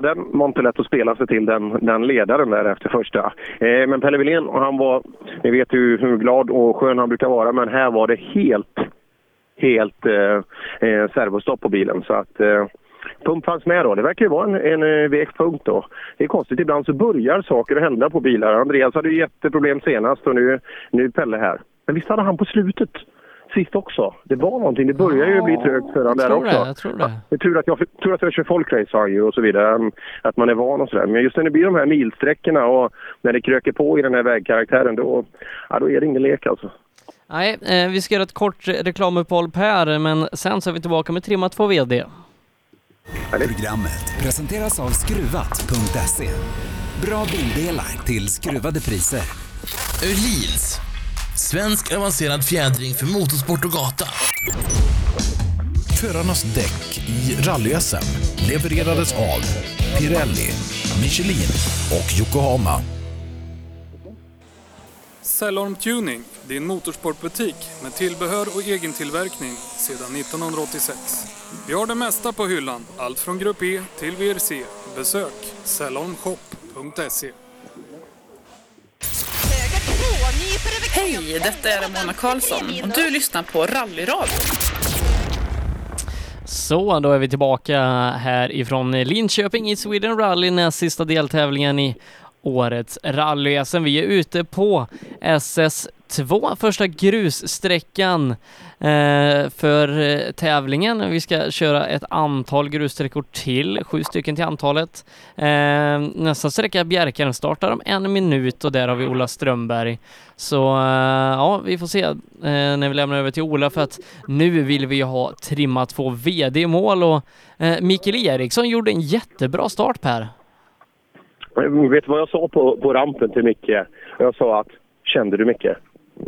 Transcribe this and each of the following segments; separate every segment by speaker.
Speaker 1: den var inte lätt att spela sig till, den, den ledaren där efter första. Eh, men Pelle Wilén, han var, ni vet ju hur glad och skön han brukar vara, men här var det helt, helt eh, eh servostopp på bilen. Så att eh, pump fanns med då. Det verkar ju vara en, en eh, vek punkt då. Det är konstigt, ibland så börjar saker att hända på bilar. Andreas hade ju jätteproblem senast och nu, nu Pelle här. Men visst hade han på slutet sist också. Det var någonting. Det börjar ju bli trögt för honom där också.
Speaker 2: Det, jag tror det.
Speaker 1: Det är tur att jag, tur att jag kör folkrace han ju och så vidare. Att man är van och sådär. Men just när det blir de här milsträckorna och när det kröker på i den här vägkaraktären då, ja, då är det ingen lek alltså.
Speaker 2: Nej, eh, vi ska göra ett kort reklamuppehåll Per, men sen så är vi tillbaka med Trimma 2 VD.
Speaker 3: Programmet presenteras av Skruvat.se. Bra bildelar till skruvade priser.
Speaker 4: Öhlins. Svensk avancerad fjädring för motorsport och gata.
Speaker 5: Förarnas däck i rally-SM levererades av Pirelli, Michelin och Yokohama.
Speaker 6: Cellorm Tuning, din motorsportbutik med tillbehör och egen tillverkning sedan 1986. Vi har det mesta på hyllan, allt från Grupp E till VRC. Besök cellormshop.se.
Speaker 7: Hej, detta är Ramona Karlsson och du lyssnar på Rallyradion.
Speaker 2: Så, då är vi tillbaka här ifrån Linköping i Sweden Rally, näst sista deltävlingen i årets rally -SM. Vi är ute på SS2, första grussträckan eh, för eh, tävlingen. Vi ska köra ett antal grussträckor till, sju stycken till antalet. Eh, nästa sträcka Bjärkaren startar om en minut och där har vi Ola Strömberg. Så eh, ja, vi får se eh, när vi lämnar över till Ola för att nu vill vi ha trimmat två vd-mål och eh, Mikael Eriksson gjorde en jättebra start Per.
Speaker 1: Vet du vad jag sa på, på rampen till Micke? Jag sa att, kände du Micke?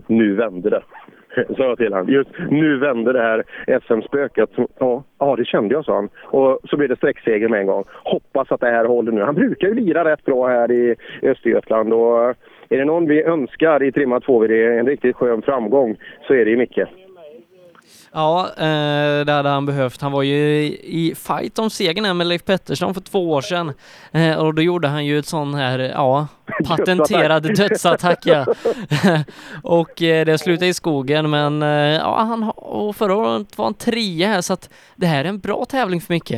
Speaker 1: Nu vände det. Sa jag till honom. Just nu vände det här SM-spöket. Ja, ja, det kände jag, sa han. Och så blev det sträckseger med en gång. Hoppas att det här håller nu. Han brukar ju lira rätt bra här i Östergötland. Och eh, är det någon vi önskar i trimma 2 en riktigt skön framgång så är det ju Micke.
Speaker 2: Ja, eh, det hade han behövt. Han var ju i fight om segern här med Leif Pettersson för två år sedan eh, och då gjorde han ju ett sån här, ja, patenterad dödsattack ja. och eh, det slutade i skogen men ja, han och förra året var han trea här så att det här är en bra tävling för Micke.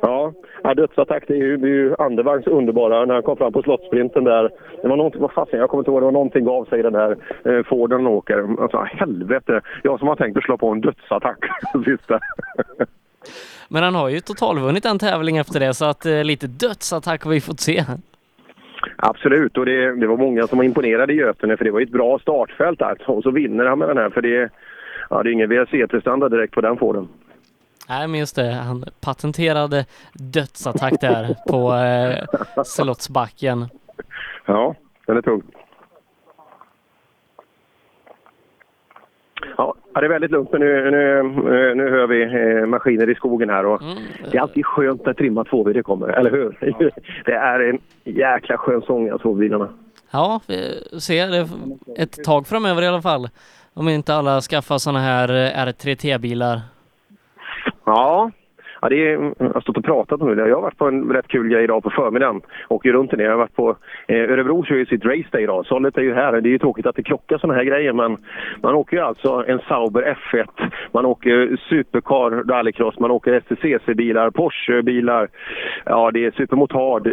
Speaker 1: Ja, ja dödsattack det är ju, det är ju Andevagns underbara när han kom fram på slottsprinten där. Det var någonting, vad fasen, jag kommer inte ihåg, det var någonting gav sig den här eh, Forden han åker. Alltså helvete, jag som har tänkt att slå på en dödsattack sista.
Speaker 2: Men han har ju totalvunnit en tävling efter det så att eh, lite dödsattack har vi fått se.
Speaker 1: Absolut, och det, det var många som var imponerade i Götene för det var ju ett bra startfält där. Och så vinner han med den här för det, ja, det är ingen VRC-prestanda direkt på den Forden.
Speaker 2: Nej men just det, han patenterade dödsattack där på eh, Slottsbacken.
Speaker 1: Ja, den är tung. Ja, ja, det är väldigt lugnt men nu, nu, nu hör vi eh, maskiner i skogen här och det är alltid skönt när trimma 2 det kommer, eller hur? Det är en jäkla skön sång alltså på bilarna.
Speaker 2: Ja, vi ser det ett tag framöver i alla fall. Om inte alla skaffar såna här eh, R3T-bilar.
Speaker 1: Ja, ja det är, jag har stått och pratat om det. Jag har varit på en rätt kul grej idag på förmiddagen. Åker runt i det. Jag har varit på eh, Örebro kör ju sitt race day idag. Sollet är ju här. Det är ju tråkigt att det krockar sådana här grejer men man åker ju alltså en Sauber F1. Man åker Supercar rallycross. Man åker STCC-bilar, Porsche-bilar. Ja, det är supermotard.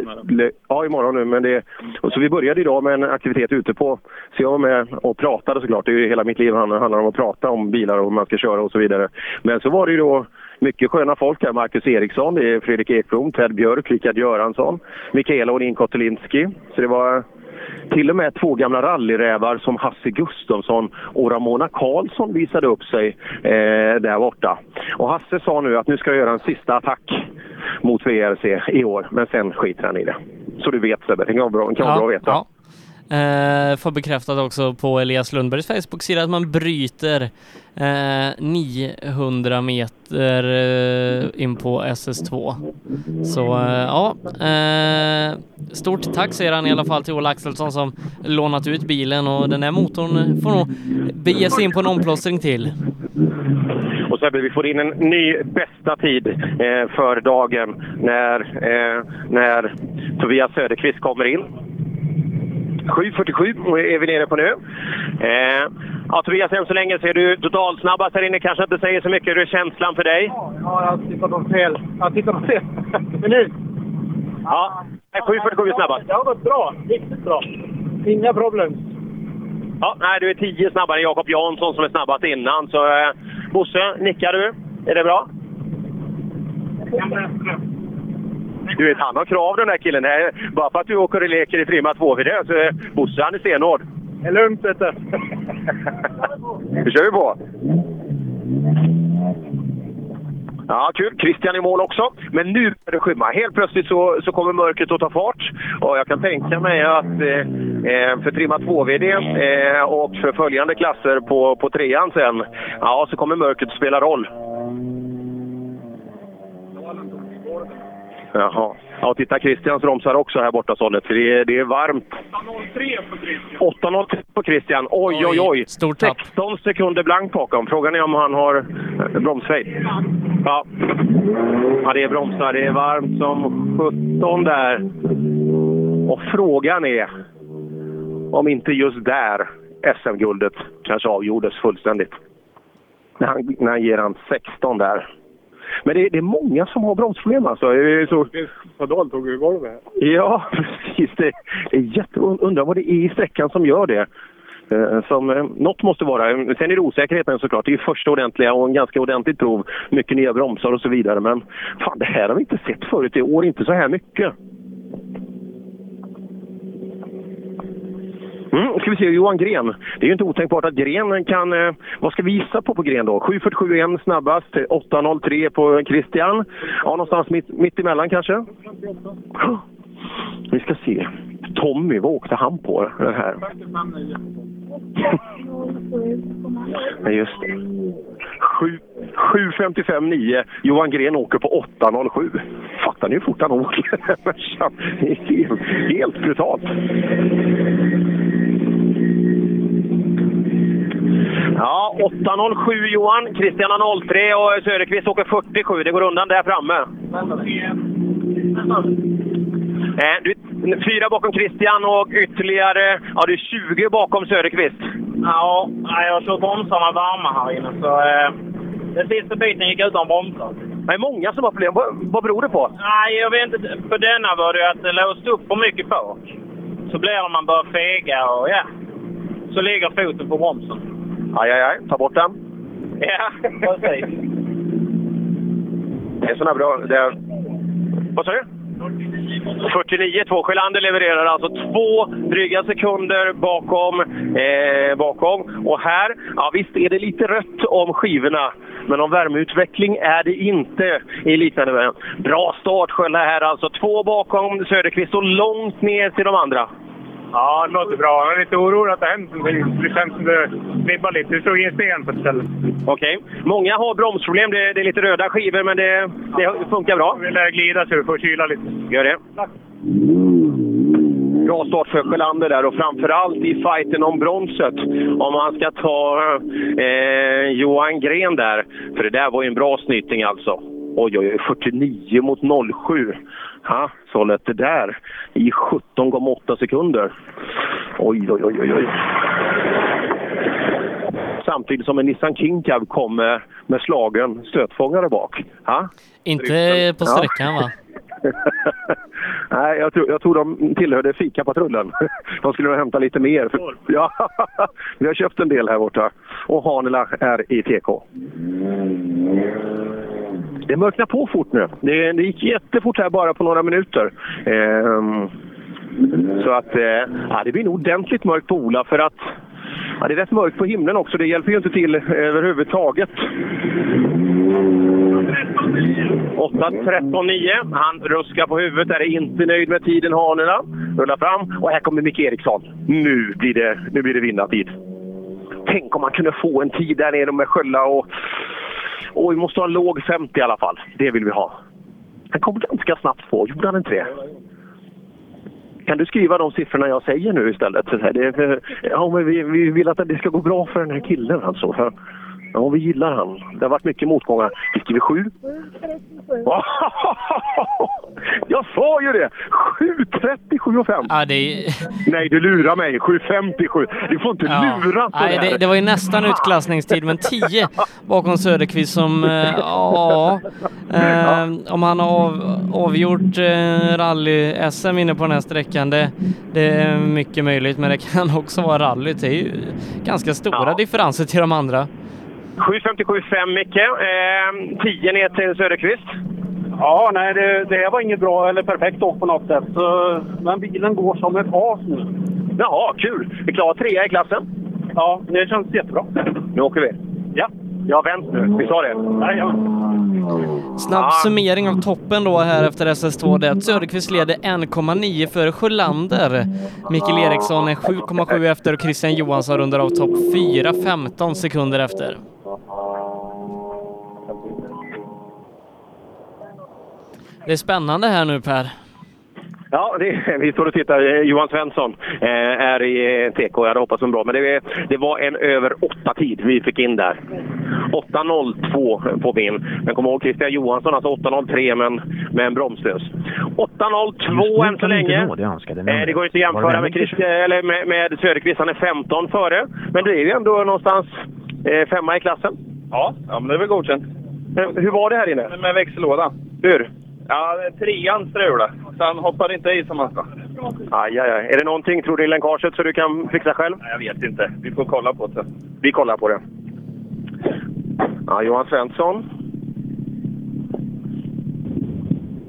Speaker 1: Ja, imorgon nu. Men det, och så vi började idag med en aktivitet ute på... Så jag var med och pratade såklart. Det är ju hela mitt liv handlar, om att prata om bilar och hur man ska köra och så vidare. Men så var det ju då mycket sköna folk här. Marcus Eriksson, det är Fredrik Ekblom, Ted Björk, Rickard Göransson, Mikaela Odin Kotelinski. Så det var till och med två gamla rallyrävar som Hasse Gustafsson och Ramona Karlsson visade upp sig eh, där borta. Och Hasse sa nu att nu ska jag göra en sista attack mot VRC i år, men sen skiter han i det. Så du vet Sebbe, det kan vara bra, kan vara bra att veta.
Speaker 2: ja. Eh, får bekräftat också på Elias Lundbergs Facebook-sida att man bryter eh, 900 meter eh, in på SS2. Så eh, ja, eh, stort tack säger han i alla fall till Ola Axelsson som lånat ut bilen och den här motorn får nog bege sig in på en omplåstring till.
Speaker 1: Och Sebbe, vi får in en ny bästa tid eh, för dagen när, eh, när Tobias Söderqvist kommer in. 7.47 är vi nere på nu. Eh, ja, Tobias, än så länge ser du totalt snabbast här inne. Kanske inte säger så mycket. Hur är känslan för dig?
Speaker 8: Ja, jag tittar på fel. Jag tittar på fel minut.
Speaker 1: Ja, 7.47 är snabbast.
Speaker 8: Det har gått bra. Riktigt bra. Inga problem.
Speaker 1: Ja, nej, du är 10 snabbare än Jakob Jansson som är snabbast innan. Så eh, Bosse, nickar du? Är det bra? Du vet, han har krav den där killen. Nej, bara för att du åker och leker i Prima 2 vid det, så är Bosse han är stenhård.
Speaker 8: Det är lugnt, vet du.
Speaker 1: Nu kör vi på! Ja, kul. Christian i mål också. Men nu är det skymma. Helt plötsligt så, så kommer mörkret att ta fart. Och jag kan tänka mig att eh, eh för trimma 2-VD eh, och för följande klasser på, på trean sen, ja, så kommer mörkret att spela roll. Jaha. Ja, titta Christians bromsar också här borta. För det är, det är varmt.
Speaker 8: 8.03 på Christian.
Speaker 1: 8.03 på Christian. Oj, oj, oj!
Speaker 2: Stort tapp.
Speaker 1: 16 sekunder blank bakom. Frågan är om han har eh, bromsfejd. Ja. ja, det är bromsar. Det är varmt som 17 där. Och frågan är om inte just där SM-guldet kanske avgjordes fullständigt. När han, när han ger han 16 där. Men det, det är många som har bromsproblem alltså. Är Så,
Speaker 8: Padal tog ju golvet
Speaker 1: ja, precis. Det är jätte... Undrar vad det är i sträckan som gör det. Eh, Som, eh, något måste vara. Sen är det osäkerheten såklart. Det är första ordentliga och en ganska ordentligt prov. Mycket nya bromsar och så vidare. Men fan, det här har vi inte sett förut i år. Inte så här mycket. Mm, ska vi se, Johan Gren. Det är ju inte otänkbart att Gren kan... Eh, vad ska vi gissa på på Gren då? 7.47 snabbast, 8.03 på Christian. Ja, någonstans mitt, mitt emellan kanske? Vi ska se. Tommy, vad åkte han på den här? Ja, just det. 7.55,9. Johan Gren åker på 8.07. Fattar ni hur fort han åker? Det är helt, helt brutalt. Ja, 8.07 Johan. Christian har 03 och Söderqvist åker 47. Det går undan där framme. Eh, du, fyra bakom Christian och ytterligare ja, du är 20 bakom Söderqvist.
Speaker 8: Ja, jag har kört bromsarna varma här inne så... Eh, den sista biten gick utan bromsar.
Speaker 1: Det är många som har problem. Vad, vad beror det på?
Speaker 8: Nej, jag vet inte. På denna var det att det låste upp för mycket bak. Så blir det man börjar fega och ja. Så ligger foten på bromsen.
Speaker 1: Aj, aj, aj. Ta bort den.
Speaker 8: Ja, precis.
Speaker 1: Det är såna bra... Det är... Vad sa du? 49, 2. Sjölander levererar alltså två dryga sekunder bakom, eh, bakom. Och här, ja visst är det lite rött om skivorna. Men om värmeutveckling är det inte i variant. Bra start Skölla här alltså. Två bakom Söderqvist och långt ner till de andra.
Speaker 8: Ja, det låter bra. Jag är lite orolig att det hänt någonting. Det känns som det vibbar lite. Du slog in sten på ett ställe.
Speaker 1: Okej. Många har bromsproblem. Det, det är lite röda skivor, men det, det funkar bra.
Speaker 8: Jag vill glida så du får kyla lite.
Speaker 1: Gör det. Bra start för Sjölander där och framförallt i fighten om bronset. Om man ska ta eh, Johan Gren där. För det där var ju en bra snyting alltså. Oj, oj, oj. 49 mot 07. Ha, så det där i 17,8 sekunder. Oj, oj, oj, oj, oj. Samtidigt som en Nissan King Cab kom med, med slagen stötfångare bak. Ha?
Speaker 2: Inte på sträckan va?
Speaker 1: Nej, jag tror, jag tror de tillhörde fikapatrullen. De skulle nog hämta lite mer. För, ja, vi har köpt en del här borta. Och Hanela är i TK. Det mörknar på fort nu. Det, det gick jättefort här bara på några minuter. Ehm, så att eh, ja, det blir nog ordentligt mörkt på Ola för att ja, det är rätt mörkt på himlen också. Det hjälper ju inte till överhuvudtaget. 8.13,9. Han ruskar på huvudet. Är inte nöjd med tiden, hanerna. Rullar fram. Och här kommer Micke Eriksson. Nu blir det, nu blir det vinnartid. Tänk om man kunde få en tid där nere med Skölla och... Och vi måste ha en låg 50 i alla fall. Det vill vi ha. Han kom ganska snabbt på. Gjorde han inte det? Kan du skriva de siffrorna jag säger nu istället? Det är för, ja, men vi, vi vill att det ska gå bra för den här killen alltså. För Ja, vi gillar han. Det har varit mycket motgångar. Vi skriver sju. Jag sa ju det! 7.37 och 5.
Speaker 2: Ja, det är...
Speaker 1: Nej, du lurar mig. 7.57. Du får inte
Speaker 2: Ja.
Speaker 1: lura på
Speaker 2: Nej,
Speaker 1: det,
Speaker 2: det, det var ju nästan utklassningstid, men 10 bakom Söderqvist som, eh, ja, eh, om han har av, avgjort eh, rally-SM inne på den här sträckan, det, det är mycket möjligt, men det kan också vara rallyt. Det är ju ganska stora differenser till de andra.
Speaker 1: 7.57,5 Micke. Eh, 10 ner till Söderqvist.
Speaker 9: Ja, nej, det, det var inget bra eller perfekt åk på något sätt. Så, men bilen går som ett as nu.
Speaker 1: Jaha, kul! Vi klarar trea i klassen.
Speaker 9: Ja, det känns jättebra.
Speaker 1: Nu åker vi.
Speaker 9: Ja.
Speaker 1: Jag har vänt nu. Vi sa det.
Speaker 2: Snabb summering av toppen då här efter SS2 det Söderqvist leder 1,9 för Sjölander. Mikael Eriksson är 7,7 efter och Christian Johansson rundar av topp 4, 15 sekunder efter. Det är spännande här nu Per.
Speaker 1: Ja, det, vi står och tittar. Johan Svensson eh, är i eh, TK. Jag hade hoppats på en bra, men det, det var en över åtta tid vi fick in där. 8.02 på min. Men kom ihåg Christian Johansson, alltså 8.03 men med en bromslös. 8.02 än så länge. Eh, det går inte att jämföra med, eller med, med Söderqvist. Han är 15 före. Men du är ju ändå någonstans femma i klassen.
Speaker 10: Ja, ja men det är väl godkänt.
Speaker 1: Eh, Hur var det här inne?
Speaker 10: Med växellåda.
Speaker 1: Hur?
Speaker 10: Ja, trean strulade. Så han hoppar inte i som han ska.
Speaker 1: Aj, aj, aj. Är det någonting, tror du, i länkaget så du kan fixa själv?
Speaker 10: Nej, jag vet inte. Vi får kolla på det.
Speaker 1: Vi kollar på det. Ja, Johan Svensson.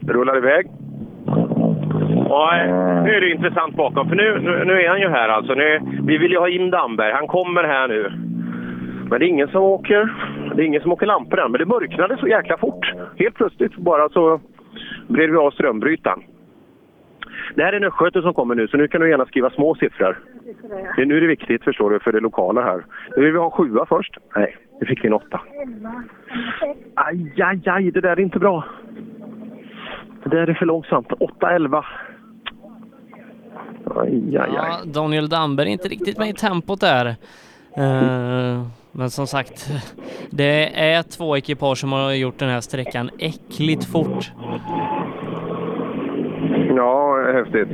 Speaker 1: Rullar iväg. Och, eh, nu är det intressant bakom, för nu, nu, nu är han ju här alltså. Nu, vi vill ju ha in Damberg. Han kommer här nu. Men det är ingen som åker, det är ingen som åker lampor än. Men det mörknade så jäkla fort. Helt plötsligt bara så blev vi av strömbrytaren. Det här är en östgöte som kommer nu, så nu kan du gärna skriva små siffror. Det, nu är det viktigt förstår du, för det lokala här. Nu vill vi ha en sjua först. Nej, nu fick vi en åtta. Aj, aj, aj, det där är inte bra. Det där är för långsamt. 8-11. Aj, aj, aj.
Speaker 2: Ja, Daniel Damberg är inte riktigt med i tempot där. Uh men som sagt, det är två ekipage som har gjort den här sträckan äckligt fort.
Speaker 1: Ja, häftigt.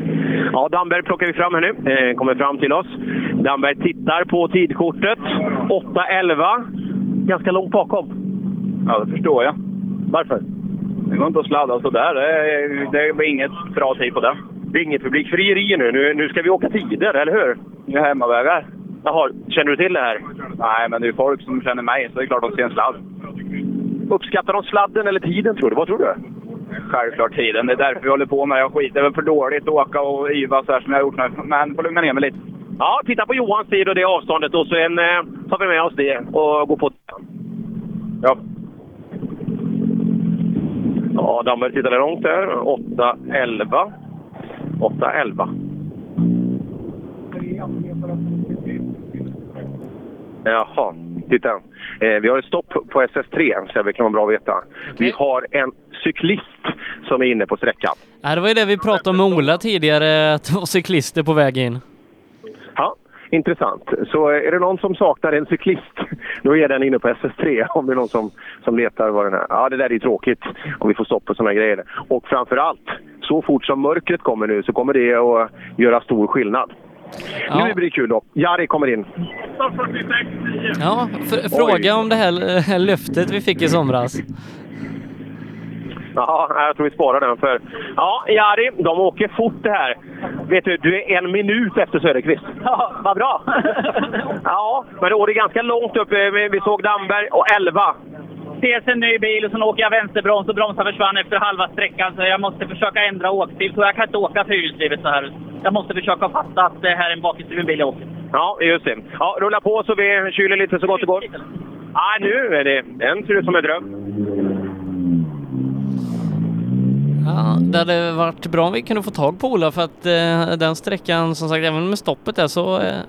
Speaker 1: Ja, Damberg plockar vi fram här nu. Eh, kommer fram till oss. Damberg tittar på tidkortet. 8.11. Ganska långt bakom.
Speaker 10: Ja, det förstår jag.
Speaker 1: Varför?
Speaker 10: Det går inte att sladda sådär. Det, är- det blir inget bra tid på det.
Speaker 1: Det är inget publikfrieri nu. nu. Nu ska vi åka tider, eller hur?
Speaker 10: Det är hemmavägar.
Speaker 1: Jaha, känner du till det här?
Speaker 10: Nej, men det är folk som känner mig, så det är klart de ser en sladd.
Speaker 1: Uppskattar de sladden eller tiden, tror du? Vad tror du?
Speaker 10: Självklart tiden. Det är därför vi håller på med det. Jag skiter väl för dåligt att åka och yva så här som jag har gjort nu. Men får lugna ner mig lite.
Speaker 1: Ja, titta på Johans tid och det avståndet och sen eh, tar vi med oss det och går på
Speaker 10: Ja.
Speaker 1: Ja, Damberg tittade långt där. 8.11. 8.11. Jaha, titta. Eh, vi har ett stopp på SS3, så det kan vara bra att veta. Vi har en cyklist som är inne på sträckan.
Speaker 2: Ja, det var ju det vi pratade om med Ola tidigare, att det var cyklister på väg in.
Speaker 1: Ja, intressant. Så eh, är det någon som saknar en cyklist, då är den inne på SS3 om det är någon som, som letar vad den är. Ja, det där är ju tråkigt om vi får stopp på sådana grejer. Och framför allt, så fort som mörkret kommer nu så kommer det att göra stor skillnad. Nu blir det kul då. Jari kommer in.
Speaker 2: Ja, fråga om det här löftet vi fick i somras.
Speaker 1: Ja, jag tror vi sparar den för... Ja, Jari, de åker fort det här. Vet du, du är en minut efter Söderqvist. Ja, vad bra! ja, men då är det ganska långt upp. Eh, Vi såg Damberg och 11.
Speaker 11: Dels en ny bil och sen åker jag vänsterbroms och bromsar försvann efter halva sträckan så jag måste försöka ändra åkstil. Så jag kan inte åka fyrhjulsdrivet så här. Jag måste försöka fatta att det här är en bakhjulsdriven bil jag åker.
Speaker 1: Ja, just det. Ja, rulla på så vi kyler lite så gott det går. Ja, nu är det... Den ser ut som en dröm.
Speaker 2: Ja, det hade varit bra om vi kunde få tag på Ola för att eh, den sträckan, som sagt, även med stoppet där så eh,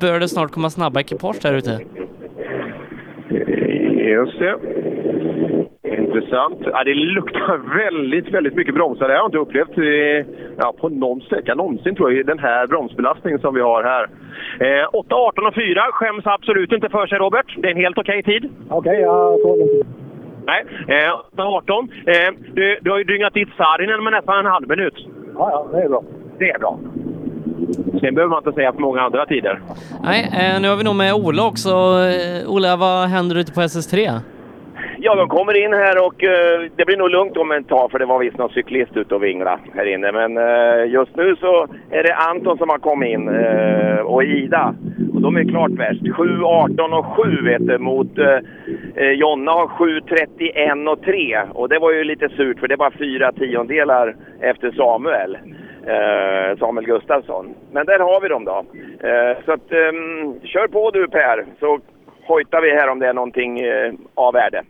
Speaker 2: bör det snart komma snabba ekipage där ute.
Speaker 1: Just det. Intressant. Ja, det luktar väldigt, väldigt mycket bromsar. Det har jag inte upplevt ja, på någon sträcka någonsin tror jag, den här bromsbelastningen som vi har här. Eh, 8, 18 och 4 skäms absolut inte för sig, Robert. Det är en helt okej tid.
Speaker 9: Okej, jag såg inte.
Speaker 1: Nej, eh, 8, 18. Eh, du, du har ju dyngat dit Saarinen med nästan en halv minut.
Speaker 9: Ja, ja, det är bra.
Speaker 1: Det är bra. Sen behöver man inte säga för många andra tider.
Speaker 2: Nej, eh, nu har vi nog med Ola också. Eh, Ola, vad händer ute på SS3?
Speaker 12: Ja, de kommer in här och eh, det blir nog lugnt om ett tag för det var visst någon cyklist ute och vingla här inne. Men eh, just nu så är det Anton som har kommit in eh, och Ida. Och de är klart värst. 7, 18 och 7 vet du mot eh, Jonna har 7, 31 och 3. Och det var ju lite surt för det är bara fyra tiondelar efter Samuel. Eh, Samuel Gustafsson. Men där har vi dem då. Eh, så att, eh, kör på du Per så hojtar vi här om det är någonting eh, av värde.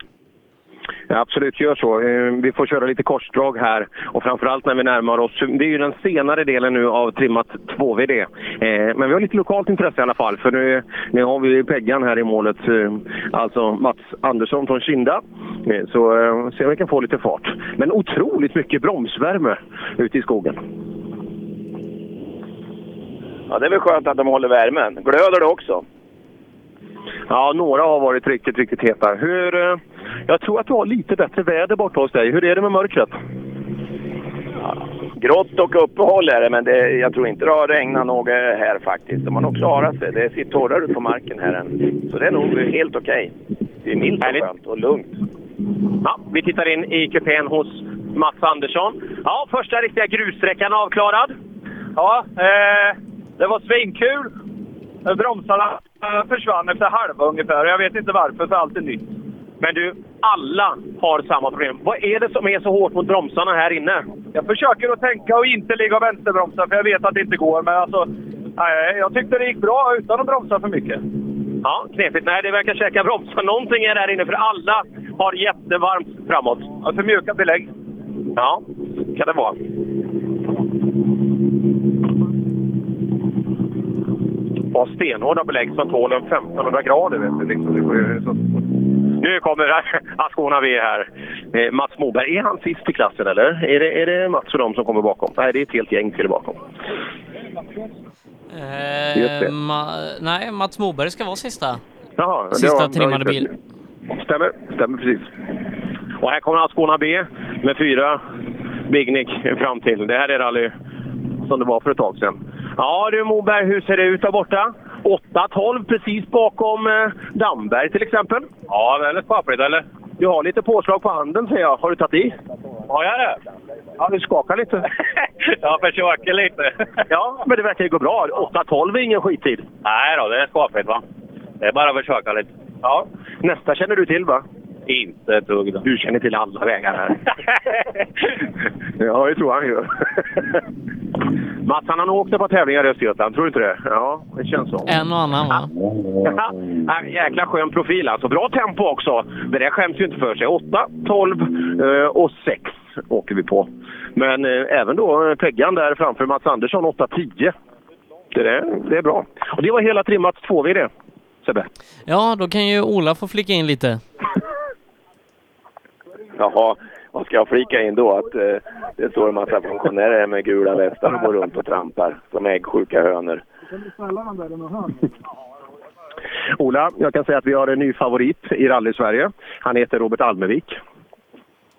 Speaker 1: Ja, absolut, gör så. Ehm, vi får köra lite korsdrag här och framförallt när vi närmar oss. Det är ju den senare delen nu av trimmat 2VD. Eh, men vi har lite lokalt intresse i alla fall för nu, nu har vi Peggan här i målet. Eh, alltså Mats Andersson från Kinda. Eh, så se om vi kan få lite fart. Men otroligt mycket bromsvärme ute i skogen.
Speaker 12: Ja, det är väl skönt att de håller värmen. Glöder det också?
Speaker 1: Ja, några har varit riktigt, riktigt heta. Hur, eh, jag tror att du har lite bättre väder borta hos dig. Hur är det med mörkret?
Speaker 12: Grått och uppehåll är det, men det, jag tror inte det har regnat något här faktiskt. De har nog klarat sig. Det ser torrare ut på marken här än. Så det är nog helt okej. Det är milt och skönt och lugnt.
Speaker 1: Ja, vi tittar in i kupén hos Mats Andersson. Ja, första riktiga grussträckan avklarad.
Speaker 13: Ja, eh, det var svinkul. Bromsarna eh, försvann efter halva ungefär. Jag vet inte varför, för allt är nytt.
Speaker 1: Men du, alla har samma problem. Vad är det som är så hårt mot bromsarna här inne?
Speaker 13: Jag försöker att tänka och inte ligga och vänsterbromsa, för jag vet att det inte går. Men alltså, nej, jag tyckte det gick bra utan att bromsa för mycket.
Speaker 1: Ja, knepigt. Nej, det verkar käka bromsar. Någonting är där inne, för alla har jättevarmt framåt.
Speaker 13: Ja, för mjuka belägg.
Speaker 1: Ja, kan det vara. Och stenhårda belägg som tål en 1500 grader. Vet du, liksom. Nu kommer Ascona V här. Eh, Mats Moberg, är han sist i klassen eller? Är det, är det Mats och de som kommer bakom? Nej, det är ett helt gäng till bakom.
Speaker 2: Eh, ma nej, Mats Moberg ska vara sista.
Speaker 1: Jaha,
Speaker 2: Sista trimmade bil.
Speaker 1: Stämmer, stämmer precis. Och här kommer Ascona B med fyra Big Nick fram till. Det här är rally som det var för ett tag sedan. Ja du Moberg, hur ser det ut där borta? 8-12 precis bakom eh, Damberg till exempel.
Speaker 13: Ja, lite pappligt, eller?
Speaker 1: Du har lite påslag på handen ser jag. Har du tagit i?
Speaker 13: Har jag det?
Speaker 1: Ja, du skakar lite.
Speaker 13: jag försöker lite.
Speaker 1: ja, men det verkar ju gå bra. 8-12 är ingen skittid.
Speaker 13: Nej då, det är skapligt va? Det är bara att försöka lite.
Speaker 1: Ja. Nästa känner du till va?
Speaker 13: Inte ett dugg. då.
Speaker 1: Du känner till alla vägar här. ja, det tror han gör. Mats, han har nog åkt ett par tävlingar i Östergötland, tror du inte det? Ja, det känns så.
Speaker 2: En och annan va?
Speaker 1: Ja, jäkla skön profil alltså. Bra tempo också. Det där skäms ju inte för sig. 8, 12 eh, och 6 åker vi på. Men eh, även då eh, Peggan där framför Mats Andersson 8, 10. Det, där, det är bra. Och det var hela trimmat 2V det, Sebbe.
Speaker 2: Ja, då kan ju Ola få flika in lite.
Speaker 12: Jaha, vad ska jag flika in då? Att eh, det står en massa funktionärer med gula västar och går runt och trampar som äggsjuka hönor.
Speaker 1: Ola, jag kan säga att vi har en ny favorit i rally-Sverige. Han heter Robert Almevik.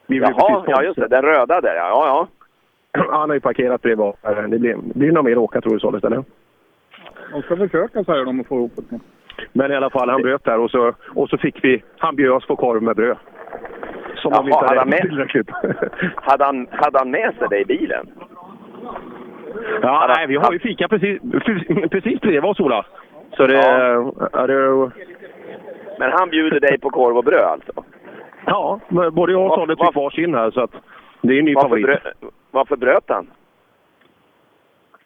Speaker 1: Vi
Speaker 12: Jaha, ja just det. Den röda där ja. ja, ja.
Speaker 1: Han har ju parkerat bredvid oss. Det blir, blir nog mer åka tror du således, eller?
Speaker 9: De ska försöka säger de att få ihop det.
Speaker 1: Men i alla fall, han bröt där och så, och så fick vi... Han bjöd oss på korv med bröd. Som
Speaker 12: Jaha,
Speaker 1: inte
Speaker 12: hade han
Speaker 1: hade
Speaker 12: med-
Speaker 1: tillräckligt.
Speaker 12: Hade han, hade han med sig det i bilen?
Speaker 1: Ja, nej, vi har ju fika precis, precis bredvid oss, Ola. Så det... Ja. det
Speaker 12: Men han bjuder dig på korv och bröd alltså?
Speaker 1: ja, men både jag och Sollet fick varsin här, så att det är en ny
Speaker 12: Varför,
Speaker 1: favorit.
Speaker 12: brö, varför bröt han?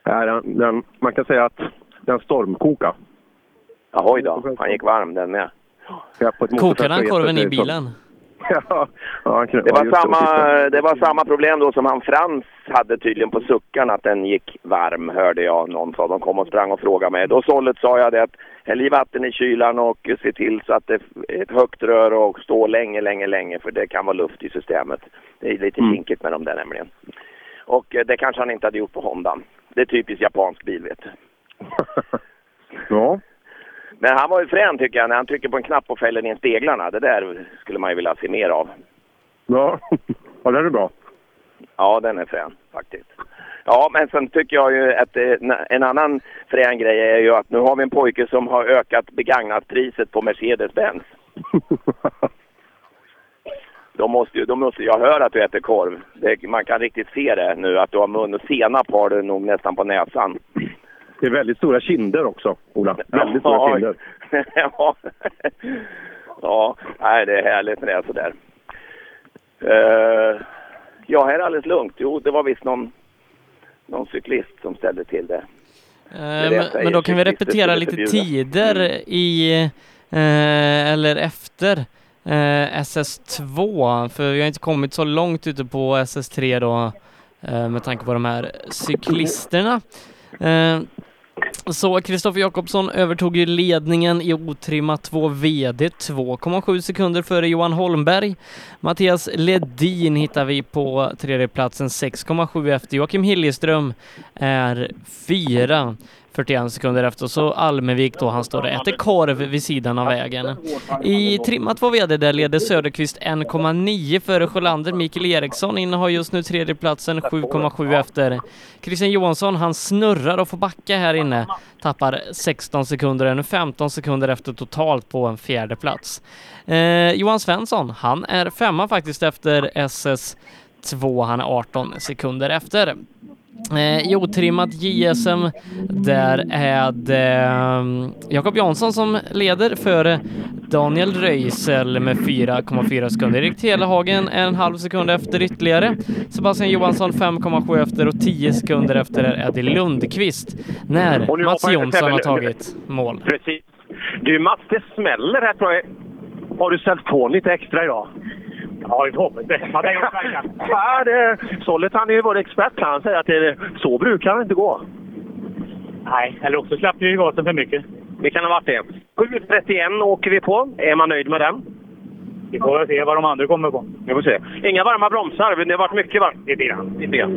Speaker 1: Ja, den, den, man kan säga att den stormkokade.
Speaker 12: Jaha då, han gick varm den med.
Speaker 1: Ja,
Speaker 2: Kokade han korven i bilen?
Speaker 1: Ja, ja,
Speaker 12: Det
Speaker 1: ja,
Speaker 12: var,
Speaker 1: just
Speaker 12: samma, det var samma problem då som han Frans hade tydligen på suckan, att den gick varm, hörde jag någon sa. De kom och sprang och frågade mig. Då sållet sa jag det att häll i vatten i kylan och se till så att det är ett högt rör och stå länge, länge, länge, för det kan vara luft i systemet. Det är lite kinkigt med dem där nämligen. Och eh, det kanske han inte hade gjort på Hondan. Det är typiskt japansk bil, vet du.
Speaker 1: Ja.
Speaker 12: Men han var ju frän tycker jag, när han trycker på en knapp och fäller in steglarna. Det där skulle man ju vilja se mer av.
Speaker 1: Ja, ja det är bra.
Speaker 12: Ja, den är frän faktiskt. Ja, men sen tycker jag ju att eh, en annan frän grej är ju att nu har vi en pojke som har ökat begagnatpriset på Mercedes-Benz. De måste ju, de måste, jag hör att du äter korv. Det, man kan riktigt se det nu, att du har mun och senap har du nog nästan på näsan.
Speaker 1: Det är väldigt stora kinder också, Ola. Väldigt stora
Speaker 12: Ja.
Speaker 1: kinder.
Speaker 12: ja. ja, nej, det är härligt när det är sådär. Uh, ja, här är alldeles lugnt. Jo, det var visst någon, någon cyklist som ställde till det.
Speaker 2: Eh,
Speaker 12: det
Speaker 2: men, då kan vi repetera lite
Speaker 12: förbjuda.
Speaker 2: tider i, eh, eller efter eh, SS2, för vi har inte kommit så långt ute på SS3 då eh, med tanke på de här cyklisterna. Eh, så Kristoffer Jakobsson övertog ju ledningen i otrimmat 2 VD 2,7 sekunder före Johan Holmberg. Mattias Ledin hittar vi på tredjeplatsen 6,7 efter. Joakim Hilleström är fyra. 41 sekunder efter. Så Almevik då, han står och äter korv vid sidan av vägen. I trimmat 2 VD där leder Söderqvist 1,9 före Sjölander. Mikael Eriksson innehar just nu tredjeplatsen 7,7 efter. Christian Johansson, han snurrar och får backa här inne. Tappar 16 sekunder, ännu 15 sekunder efter totalt på en fjärde plats. Eh, Johan Svensson, han är femma faktiskt efter SS2. Han är 18 sekunder efter. Eh, I otrimmat JSM, där är det eh, Jakob Jansson som leder före Daniel Röisel med 4,4 sekunder. Erik Telehagen en halv sekund efter ytterligare. Sebastian Johansson 5,7 efter och 10 sekunder efter är Eddie Lundqvist när Mats Jonsson har tagit mål.
Speaker 1: Precis. Du Mats, det smäller här tror jag. Har du ställt på lite extra idag? Ja, jag hoppas det. Ja, det Sollet han är ju vår expert. Han säger att det, så brukar det inte gå.
Speaker 14: Nej, eller också slapp vi gasen för mycket.
Speaker 1: Det kan ha varit det. 7.31 åker vi på. Är man nöjd med den?
Speaker 14: Vi får se vad de andra kommer på.
Speaker 1: Vi får se. Inga varma bromsar. Det har varit mycket varmt.
Speaker 14: Lite grann.
Speaker 1: Lite grann.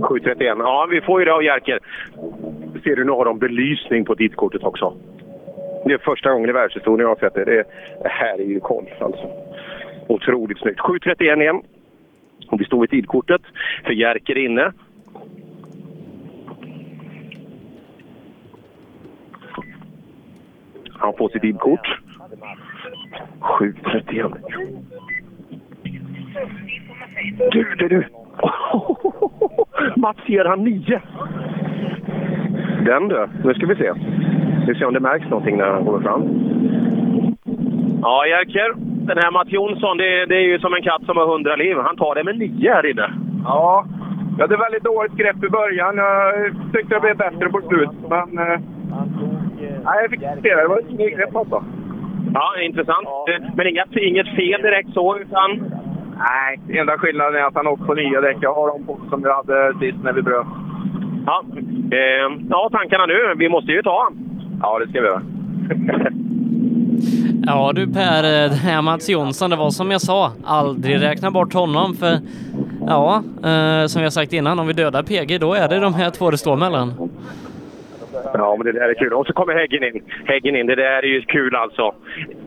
Speaker 1: 7.31. Ja, vi får ju det av Jerker. Ser du, nu har de belysning på tidkortet också. Det är första gången i världshistorien jag har sett det. Det, det här är ju konst alltså. Otroligt snyggt. 7.31 igen. Och vi står vid tidkortet. För Jerker är inne. Han får sitt tidkort. 7.31. Du, du, du! Mats ger han nio. Den du. Nu ska vi se. Vi får se om det märks någonting när han kommer fram. Ja, Jerker. Den här Mats Jonsson, det, det är ju som en katt som har hundra liv. Han tar det med nio här inne.
Speaker 10: Ja, jag hade väldigt dåligt grepp i början. Jag tyckte det blev bättre på slutet, men... eh, Nej, jag fick se det. Var inget grepp alltså.
Speaker 1: Ja, intressant. Men inget, inget fel direkt så, utan...
Speaker 10: Nej, enda skillnaden är att han åker på nya däck. Jag har dem på som jag hade sist när vi bröt.
Speaker 1: Ja, eh, ja tankarna nu. Vi måste ju ta han.
Speaker 10: Ja, det ska vi göra.
Speaker 2: Ja du Per, det här Mats Jonsson, det var som jag sa, aldrig räkna bort honom för ja, eh, som jag sagt innan, om vi dödar PG då är det de här två det står mellan.
Speaker 1: Ja, men det där är kul. Och så kommer Häggen in. Häggen in, det där är ju kul alltså.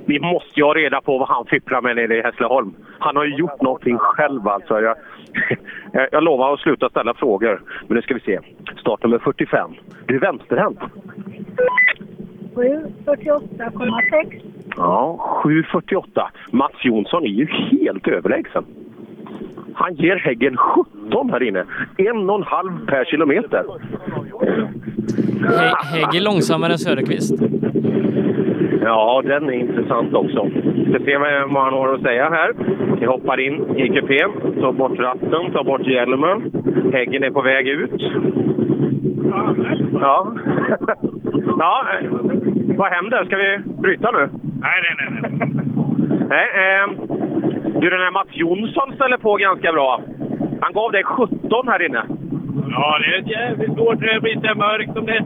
Speaker 1: Vi måste ju ha reda på vad han fipplar med nere i Hässleholm. Han har ju gjort någonting själv alltså. Jag, jag, lovar att sluta ställa frågor. Men nu ska vi se. Startnummer 45. Du är vänsterhänt.
Speaker 15: 748,6.
Speaker 1: Ja, 7.48. Mats Jonsson är ju helt överlägsen. Han ger Häggen 17 här inne. En och en halv per kilometer.
Speaker 2: He- Hägg är långsammare än Söderqvist.
Speaker 1: Ja, den är intressant också. Vi ska se vad han har att säga här. Vi hoppar in i kupén, tar bort ratten, tar bort hjälmen. Häggen är på väg ut. Ja. ja, vad händer? Ska vi bryta nu?
Speaker 16: Nej, nej, nej. nej.
Speaker 1: Nej, eh, du, den här Mats Jonsson ställer på ganska bra. Han gav dig 17 här inne.
Speaker 16: Ja, det är jävligt svårt när det här mörkt. Om det,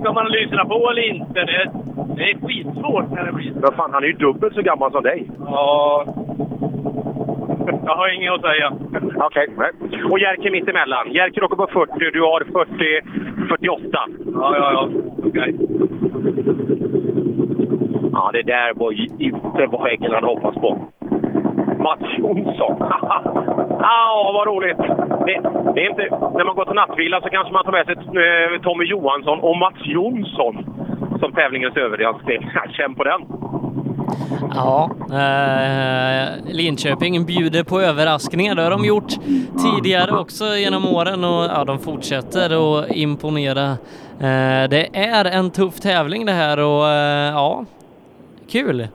Speaker 16: ska man lyssna på eller inte? Det, det är skitsvårt när det blir
Speaker 1: Men fan, han är ju dubbelt så gammal som dig.
Speaker 16: Ja. Jag har inget att säga.
Speaker 1: Okej. nej. Och Jerker mitt emellan. Jerker åker på 40, du har 40, 48.
Speaker 16: Ja, ja, ja. Okej.
Speaker 1: Ja, det där var ju inte vad Häggen hade hoppats på. Mats Jonsson. Ja, vad roligt! Det, det är inte, när man går till nattvila så kanske man tar med sig eh, Tommy Johansson och Mats Jonsson som tävlingens överraskning. Känn på den!
Speaker 2: Ja, eh, Linköping bjuder på överraskningar. Det har de gjort tidigare också genom åren och ja, de fortsätter att imponera. Eh, det är en tuff tävling det här och eh, ja, kul.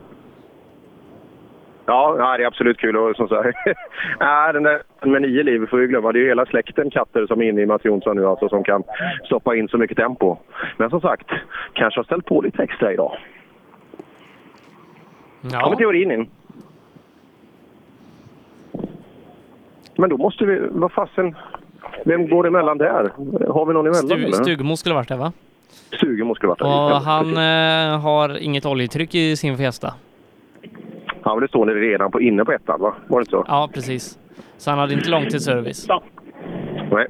Speaker 1: Ja, det är absolut kul. Och som sagt, ja, den där med nio liv får vi glömma. Det är ju hela släkten katter som är inne i Mats Jonsson nu alltså, som kan stoppa in så mycket tempo. Men som sagt, kanske har ställt på lite extra idag.
Speaker 2: Ja.
Speaker 1: kommer teorin in. Men då måste vi... Vad fasen... Vem går emellan där? Har vi någon emellan?
Speaker 2: Stu,
Speaker 1: eller?
Speaker 2: Stugemo skulle varit det va?
Speaker 1: Stugemo skulle varit där.
Speaker 2: Och han eh, har inget oljetryck i sin Fiesta.
Speaker 1: Ja, det står ni redan på inne på ettan, va? Var det inte så?
Speaker 2: Ja, precis. Så han hade inte långt till service.
Speaker 1: Nej.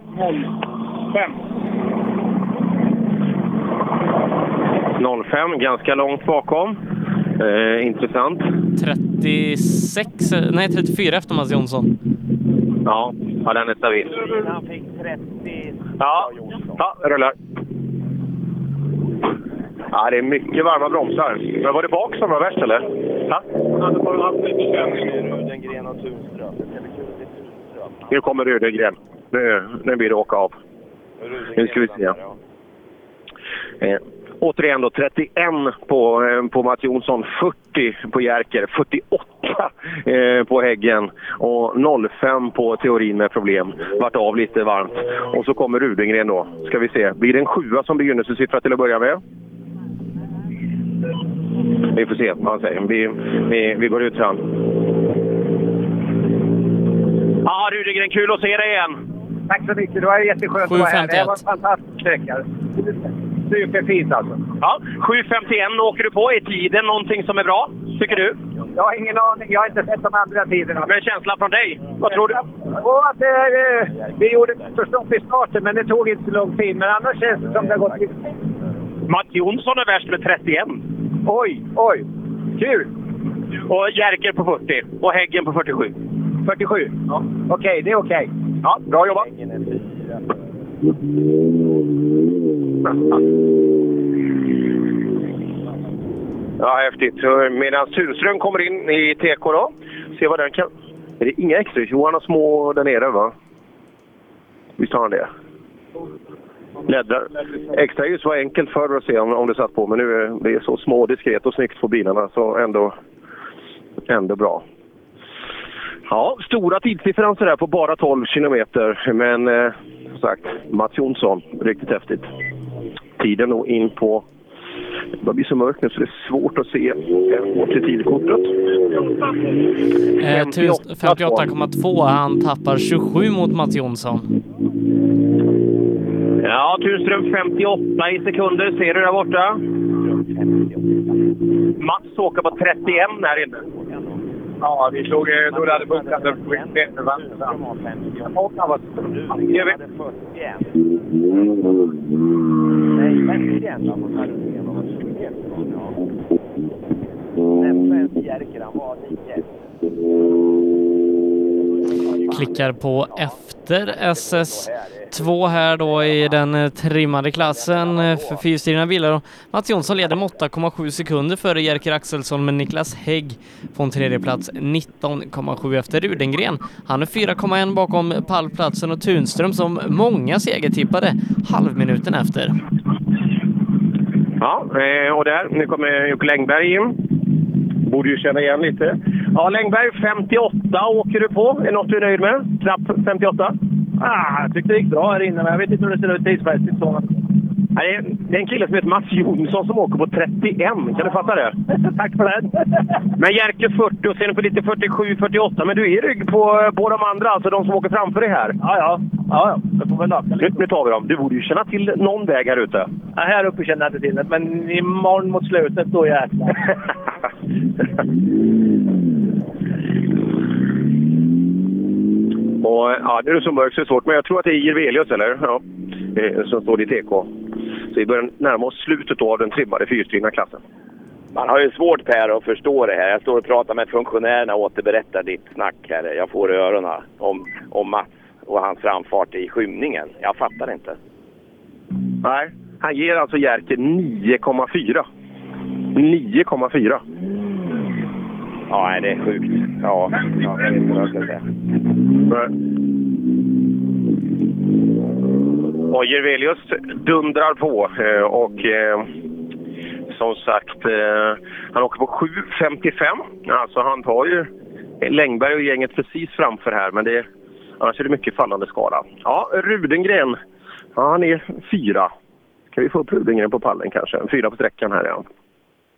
Speaker 1: 05, ganska långt bakom. Eh, intressant.
Speaker 2: 36, eh, nej 34 efter Mats Jonsson.
Speaker 1: Ja, ja den är stabil.
Speaker 12: Han fick 30.
Speaker 1: Ja, ja det rullar. Ja, det är mycket varma bromsar. Men var det bak som var värst, eller? Ja.
Speaker 12: Rudengren och Tunström.
Speaker 1: Nu kommer Rudengren. Nu, nu blir det åka av. Nu ska vi se. Eh, återigen då, 31 på, eh, på Mats Jonsson, 40 på Jerker, 48 eh, på Häggen och 05 på Teorin med problem. Vart av lite varmt. Och så kommer Rudengren då. Ska vi se. Blir det en sjua som begynnelsesiffra till att börja med? Vi får se vad han säger. Vi, vi, vi går ut fram. Ja, Rudengren, kul att se dig igen.
Speaker 17: Tack så mycket. Det var jätteskönt att vara här. Det var en fantastisk sträcka. Superfint alltså.
Speaker 1: Ja, 7.51 åker du på. Är tiden någonting som är bra, tycker du?
Speaker 17: Jag har ingen aning. Jag har inte sett de andra tiderna.
Speaker 1: Men känslan från dig? Vad tror du?
Speaker 17: Och att, eh, vi gjorde ett stopp i starten, men det tog inte så lång tid. Men annars känns det som det har gått...
Speaker 1: Mats Jonsson är värst med 31.
Speaker 17: Oj, oj. Kul!
Speaker 1: Och Jerker på 40 och Häggen på 47.
Speaker 17: 47? Ja. Okej, det är okej.
Speaker 1: Ja, bra jobbat! Ja, häftigt. Medan Tunström kommer in i TK då. Se vad den kan... Är det inga extra? Johan har små där nere, va? Visst har han det? Läddrar. Extra ljus var enkelt förr att se om, om det satt på, men nu är det är så små, diskret och snyggt på bilarna så ändå, ändå bra. Ja, stora tidsdifferenser där på bara 12 kilometer. Men eh, som sagt, Mats Jonsson, riktigt häftigt. Tiden nog in på... Det blir så mörkt nu så det är svårt att se till tidkortet.
Speaker 2: Eh, tus- 58,2. Han tappar 27 mot Mats Jonsson.
Speaker 1: Ja, Tunström 58 i sekunder. Ser du där borta? Mats åker på 31 här inne.
Speaker 17: Ja, vi slog... eh, Då det hade bunkrat upp. Åtta var...
Speaker 1: Gör vi.
Speaker 12: Nej, 51 var mot Hallengren och 21. Nästa Jerker, han var 9.
Speaker 2: Klickar på efter SS2 här då i den eh, trimmade klassen eh, för fyrstyrna bilar. Mats Jonsson leder med 8,7 sekunder före Jerker Axelsson med Niklas Hägg på en tredje plats 19,7 efter Rudengren. Han är 4,1 bakom pallplatsen och Tunström som många segertippade halvminuten efter.
Speaker 1: Ja, eh, och där, nu kommer Jocke Längberg in. Borde ju känna igen lite. Ja, Längberg 58 åker du på. Är det något du är nöjd med? Knapp 58?
Speaker 17: Ah, jag tyckte det gick bra här inne, men jag vet inte hur det ser ut tidsmässigt. Så.
Speaker 1: Nej, Det är en kille som heter Mats Jonsson som åker på 31. Kan du fatta det? Tack för det. Men Jerker 40 och sen på lite 47, 48. Men du är i rygg på, på de andra, alltså de som åker framför dig här.
Speaker 17: Ja, ja. ja, ja. Får väl öka
Speaker 1: Nu, nu tar vi dem. Du borde ju känna till någon väg här ute.
Speaker 17: Ja, här uppe känner jag inte till det, men imorgon mot slutet då jäklar.
Speaker 1: Och, ja, nu är det så mörkt så det är svårt, men jag tror att det är Jirvelius, eller? Ja, eh, som står i TK. Så vi börjar närma oss slutet då av den trimmade fyrhjulsdrivna klassen.
Speaker 12: Man har ju svårt Per att förstå det här. Jag står och pratar med funktionärerna och återberättar ditt snack här. Jag får i öronen om, om Mats och hans framfart i skymningen. Jag fattar inte.
Speaker 1: Nej, han ger alltså Jerker 9,4. 9,4.
Speaker 12: Ja, det är sjukt. Ja, ja jag vet inte vad jag ska säga.
Speaker 1: Och Jirvelius dundrar på eh, och eh, som sagt, eh, han åker på 7.55. Alltså han tar ju Längberg och gänget precis framför här, men det, annars är det mycket fallande skala. Ja, Rudengren, ja, han är fyra. Kan vi få upp Rudengren på pallen kanske? Fyra på sträckan här ja.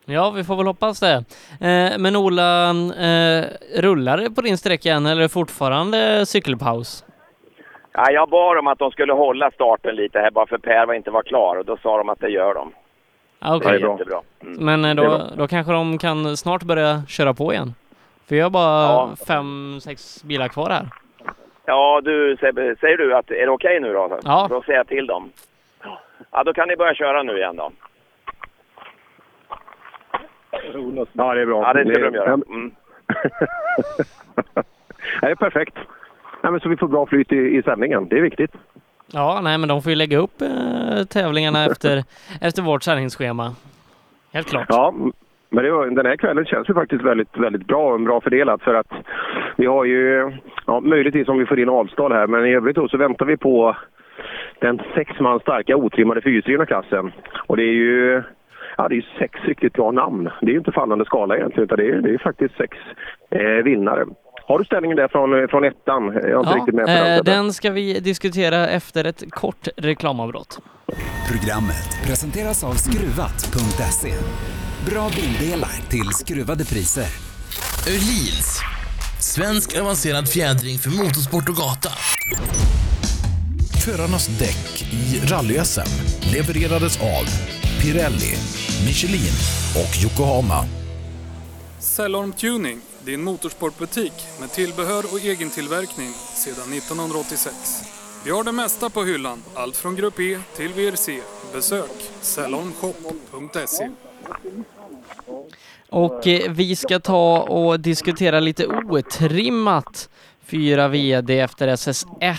Speaker 2: Ja, vi får väl hoppas det. Eh, men Ola, eh, rullar det på din sträcka än eller är det fortfarande cykelpaus?
Speaker 12: Ja, jag bad dem att de skulle hålla starten lite här bara för Per var inte var klar och då sa de att det gör de.
Speaker 2: Ah, Okej.
Speaker 12: Det är jättebra. Mm.
Speaker 2: Men eh, då, då kanske de kan snart börja köra på igen? För jag har bara
Speaker 12: Ja.
Speaker 2: fem, sex bilar kvar här.
Speaker 12: Ja, du säger du att är det okej nu då?
Speaker 2: Ja.
Speaker 12: Då säger jag till dem. Ja, då kan ni börja köra nu igen då.
Speaker 1: Ja, det är bra.
Speaker 12: Ja, det ska
Speaker 1: är-
Speaker 12: de göra. Mm.
Speaker 1: Ja, det är perfekt. Ja, men så vi får bra flyt i, i sändningen. Det är viktigt.
Speaker 2: Ja, nej men de får ju lägga upp eh, tävlingarna efter, efter vårt sändningsschema. Helt klart.
Speaker 1: Ja, men det var, den här kvällen känns ju faktiskt väldigt, väldigt bra och bra fördelat för att vi har ju, ja, möjligtvis om vi får in Avstal här, men i övrigt så väntar vi på den sex man starka otrimmade fyrhjulsdrivna klassen. Och det är ju Ja, det är ju sex riktigt bra namn. Det är ju inte fallande skala egentligen, utan det är, det är faktiskt sex eh, vinnare. Har du ställningen där från, från ettan? Jag är inte riktigt med på den.
Speaker 2: eh, den ska vi diskutera efter ett kort reklamavbrott.
Speaker 3: Programmet presenteras av Skruvat.se. Bra bildelar till skruvade priser.
Speaker 4: Öhlins. Svensk avancerad fjädring för motorsport och gata.
Speaker 5: Förarnas däck i rally-SM levererades av Pirelli, Michelin och Yokohama.
Speaker 6: Cellorm Tuning, din motorsportbutik med tillbehör och egen tillverkning sedan 1986. Vi har det mesta på hyllan, allt från Grupp E till VRC. Besök cellormshop.se.
Speaker 2: Och eh, vi ska ta och diskutera lite otrimmat Fyra VD efter SS1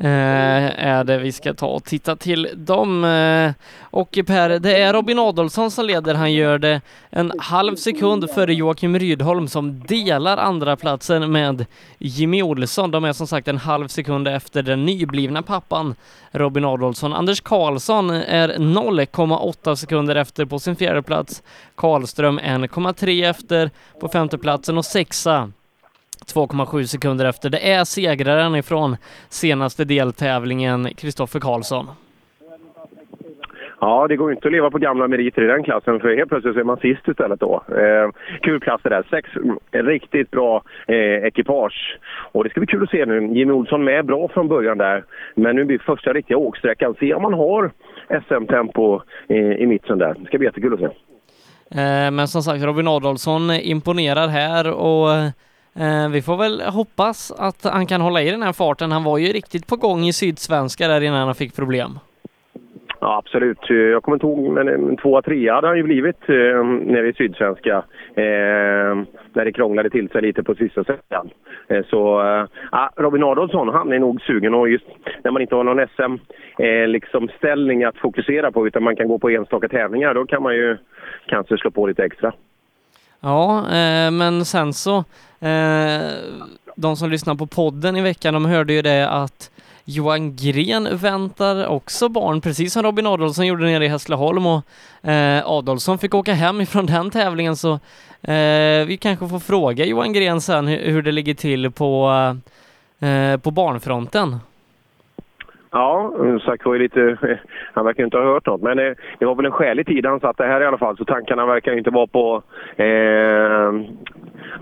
Speaker 2: eh, är det vi ska ta och titta till dem. Eh, och Per, det är Robin Adolfsson som leder. Han gör det en halv sekund före Joakim Rydholm som delar andra platsen med Jimmy Olsson. De är som sagt en halv sekund efter den nyblivna pappan Robin Adolfsson. Anders Karlsson är 0,8 sekunder efter på sin fjärde plats. Karlström 1,3 efter på femteplatsen och sexa 2,7 sekunder efter. Det är segraren ifrån senaste deltävlingen, Kristoffer Karlsson.
Speaker 1: Ja, det går ju inte att leva på gamla meriter i den klassen för helt plötsligt så är man sist istället då. Eh, kul klass det där. Sex mm, riktigt bra eh, ekipage. Och det ska bli kul att se nu. Jimmy Olsson med bra från början där. Men nu blir första riktiga åksträckan. Se om man har SM-tempo eh, i mitten där. Det ska bli jättekul att se.
Speaker 2: Eh, Men som sagt, Robin Adolfsson imponerar här och eh, Eh, vi får väl hoppas att han kan hålla i den här farten. Han var ju riktigt på gång i Sydsvenska där innan han fick problem.
Speaker 1: Ja, absolut. Jag kommer inte ihåg, men en tvåa, trea hade han ju blivit eh, nere i Sydsvenska. Eh, när det krånglade till sig lite på sista sättet. Eh, så eh, ah, Robin Adolfsson, han är nog sugen. Och just när man inte har någon SM-ställning eh, liksom ställning att fokusera på utan man kan gå på enstaka tävlingar, då kan man ju kanske slå på lite extra.
Speaker 2: Ja, eh, men sen så, eh, de som lyssnar på podden i veckan, de hörde ju det att Johan Gren väntar också barn, precis som Robin Adolfsson gjorde nere i Hässleholm och eh, Adolfsson fick åka hem ifrån den tävlingen så eh, vi kanske får fråga Johan Gren sen hur, hur det ligger till på, eh, på barnfronten.
Speaker 1: Ja, Zack var ju lite... Han verkar inte ha hört något. Men eh, det var väl en skälig tid han satt det här i alla fall. Så tankarna verkar inte vara på eh,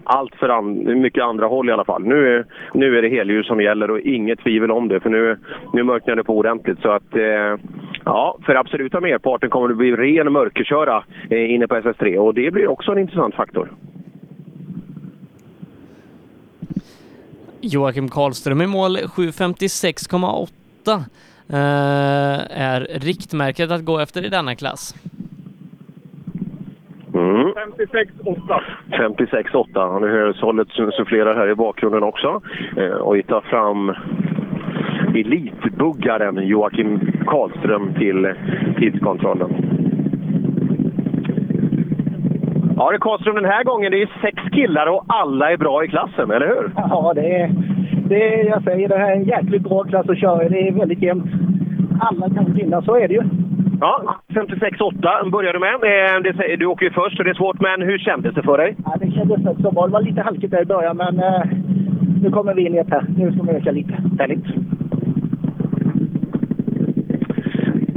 Speaker 1: allt för an, mycket andra håll i alla fall. Nu, är- nu är det helljus som gäller och inget tvivel om det. För nu, nu mörknar det på ordentligt. Så att... Eh, ja, för absoluta merparten kommer det bli ren mörkerköra eh, inne på SS3. Och det blir också en intressant faktor.
Speaker 2: Joakim Karlström i mål 7.56,8 eh, är riktmärket att gå efter i denna klass.
Speaker 1: Mm.
Speaker 13: 56-8.
Speaker 1: 56-8. Nu hörs hållet sufflerar här i bakgrunden också. Eh, och vi tar fram elitbuggaren Joakim Karlström till tidskontrollen. Ja, det är Karlström den här gången. Det är sex killar och alla är bra i klassen, eller hur?
Speaker 18: Ja, det är, det jag säger det här är en jäkligt bra klass att köra i. Det är väldigt jämnt. Alla kan vinna, så är det ju.
Speaker 1: Ja, 56-8 börjar du med. Eh, du åker ju först så det är svårt, men hur kändes det för dig?
Speaker 18: Ja, det kändes rätt så bra. Det var lite halkigt där i början, men eh, nu kommer vi ner här. Nu ska vi öka lite.
Speaker 1: Härligt.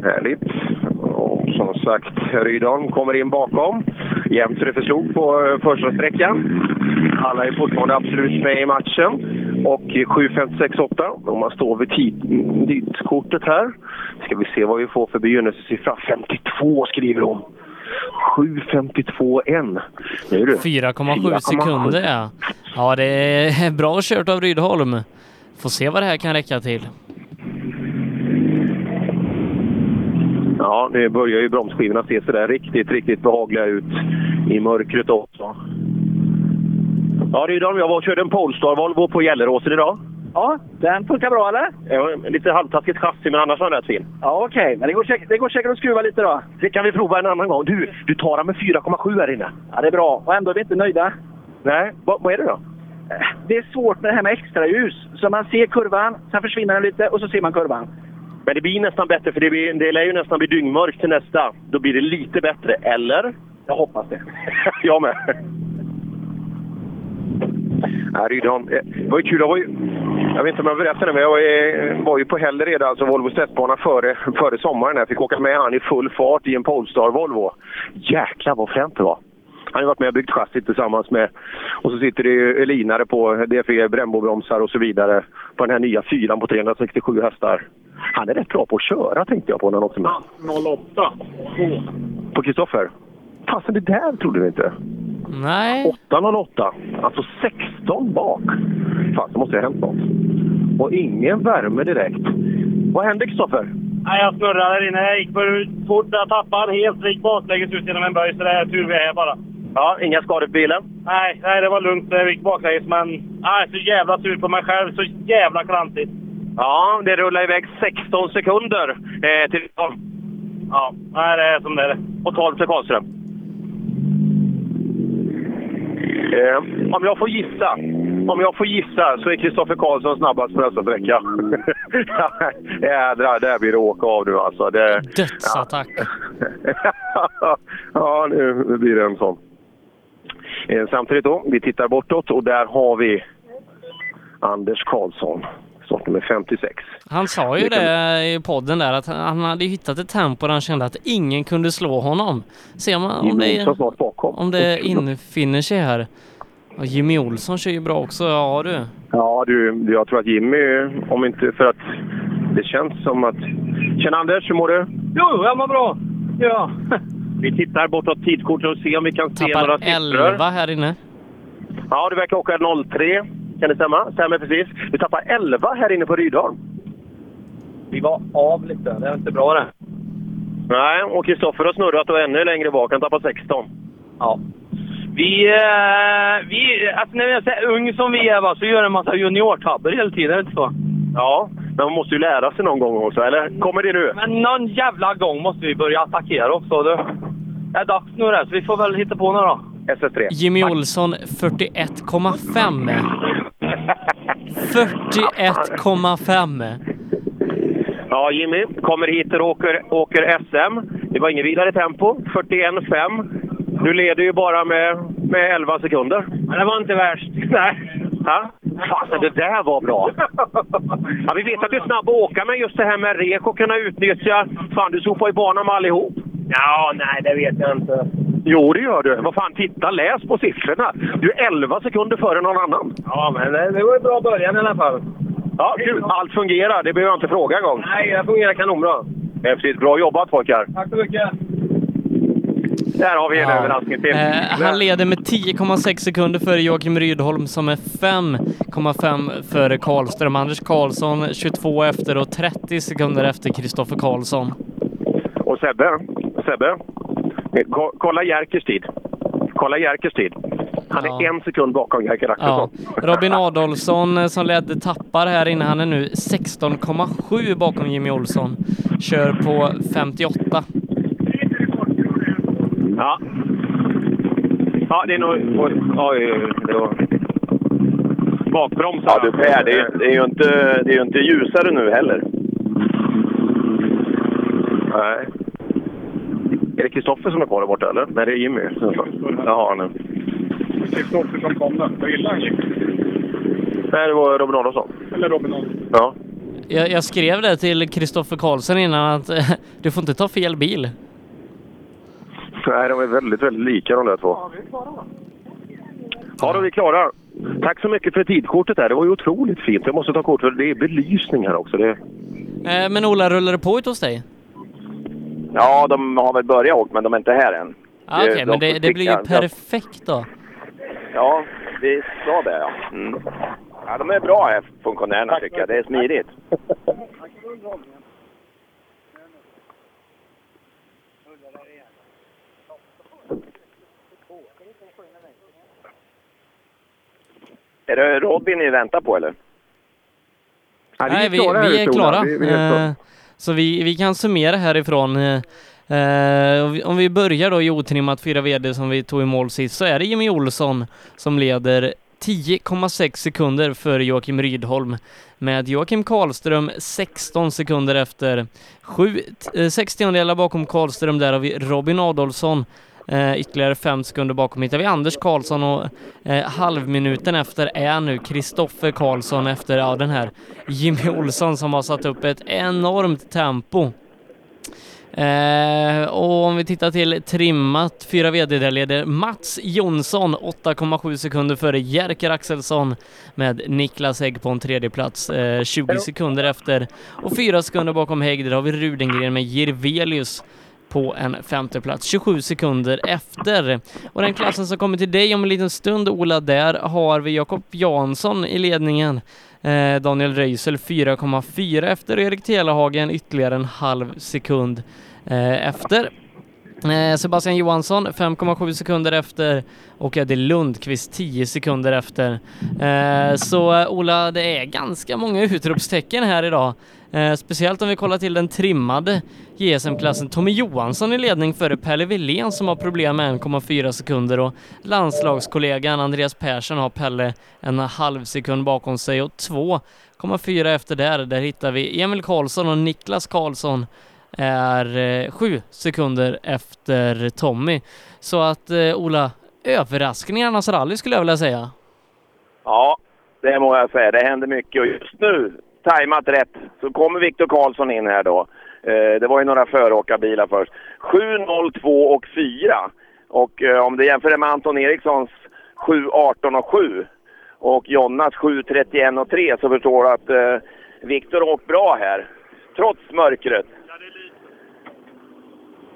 Speaker 1: Härligt. Och som sagt, Rydholm kommer in bakom. Jämnt så det förslog på eh, första sträckan. Alla är fortfarande absolut med i matchen. Och 7.56,8 om man står vid tid- tidskortet här. Ska vi se vad vi får för begynnelsesiffra. 52 skriver de. 7.52,1. Nu är du.
Speaker 2: 4,7 sekunder ja. Ja, det är bra kört av Rydholm. Får se vad det här kan räcka till.
Speaker 1: Ja, nu börjar ju bromsskivorna se sådär riktigt, riktigt behagliga ut i mörkret också. Ja, Rydholm, jag var och körde en Polestar Volvo på Gelleråsen idag.
Speaker 18: Ja, den funkar bra eller?
Speaker 1: Ja, lite halvtaskigt chassi, men annars var den rätt fin.
Speaker 18: Ja, okej. Men det går, säkert, det går säkert att skruva lite då.
Speaker 1: Det kan vi prova en annan gång. Du, du tar den med 4,7 här inne.
Speaker 18: Ja, det är bra. Och ändå är vi inte nöjda.
Speaker 1: Nej, vad, vad är det då?
Speaker 18: Det är svårt med det här med extra ljus. Så man ser kurvan, sen försvinner den lite och så ser man kurvan.
Speaker 1: Men det blir nästan bättre, för det, blir, det lär ju nästan bli dyngmörkt till nästa. Då blir det lite bättre, eller?
Speaker 18: Jag hoppas det.
Speaker 1: jag med. Nej, Rydholm, eh, det var ju kul. Jag, var ju, jag vet inte om jag berättade det, men jag var, ju- var ju på Hällered, alltså Volvos testbana, före, före sommaren. Jag fick åka med han i full fart i en Polestar Volvo. Jäklar vad fränt det var! Han har ju varit med och byggt chassit tillsammans med... Och så sitter det ju elinare på DFE, Brembo-bromsar och så vidare på den här nya fyran på 367 hästar. Han är rätt bra på att köra tänkte jag på när han åkte med.
Speaker 13: 08.
Speaker 1: På Kristoffer? Fasen, det där trodde vi inte.
Speaker 2: Nej.
Speaker 1: 808. Alltså 16 bak. Fan, det måste ha hänt något. Och ingen värme direkt. Vad hände Kristoffer?
Speaker 16: Nej, jag snurrade där inne. Jag gick för fort. Jag tappade han helt. Gick baklänges ut genom en böj. Så det är tur vi är här bara.
Speaker 1: Ja, inga skador på bilen?
Speaker 16: Nej, nej, det var lugnt. Jag gick baklänges. Men nej, så jävla sur på mig själv. Så jävla klantigt.
Speaker 1: Ja, det rullar iväg 16 sekunder eh, till
Speaker 16: Ja, nej, det är som det är.
Speaker 1: Och 12 till Karlström. Eh, om jag får gissa, om jag får gissa så är Kristoffer Karlsson snabbast på nästa sträcka. Jädrar, där blir det åka av nu alltså. Det,
Speaker 2: Dödsattack.
Speaker 1: ja, nu nu blir det en sån. Eh, samtidigt då, vi tittar bortåt och där har vi Anders Karlsson, startnummer 56.
Speaker 2: Han sa ju det i podden där att han hade hittat ett tempo där han kände att ingen kunde slå honom. Ser man om
Speaker 1: Jimmy
Speaker 2: det,
Speaker 1: snart bakom.
Speaker 2: om det infinner sig här. Och Jimmy Olsson kör ju bra också, ja du.
Speaker 1: Ja, du, jag tror att Jimmy, om inte för att det känns som att... Tjena Anders, hur mår du?
Speaker 16: Jo, jag mår bra. Ja.
Speaker 1: Vi tittar bortåt tidskortet och ser om vi kan se några
Speaker 2: Tappar
Speaker 1: siffror.
Speaker 2: 11 här inne.
Speaker 1: Ja, du verkar åka 03. Kan det stämma? Stämmer precis. Du tappar 11 här inne på Rydholm.
Speaker 18: Vi var av lite. Det är inte bra det.
Speaker 1: Nej, och Kristoffer har snurrat och ännu längre bak. Han tappar 16.
Speaker 18: Ja.
Speaker 16: Vi, eh, vi, alltså när vi är så ung som vi är va, så gör en massa juniortabbar hela tiden, är det inte så?
Speaker 1: Ja, men man måste ju lära sig någon gång också, eller? Kommer det nu?
Speaker 16: Men någon jävla gång måste vi börja attackera också. Du. Det är dags nu det, så vi får väl hitta på några.
Speaker 1: SS3.
Speaker 2: Jimmy Olsson 41,5. 41,5.
Speaker 1: Ja, Jimmy kommer hit och åker, åker SM. Det var ingen vidare tempo. 41,5. Du leder ju bara med, med 11 sekunder.
Speaker 16: Men det var inte värst.
Speaker 1: Nej. Ha? Fasen, det där var bra! Ja, vi vet att du är snabb att åka, men just det här med rek och kunna utnyttja... Fan, du sopar ju banan med allihop.
Speaker 17: Ja, nej, det vet jag inte.
Speaker 1: Jo, det gör du. Vad fan, titta, läs på siffrorna. Du är 11 sekunder före någon annan.
Speaker 17: Ja, men det, det var en bra början i alla fall.
Speaker 1: Ja, kul. Allt fungerar. Det behöver jag inte fråga en gång.
Speaker 17: Nej, det fungerar kanonbra.
Speaker 1: Häftigt. Bra jobbat pojkar.
Speaker 17: Tack så mycket.
Speaker 1: Där har vi en överraskning till.
Speaker 2: Eh, han leder med 10,6 sekunder före Joakim Rydholm som är 5,5 före Karlström. Anders Karlsson 22 efter och 30 sekunder efter Kristoffer Karlsson.
Speaker 1: Och Sebbe, Sebbe. Ko- Kolla Jerkers tid. Kolla Jerkers tid. Han är en sekund bakom Jerker
Speaker 2: Ja.
Speaker 1: Axelsson.
Speaker 2: Robin Adolfsson eh, som ledde tappar här inne. Han är nu 16,7 bakom Jimmy Olsson. Kör på 58.
Speaker 1: Ja. Ja, det är nog... Oj, oj, det var... Bakbromsar.
Speaker 12: Ja du Per, det är, det är ju inte, det är ju inte ljusare nu heller.
Speaker 1: Nej. Är det Kristoffer som är kvar där borta, eller? Nej, det är Jimmy. Jaha, nu.
Speaker 9: Kristoffer som kom där. Vad illa han gick.
Speaker 1: Nej, det var Robin Adolfsson.
Speaker 9: Eller Robin Olsson.
Speaker 1: Ja.
Speaker 2: Jag, jag skrev det till Kristoffer Karlsson innan att du får inte ta fel bil.
Speaker 1: Nej, de är väldigt, väldigt lika de där två. Ja, då är vi klara. Tack så mycket för tidkortet där. Det var ju otroligt fint. Jag måste ta kort för det är belysning här också. Det...
Speaker 2: Eh, Men Ola, rullar det på ut hos dig?
Speaker 12: Ja, de har väl börjat åka, men de är inte här än.
Speaker 2: Ah, Okej,
Speaker 12: de
Speaker 2: men det, det blir ju perfekt då.
Speaker 12: Ja, vi sa det ja. Mm. Ja, de är bra här, funktionärerna tycker jag. Det är smidigt. Är det Robin ni väntar på eller?
Speaker 2: Nej, vi, vi är klara. Eh, så vi, vi kan summera härifrån. Eh, eh om vi- börjar då i otrimmat fyra VD som vi tog i mål sist så är det Jimmy Olsson som leder 10,6 sekunder före Joakim Rydholm med Joakim Karlström 16 sekunder efter. Sju eh, sex tiondelar bakom Karlström, där har vi Robin Adolfsson Eh, ytterligare fem sekunder bakom hittar vi Anders Karlsson och eh, halvminuten efter är nu Kristoffer Karlsson efter ja, den här Jimmy Olsson som har satt upp ett enormt tempo. Eh, och om vi tittar till trimmat fyra VD där leder Mats Jonsson 8,7 sekunder före Jerker Axelsson med Niklas Hägg på en tredje plats eh, 20 sekunder efter. Och fyra sekunder bakom Hägg där har vi Rudengren med Jirvelius på en femte plats 27 sekunder efter. Och den klassen som kommer till dig om en liten stund Ola, där har vi Jakob Jansson i ledningen. Eh, Daniel Röisel 4,4 efter och Erik Telehagen ytterligare en halv sekund eh, efter. Eh, Sebastian Johansson 5,7 sekunder efter och Eddie Lundqvist 10 sekunder efter. Eh, så Ola, det är ganska många utropstecken här idag. Eh, speciellt om vi kollar till den trimmade JSM-klassen. Tommy Johansson i ledning före Pelle Wilén som har problem med 1,4 sekunder och landslagskollegan Andreas Persson har Pelle en halv sekund bakom sig och 2,4 efter där. Där hittar vi Emil Karlsson och Niklas Karlsson är eh, sju sekunder efter Tommy. Så att eh, Ola, överraskningarnas rally skulle jag vilja säga.
Speaker 12: Ja, det må jag säga. Det händer mycket och just nu, tajmat rätt, så kommer Viktor Karlsson in här då. Eh, det var ju några föråkarbilar först. 7, 0, 2 och 4. Och eh, om du jämför det med Anton Erikssons 7, 18 och 7 och Jonnas 7, 31 och 3 så förstår du att eh, Viktor har åkt bra här. Trots mörkret.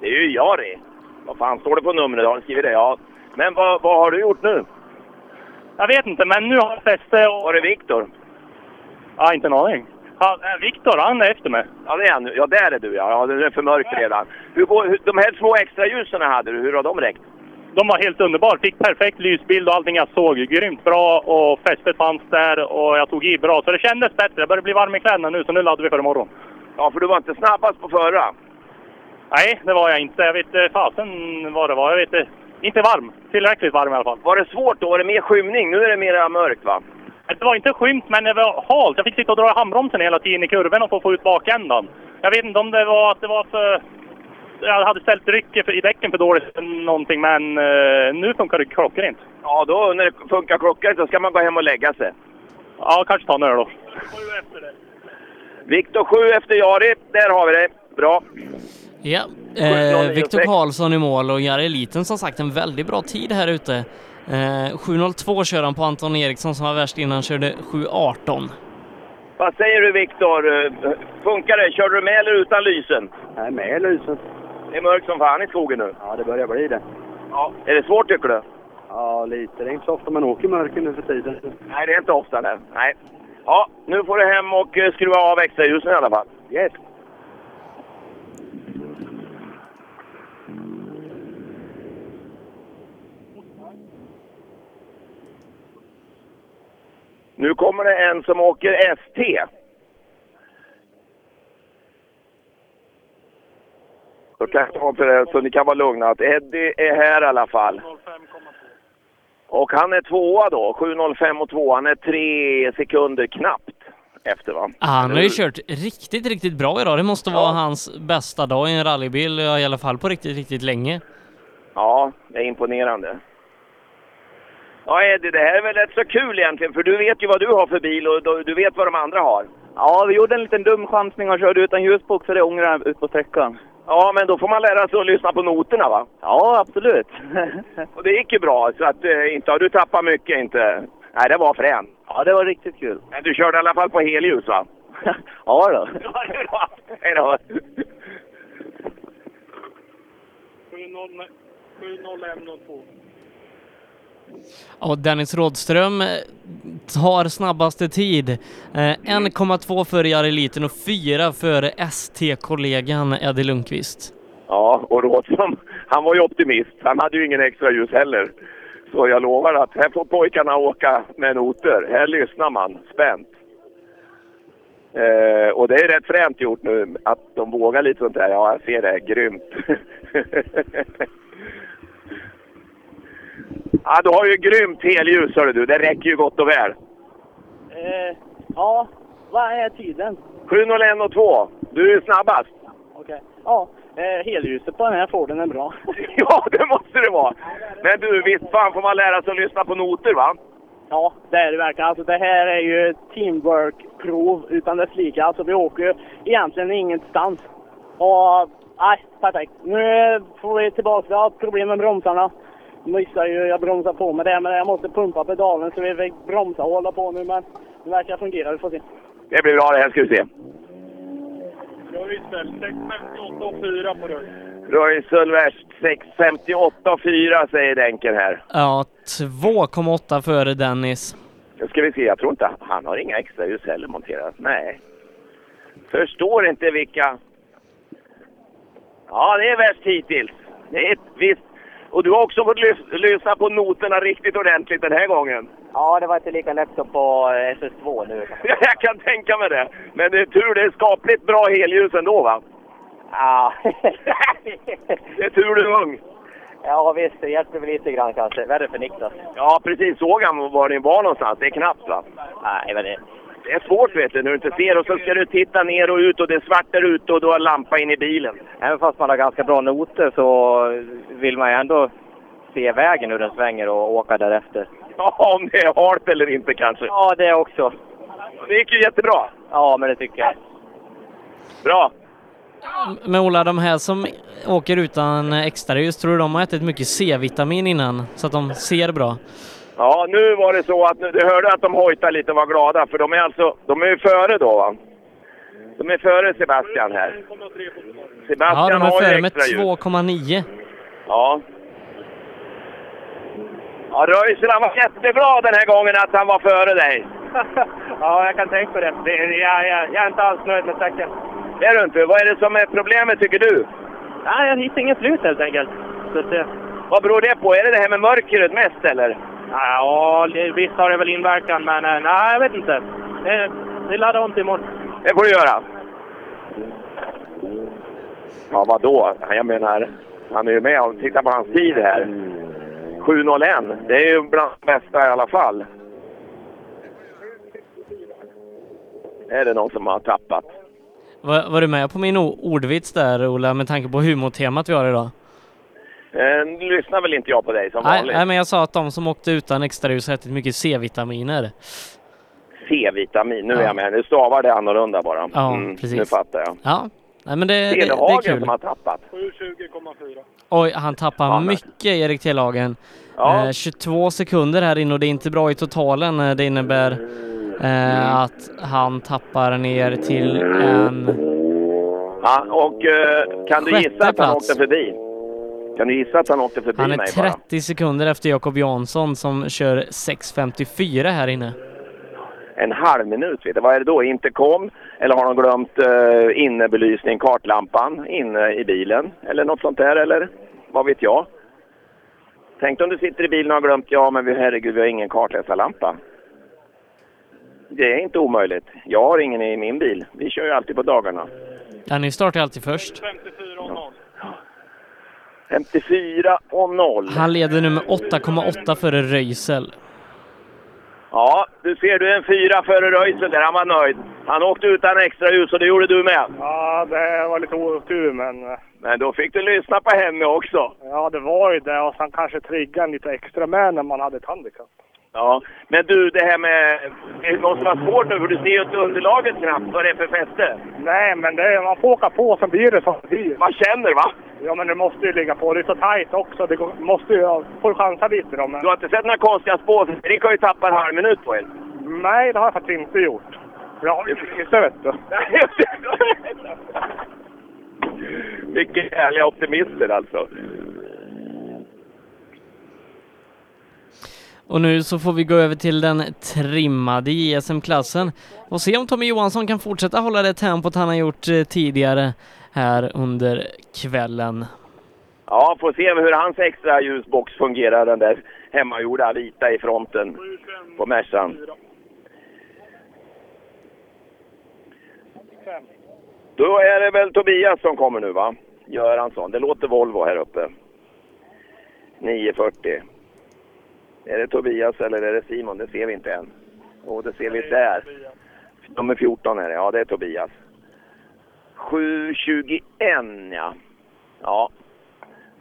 Speaker 12: Det är ju Jari. Vad fan står det på numret? Har du skrivit det? Ja. Men vad, vad har du gjort nu?
Speaker 14: Jag vet inte, men nu har jag fäste och...
Speaker 12: Var det Viktor?
Speaker 14: Ja, inte en aning. Ja, eh, Viktor, han är efter mig.
Speaker 12: Ja, det är han. Ja, där är du ja. ja det är för mörkt redan. Hur går, hur, de här små extra ljusen hade du, hur har de räckt?
Speaker 14: De var helt underbara. Fick perfekt lysbild och allting jag såg. Grymt bra och fästet fanns där och jag tog i bra. Så det kändes bättre. Jag börjar bli varm i kläderna nu, så nu laddar vi för imorgon.
Speaker 12: Ja, för du var inte snabbast på förra.
Speaker 14: Nej, det var jag inte. Jag vet inte fasen vad det var. Jag vet inte. Inte varm. Tillräckligt varm i alla fall.
Speaker 12: Var det svårt då? Var det mer skymning? Nu är det mer mörkt va?
Speaker 14: Det var inte skymt, men det var halt. Jag fick sitta och dra i handbromsen hela tiden i kurvan och få få ut bakändan. Jag vet inte om det var att det var för... Jag hade ställt trycket för- i däcken för dåligt eller någonting, men eh, nu funkar det klockrent.
Speaker 12: Ja, då när det funkar klockan så ska man gå hem och lägga sig.
Speaker 14: Ja, kanske ta en öl då.
Speaker 12: Viktor 7 efter Jari. Där har vi det. Bra.
Speaker 2: Ja,
Speaker 12: 7.09,6.
Speaker 2: eh, Viktor Karlsson i mål och Jari Liten som sagt en väldigt bra tid här ute. Eh, 7.02 kör han på Anton Eriksson som var värst innan, körde 7.18.
Speaker 12: Vad säger du Viktor? Eh, Funkar det? Kör du med eller utan lysen?
Speaker 9: Nej, med lysen.
Speaker 12: Det är mörkt som fan i skogen nu.
Speaker 9: Ja, det börjar bli det.
Speaker 12: Ja. Är det svårt tycker du?
Speaker 9: Ja, lite. Det är inte så ofta man åker i mörker nu för tiden.
Speaker 12: Nej, det är inte ofta det. Nej. Ja, nu får du hem och eh, skruva av extraljusen i alla fall.
Speaker 9: Yes.
Speaker 12: Nu kommer det en som åker ST. Då kan jag ta det så ni kan vara lugna att Eddie är här i alla fall. Och han är tvåa då, 7.05 och två. Han är tre sekunder knappt efter va?
Speaker 2: Han har ju kört riktigt, riktigt bra idag. Det måste vara hans bästa dag i en rallybil, i alla fall på riktigt, riktigt länge.
Speaker 12: Ja, det är imponerande. Ja Eddie, det här är väl rätt så kul egentligen för du vet ju vad du har för bil och du- vet vad de andra har.
Speaker 19: Ja, vi gjorde en liten dum chansning och körde utan ljusbok så det ångrar jag ut på sträckan.
Speaker 12: Ja, men då får man lära sig att lyssna på noterna va?
Speaker 19: Ja, absolut.
Speaker 12: Och det gick ju bra, så att eh, inte har du tappat mycket inte. Nej, det var fränt.
Speaker 19: Ja, det var riktigt kul.
Speaker 12: Men du körde i alla fall på helljus va?
Speaker 19: Ja då.
Speaker 12: Ja, det är bra. Hej då.
Speaker 14: 7.01.02.
Speaker 2: Och Dennis Rådström eh, tar snabbaste tid. Eh, 1,2 före Jari Liten och 4 före ST-kollegan Eddie Lundqvist.
Speaker 12: Ja, och Rådström, han var ju optimist. Han hade ju ingen extra ljus heller. Så jag lovar att här får pojkarna åka med noter. Här lyssnar man spänt. Eh, och det är rätt fränt gjort nu att de vågar lite sånt där. Ja, jag ser det. Grymt. ja, du har ju grymt helljus hörru du. Det räcker ju gott och väl.
Speaker 19: Eh, ja, vad är tiden?
Speaker 12: 7.01 och 2. Du är snabbast.
Speaker 19: Okej. Ja, eh, helljuset på den här Forden är bra.
Speaker 12: ja, det måste det vara. Men du, visst fan får man lära sig att lyssna på noter va?
Speaker 19: Ja, det är det verkligen. Alltså det här är ju teamwork-prov utan dess like. Alltså vi åker ju egentligen ingenstans. Och nej, perfekt. Nu får vi tillbaka. Vi har problem med bromsarna. Missar ju, jag bromsar på med det, men jag måste pumpa pedalen så vi fick bromsa och hålla på nu. Men det verkar fungera, vi får se.
Speaker 12: Det blir bra det här ska vi se.
Speaker 14: Röisel 6.58 och 4 på röd.
Speaker 12: Röisel värst 6.58 och 4 säger Denken här.
Speaker 2: Ja, 2,8 före Dennis.
Speaker 12: Nu ska vi se, jag tror inte han har inga extra ljus heller monterat. Nej. Förstår inte vilka... Ja, det är värst hittills. Det är ett visst... Och du har också fått lys- lyssna på noterna riktigt ordentligt den här gången.
Speaker 19: Ja, det var inte lika lätt som på eh, SS2 nu.
Speaker 12: Jag kan tänka mig det. Men det är tur, det är skapligt bra helljus ändå va?
Speaker 19: Ja.
Speaker 12: Det är tur du är ung.
Speaker 19: ja, visst. Det hjälper väl lite grann kanske. Värre för Niklas.
Speaker 12: Ja, precis. Såg han var ni var någonstans? Det är knappt va?
Speaker 19: Nej, men det...
Speaker 12: Det är svårt vet du, när du inte ser och så ska du titta ner och ut och det är svart där ute och du har lampa in i bilen.
Speaker 19: Även fast man har ganska bra noter så vill man ju ändå se vägen hur den svänger och åka därefter.
Speaker 12: Ja, om det är halt eller inte kanske.
Speaker 19: Ja, det också.
Speaker 12: Det gick ju jättebra.
Speaker 19: Ja, men det tycker jag.
Speaker 12: Bra.
Speaker 2: Men Ola, de här som åker utan extra ljus, tror du de har ätit mycket C-vitamin innan så att de ser bra?
Speaker 12: Ja, nu var det så att nu- du hörde att de hojtade lite och var glada för de är alltså, de är ju före då va? De är före Sebastian här.
Speaker 2: Ja,
Speaker 12: Sebastian
Speaker 2: de är före med
Speaker 12: extra ljus.
Speaker 2: 2,9.
Speaker 12: Ja. Ja, Röisel han var jätteglad den här gången att han var före dig.
Speaker 19: ja, jag kan tänka på det. det jag, jag, jag är inte alls nöjd med sträckan.
Speaker 12: Det är du inte. Vad är det som är problemet tycker du?
Speaker 19: Nej, jag hittar inget slut helt enkelt. Så att, eh,
Speaker 12: Vad beror det på? Är det det här med mörkret mest eller?
Speaker 19: ja, det- visst har det väl inverkan, men eh, nej, jag vet inte. Det, vi laddar om till imorgon.
Speaker 12: Det får du göra. Ja, vadå? Jag menar, han är ju med och titta på hans tid här. 7.01. Det är ju bland de bästa i alla fall. Är det någon som har tappat?
Speaker 2: Var, var du med på min ordvits där Ola, med tanke på humortemat vi har idag?
Speaker 12: Eh, nu lyssnar väl inte jag på dig som
Speaker 2: Nej,
Speaker 12: vanligt?
Speaker 2: nej, men jag sa att de som åkte utan extra ljus har ätit mycket C-vitaminer.
Speaker 12: C-vitamin. Nu är jag med. Nu stavar det annorlunda bara. Mm,
Speaker 2: Ja, precis.
Speaker 12: Nu fattar jag.
Speaker 2: Ja, nej, men det, det, det är
Speaker 12: Telehagen
Speaker 2: kul.
Speaker 12: som har tappat.
Speaker 9: 720,4.
Speaker 2: Oj, han tappar mycket Erik Telehagen.
Speaker 12: Ja.
Speaker 2: Eh, 22 sekunder här inne och det är inte bra i totalen. Eh, Det innebär eh, att han tappar ner till en...
Speaker 12: Ja, och eh, kan du gissa att han åkte förbi? Kan du gissa att han åkte förbi
Speaker 2: Han är
Speaker 12: mig bara?
Speaker 2: 30 sekunder efter Jakob Jansson som kör 6.54 här inne.
Speaker 12: En halv minut, vet du. Vad är det då? Intercom? Eller har de glömt uh, innebelysning, kartlampan inne i bilen? Eller något sånt där, eller? Vad vet jag? Tänk om du sitter i bilen och har glömt, ja men vi, herregud, vi har ingen kartläsarlampa. Det är inte omöjligt. Jag har ingen i min bil. Vi kör ju alltid på dagarna.
Speaker 2: Ja, ni startar alltid först.
Speaker 12: 54 och 0.
Speaker 2: Han leder nu med 8,8 före Röisel.
Speaker 12: Ja, du ser du en fyra före Röisel där. Han var nöjd. Han åkte utan extra ljus och det gjorde du med.
Speaker 14: Ja, det var lite otur, men... eh,
Speaker 12: Men då fick du lyssna på henne också.
Speaker 14: Ja, det var ju det. Och sen kanske trigga lite extra med när man hade ett handikapp.
Speaker 12: Ja, men du det här med... Det måste vara svårt nu för du ser ju inte underlaget knappt. Vad det är för fäste.
Speaker 14: Nej, men det är, man får åka på, sen blir det som det blir.
Speaker 12: Man känner va?
Speaker 14: Ja, men det måste ju ligga på. Det är så tajt också. Det går, måste ju... Får chansa lite då, men...
Speaker 12: Du har inte sett några konstiga spår? Erik har ju tappat en halv minut på er.
Speaker 14: Nej, det har jag faktiskt inte gjort. Jag har ju inte vet du.
Speaker 12: Vilka härliga optimister alltså.
Speaker 2: Och nu så får vi gå över till den trimmade JSM-klassen och se om Tommy Johansson kan fortsätta hålla det tempot han har gjort eh, tidigare här under kvällen.
Speaker 12: Ja, får se hur hans extra ljusbox fungerar. Den där hemmagjorda vita i fronten på Mercan. Då är det väl Tobias som kommer nu va? Göransson. Det låter Volvo här uppe. 940. Är det Tobias eller är det Simon? Det ser vi inte än. Och det ser vi där. Nummer 14 är det. Ja, det är Tobias. 721 ja. Ja,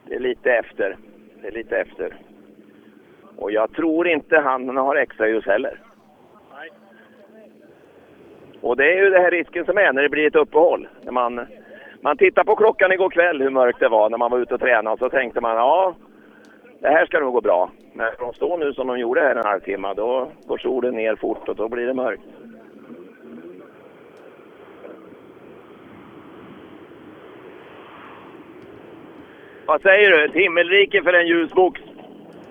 Speaker 12: det är lite efter. Det är lite efter. Och jag tror inte han har extra ljus heller. Och det är ju det här risken som är när det blir ett uppehåll. När man, man tittar på klockan igår kväll hur mörkt det var när man var ute och tränade och så tänkte man ja, det här ska nog gå bra. Men när de står nu som de gjorde här en halvtimme, då går solen ner fort och då blir det mörkt. Vad säger du? Ett himmelrike för en ljusbox?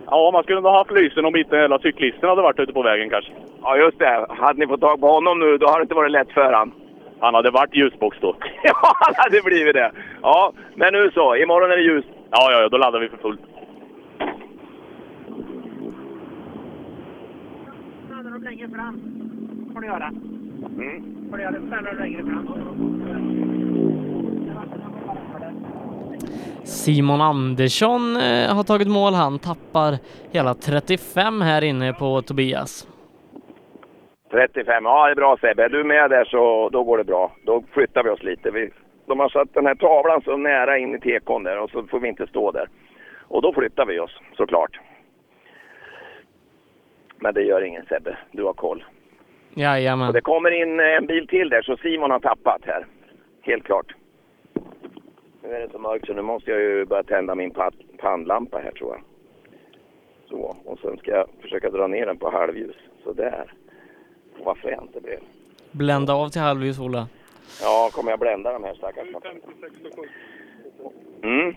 Speaker 14: Ja, man skulle nog ha haft lysen om inte hela cyklisten hade varit ute på vägen kanske.
Speaker 12: Ja, just det. Hade ni fått tag på honom nu, då hade det inte varit lätt för han.
Speaker 14: Han hade varit ljusbox då.
Speaker 12: ja, han hade blivit det. Ja, men nu så. Imorgon är det ljus.
Speaker 14: Ja, ja, ja, då laddar vi för fullt.
Speaker 15: Stannar de längre fram. får du göra.
Speaker 12: Mm.
Speaker 15: Får du göra. De längre fram.
Speaker 2: Simon Andersson eh, har tagit mål. Han tappar hela 35 här inne på Tobias.
Speaker 12: 35. Ja, det är bra Sebbe. Är du med där så då går det bra. Då flyttar vi oss lite. Vi, de har satt den här tavlan så nära in i tekon där och så får vi inte stå där. Och då flyttar vi oss såklart. Men det gör ingen Sebbe. Du har koll.
Speaker 2: Jajamän.
Speaker 12: Och det kommer in eh, en bil till där så Simon har tappat här. Helt klart. Nu är det så mörkt så nu måste jag ju börja tända min pa- pannlampa här tror jag. Så, och sen ska jag försöka dra ner den på halvljus. Så där. Vad fränt det blev.
Speaker 2: Blända av till halvljus, Ola.
Speaker 12: Ja, kommer jag blända de här stackars Mm.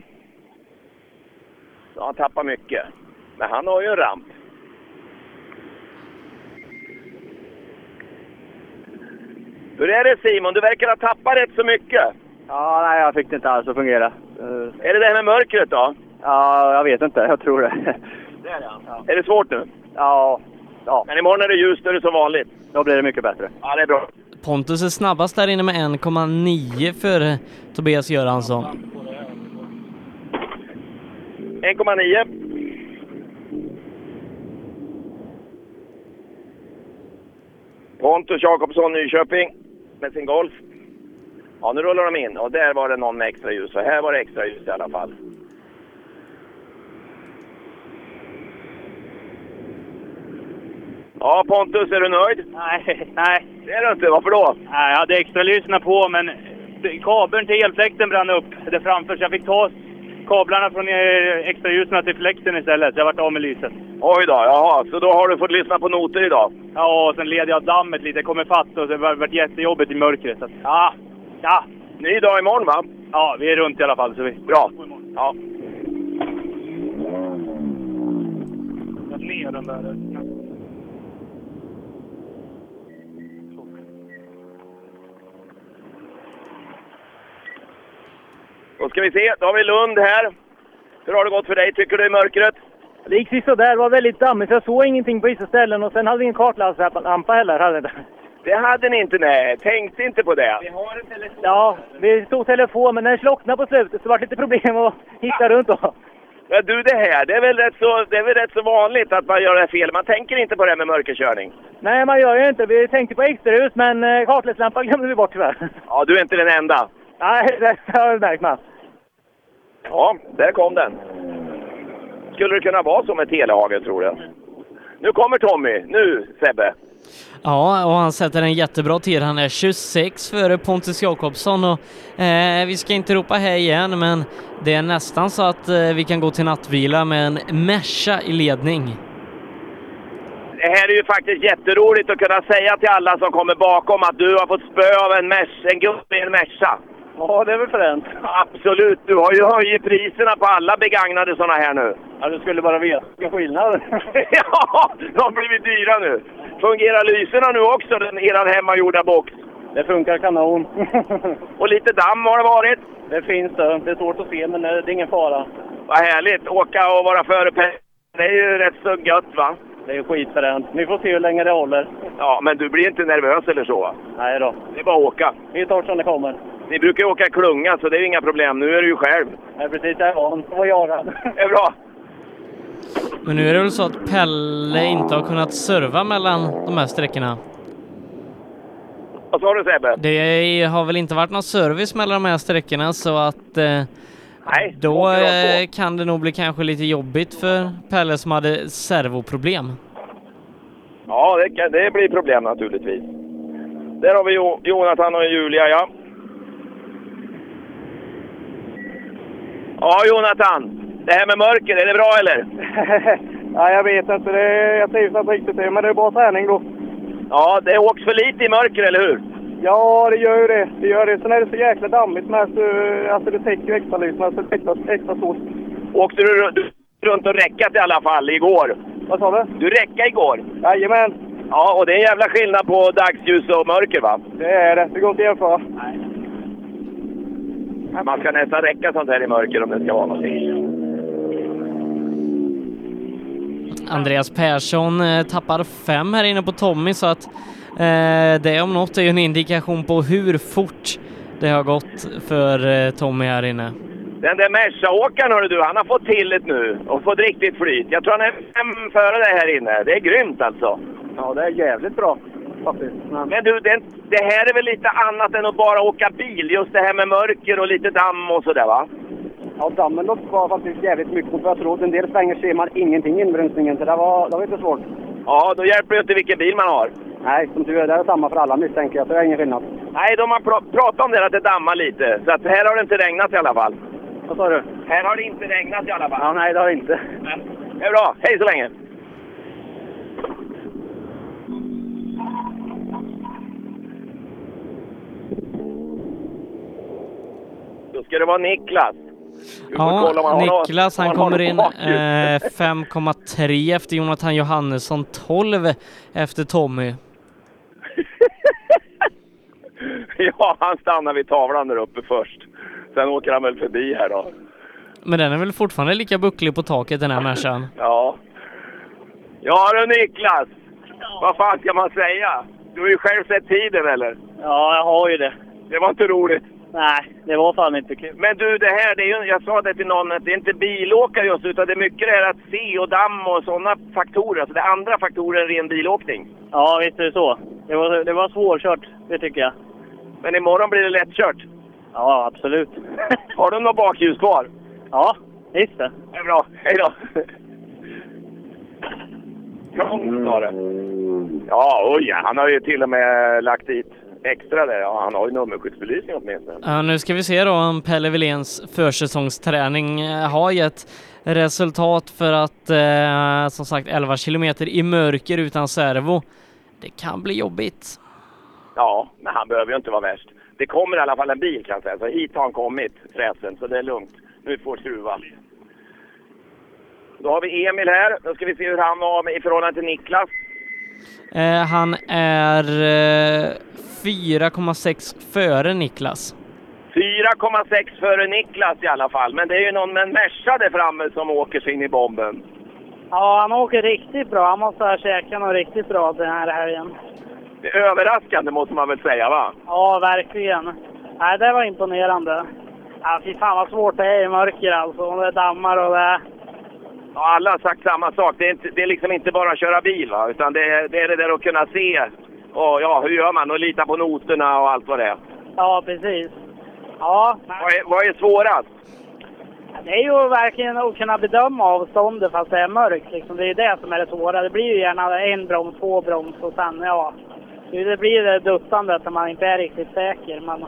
Speaker 12: Ja, han tappar mycket. Men han har ju en ramp. Hur är det Simon? Du verkar ha tappat rätt så mycket.
Speaker 20: Ja, nej, jag fick det inte alls att fungera. Uh,
Speaker 12: Är det det här med mörkret då?
Speaker 20: ja, jag vet inte. Jag tror det.
Speaker 12: Det är det ja. Är det svårt nu?
Speaker 20: Ja. ja.
Speaker 12: Men imorgon är det ljust, då är det som vanligt.
Speaker 20: Då blir det mycket bättre.
Speaker 12: Ja, det är bra.
Speaker 2: Pontus är snabbast där inne med 1,9 för Tobias Göransson.
Speaker 12: 1,9. Pontus Jakobsson, Nyköping, med sin Golf. Ja, nu rullar de in och där var det någon med extra ljus. Så här var det extra ljus i alla fall. Ja, Pontus, är du nöjd?
Speaker 21: Nej, nej.
Speaker 12: Det är du inte. Varför då?
Speaker 21: Nej, jag hade extra lyssna på, men kabeln till elfläkten brann upp där framför, så jag fick ta kablarna från eh, extraljusen till fläkten istället. Jag vart av med lyset.
Speaker 12: Oj då, jaha. Så då har du fått lyssna på noter idag?
Speaker 21: Ja, och sen led jag dammet lite, kom fatt och det var varit jättejobbigt i mörkret. Så, att- ja, ja.
Speaker 12: Ny dag imorgon va?
Speaker 21: Ja, vi är runt i alla fall. Så vi...
Speaker 12: Bra. Ja.
Speaker 21: Ner den där.
Speaker 12: Då ska vi se. Då har vi Lund här. Hur har det gått för dig, tycker du, i mörkret?
Speaker 19: Det gick sist där. Det var väldigt dammigt. Jag såg ingenting på vissa ställen och sen hade vi ingen kartlampa heller. Hade vi inte.
Speaker 12: Det hade ni inte, nej. Tänkte inte på det.
Speaker 19: Ja, vi stod telefon, men när den slocknade på slutet så var det lite problem att hitta runt då.
Speaker 12: Men du, det här, det är, väl rätt så, det är väl rätt så vanligt att man gör det här fel. Man tänker inte på det här med mörkerkörning.
Speaker 19: Nej, man gör ju inte. Vi tänkte på extrahus, men eh, kartledslampan glömde vi bort tyvärr.
Speaker 12: Ja, du är inte den enda.
Speaker 19: Nej, det har jag märkt med.
Speaker 12: Ja, där kom den. Skulle det kunna vara så med Telehage, tror du? Nu kommer Tommy. Nu, Sebbe.
Speaker 2: Ja, och han sätter en jättebra tid. Han är 26 före Pontus Jakobsson och eh, vi ska inte ropa här igen, men det är nästan så att eh, vi kan gå till nattvila med en Merca i ledning.
Speaker 12: Det här är ju faktiskt jätteroligt att kunna säga till alla som kommer bakom att du har fått spö av en, Merca, en gubbe i en Merca.
Speaker 19: Ja, det är väl fränt.
Speaker 12: Absolut. Du har ju höjt priserna på alla begagnade sådana här nu.
Speaker 19: Ja, du skulle bara veta vilken skillnad.
Speaker 12: ja, de har blivit dyra nu. Fungerar lyserna nu också, den eran hemmagjorda box?
Speaker 19: Det funkar kanon.
Speaker 12: Och lite damm har det varit.
Speaker 19: Det finns det. Det är svårt att se, men det är ingen fara.
Speaker 12: Vad härligt. Åka och vara före Det är ju rätt så gött va?
Speaker 19: Det är skitfränt. Vi får se hur länge det håller.
Speaker 12: Ja, men du blir inte nervös eller så va?
Speaker 19: Nej då.
Speaker 12: Det är bara att åka.
Speaker 19: Vi tar som det kommer.
Speaker 12: Ni brukar ju åka i klunga så det är inga problem. Nu är du ju själv.
Speaker 19: Nej, precis. Jag är van. Vad göra?
Speaker 12: Det är bra.
Speaker 2: Men nu är det väl så att Pelle inte har kunnat serva mellan de här sträckorna.
Speaker 12: Vad sa du Sebbe?
Speaker 2: Det har väl inte varit någon service mellan de här sträckorna så att eh,
Speaker 12: Nej,
Speaker 2: då eh, kan det nog bli kanske lite jobbigt för Pelle som hade servoproblem.
Speaker 12: Ja, det, kan, det blir problem naturligtvis. Där har vi jo, Jonathan och Julia, ja. Ja, Jonathan. Det här med mörker, är det bra eller?
Speaker 19: Nej, jag vet inte. Det är, jag trivs inte riktigt det, men det är bra träning då.
Speaker 12: Ja, det åks för lite i mörker, eller hur?
Speaker 19: Ja, det gör ju det. Det gör det. Sen är det så jäkla dammigt med. Så, alltså det täcker extralyserna, så det är extra, extra stort.
Speaker 12: Åkte du, du runt och räckat i alla fall igår?
Speaker 19: Vad sa du?
Speaker 12: Du räckade igår?
Speaker 19: Jajamän.
Speaker 12: Ja, och det är en jävla skillnad på dagsljus och mörker va?
Speaker 19: Det är det. Det går inte att jämföra.
Speaker 12: Man ska nästan räcka sånt här i mörker om det ska vara någonting.
Speaker 2: Andreas Persson eh, tappar fem här inne på Tommy så att eh, det om något är ju en indikation på hur fort det har gått för eh, Tommy här inne.
Speaker 12: Den där Merca-åkaren hörru du, han har fått till det nu och fått riktigt flyt. Jag tror han är fem före dig här inne. Det är grymt alltså.
Speaker 19: Ja, det är jävligt bra faktiskt.
Speaker 12: Men du, det, det här är väl lite annat än att bara åka bil? Just det här med mörker och lite damm och sådär va?
Speaker 19: Ja, dammen låg kvar faktiskt jävligt mycket vad jag trodde. En del svänger ser man ingenting i inbromsningen, så det var, det var lite svårt.
Speaker 12: Ja, då hjälper det inte vilken bil man har.
Speaker 19: Nej, som tur är, det är samma för alla misstänker jag, så det är ingen skillnad.
Speaker 12: Nej, de har pr- pratat om det att det dammar lite. Så att här har det inte regnat i alla fall.
Speaker 19: Vad sa du?
Speaker 12: Här har det inte regnat i alla fall.
Speaker 19: Ja, nej, det har det inte.
Speaker 12: Det är bra. Hej så länge! Då ska det vara Niklas. Han
Speaker 2: Ja, Niklas han
Speaker 12: har
Speaker 2: kommer in eh, 5,3 efter Jonathan Johannesson, 12 efter Tommy.
Speaker 12: Ja, han stannar vid tavlan där uppe först. Sen åker han väl förbi här då.
Speaker 2: Men den är väl fortfarande lika bucklig på taket den här Mercan?
Speaker 12: Ja. Ja du Niklas! Vad fan ska man säga? Du har ju själv sett tiden eller?
Speaker 21: Ja, jag har ju det.
Speaker 12: Det var inte roligt.
Speaker 21: Nej, det var fan inte kul.
Speaker 12: Men du, det här, det är ju, jag sa det till någon, att det är inte bilåkare just, utan det är mycket det här att se och damm och sådana faktorer. Alltså det är andra faktorer än ren bilåkning.
Speaker 21: Ja, visst är det så. Det var, det var svårkört, det tycker jag.
Speaker 12: Men imorgon blir det lättkört.
Speaker 21: Ja, absolut.
Speaker 12: Har du något bakljus kvar?
Speaker 21: Ja, visst det.
Speaker 12: Det är bra. Hej då! Krång sa det. Ja, oj, han har ju till och med lagt dit extra där. Ja, han har ju nummerskyddsbelysning åtminstone.
Speaker 2: Ja, nu ska vi se då om Pelle Willéns försäsongsträning eh, har gett resultat för att eh, som sagt 11 kilometer i mörker utan servo. Det kan bli jobbigt.
Speaker 12: Ja, men han behöver ju inte vara värst. Det kommer i alla fall en bil kan jag säga. Så hit har han kommit, fräsen, så det är lugnt. Nu får skruva. Då har vi Emil här. Då ska vi se hur han var i förhållande till Niklas.
Speaker 2: Eh, han är eh, 4,6 före Niklas.
Speaker 12: 4,6 före Niklas i alla fall. Men det är ju någon med en Merca där framme som åker sig in i bomben.
Speaker 19: Ja, han åker riktigt bra. Han måste ha käkat något riktigt bra den här helgen.
Speaker 12: Det är överraskande måste man väl säga va?
Speaker 19: Ja, verkligen. Nej, det var imponerande. Ja, fy fan vad svårt det är i mörker alltså. Och det dammar och det...
Speaker 12: Ja, alla har sagt samma sak. Det är, inte, det är liksom inte bara att köra bil va? Utan det är, det är det där att kunna se. Och ja, hur gör man? Och lita på noterna och allt vad det är.
Speaker 19: Ja, precis. Ja,
Speaker 12: Vad är, vad är svårast?
Speaker 19: det är ju verkligen att kunna bedöma avståndet fast det är mörkt. Liksom. Det är det som är det svåra. Det blir ju gärna en broms, två broms och sen, ja. Det blir det duttandet när man inte är riktigt säker. Men,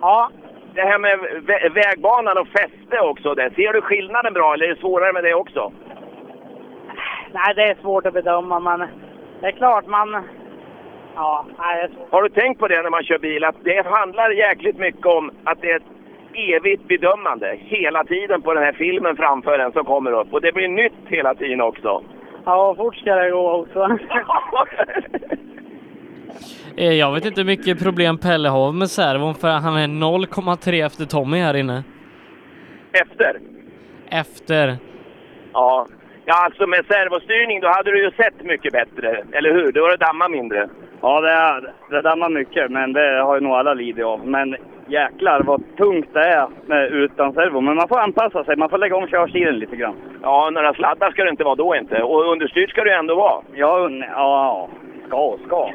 Speaker 19: ja,
Speaker 12: Det här med vä vägbanan och fäste också. Där. Ser du skillnaden bra eller är det svårare med det också?
Speaker 19: nej, det är svårt att bedöma men det är klart man... Ja, nej.
Speaker 12: Har du tänkt på det när man kör bil? Att det handlar jäkligt mycket om att det är ett evigt bedömande hela tiden på den här filmen framför en som kommer upp. Och det blir nytt hela tiden också.
Speaker 19: Ja, fort ska det gå också.
Speaker 2: Eh, jag vet inte hur mycket problem Pelle har med servon för han är 0,3 efter Tommy här inne.
Speaker 12: Efter?
Speaker 2: Efter.
Speaker 12: Ja. Ja, alltså med servostyrning då hade du ju sett mycket bättre, eller hur? Då var det damma mindre.
Speaker 16: Ja, det, är, det dammar mycket, men det har ju nog alla lidit av. Men jäklar vad tungt det är med utan servo. Men man får anpassa sig, man får lägga om körstilen lite grann.
Speaker 12: Ja, några sladdar ska det inte vara då inte. Och understyrt ska det ju ändå vara.
Speaker 16: Ja, un- ja, ska, ska.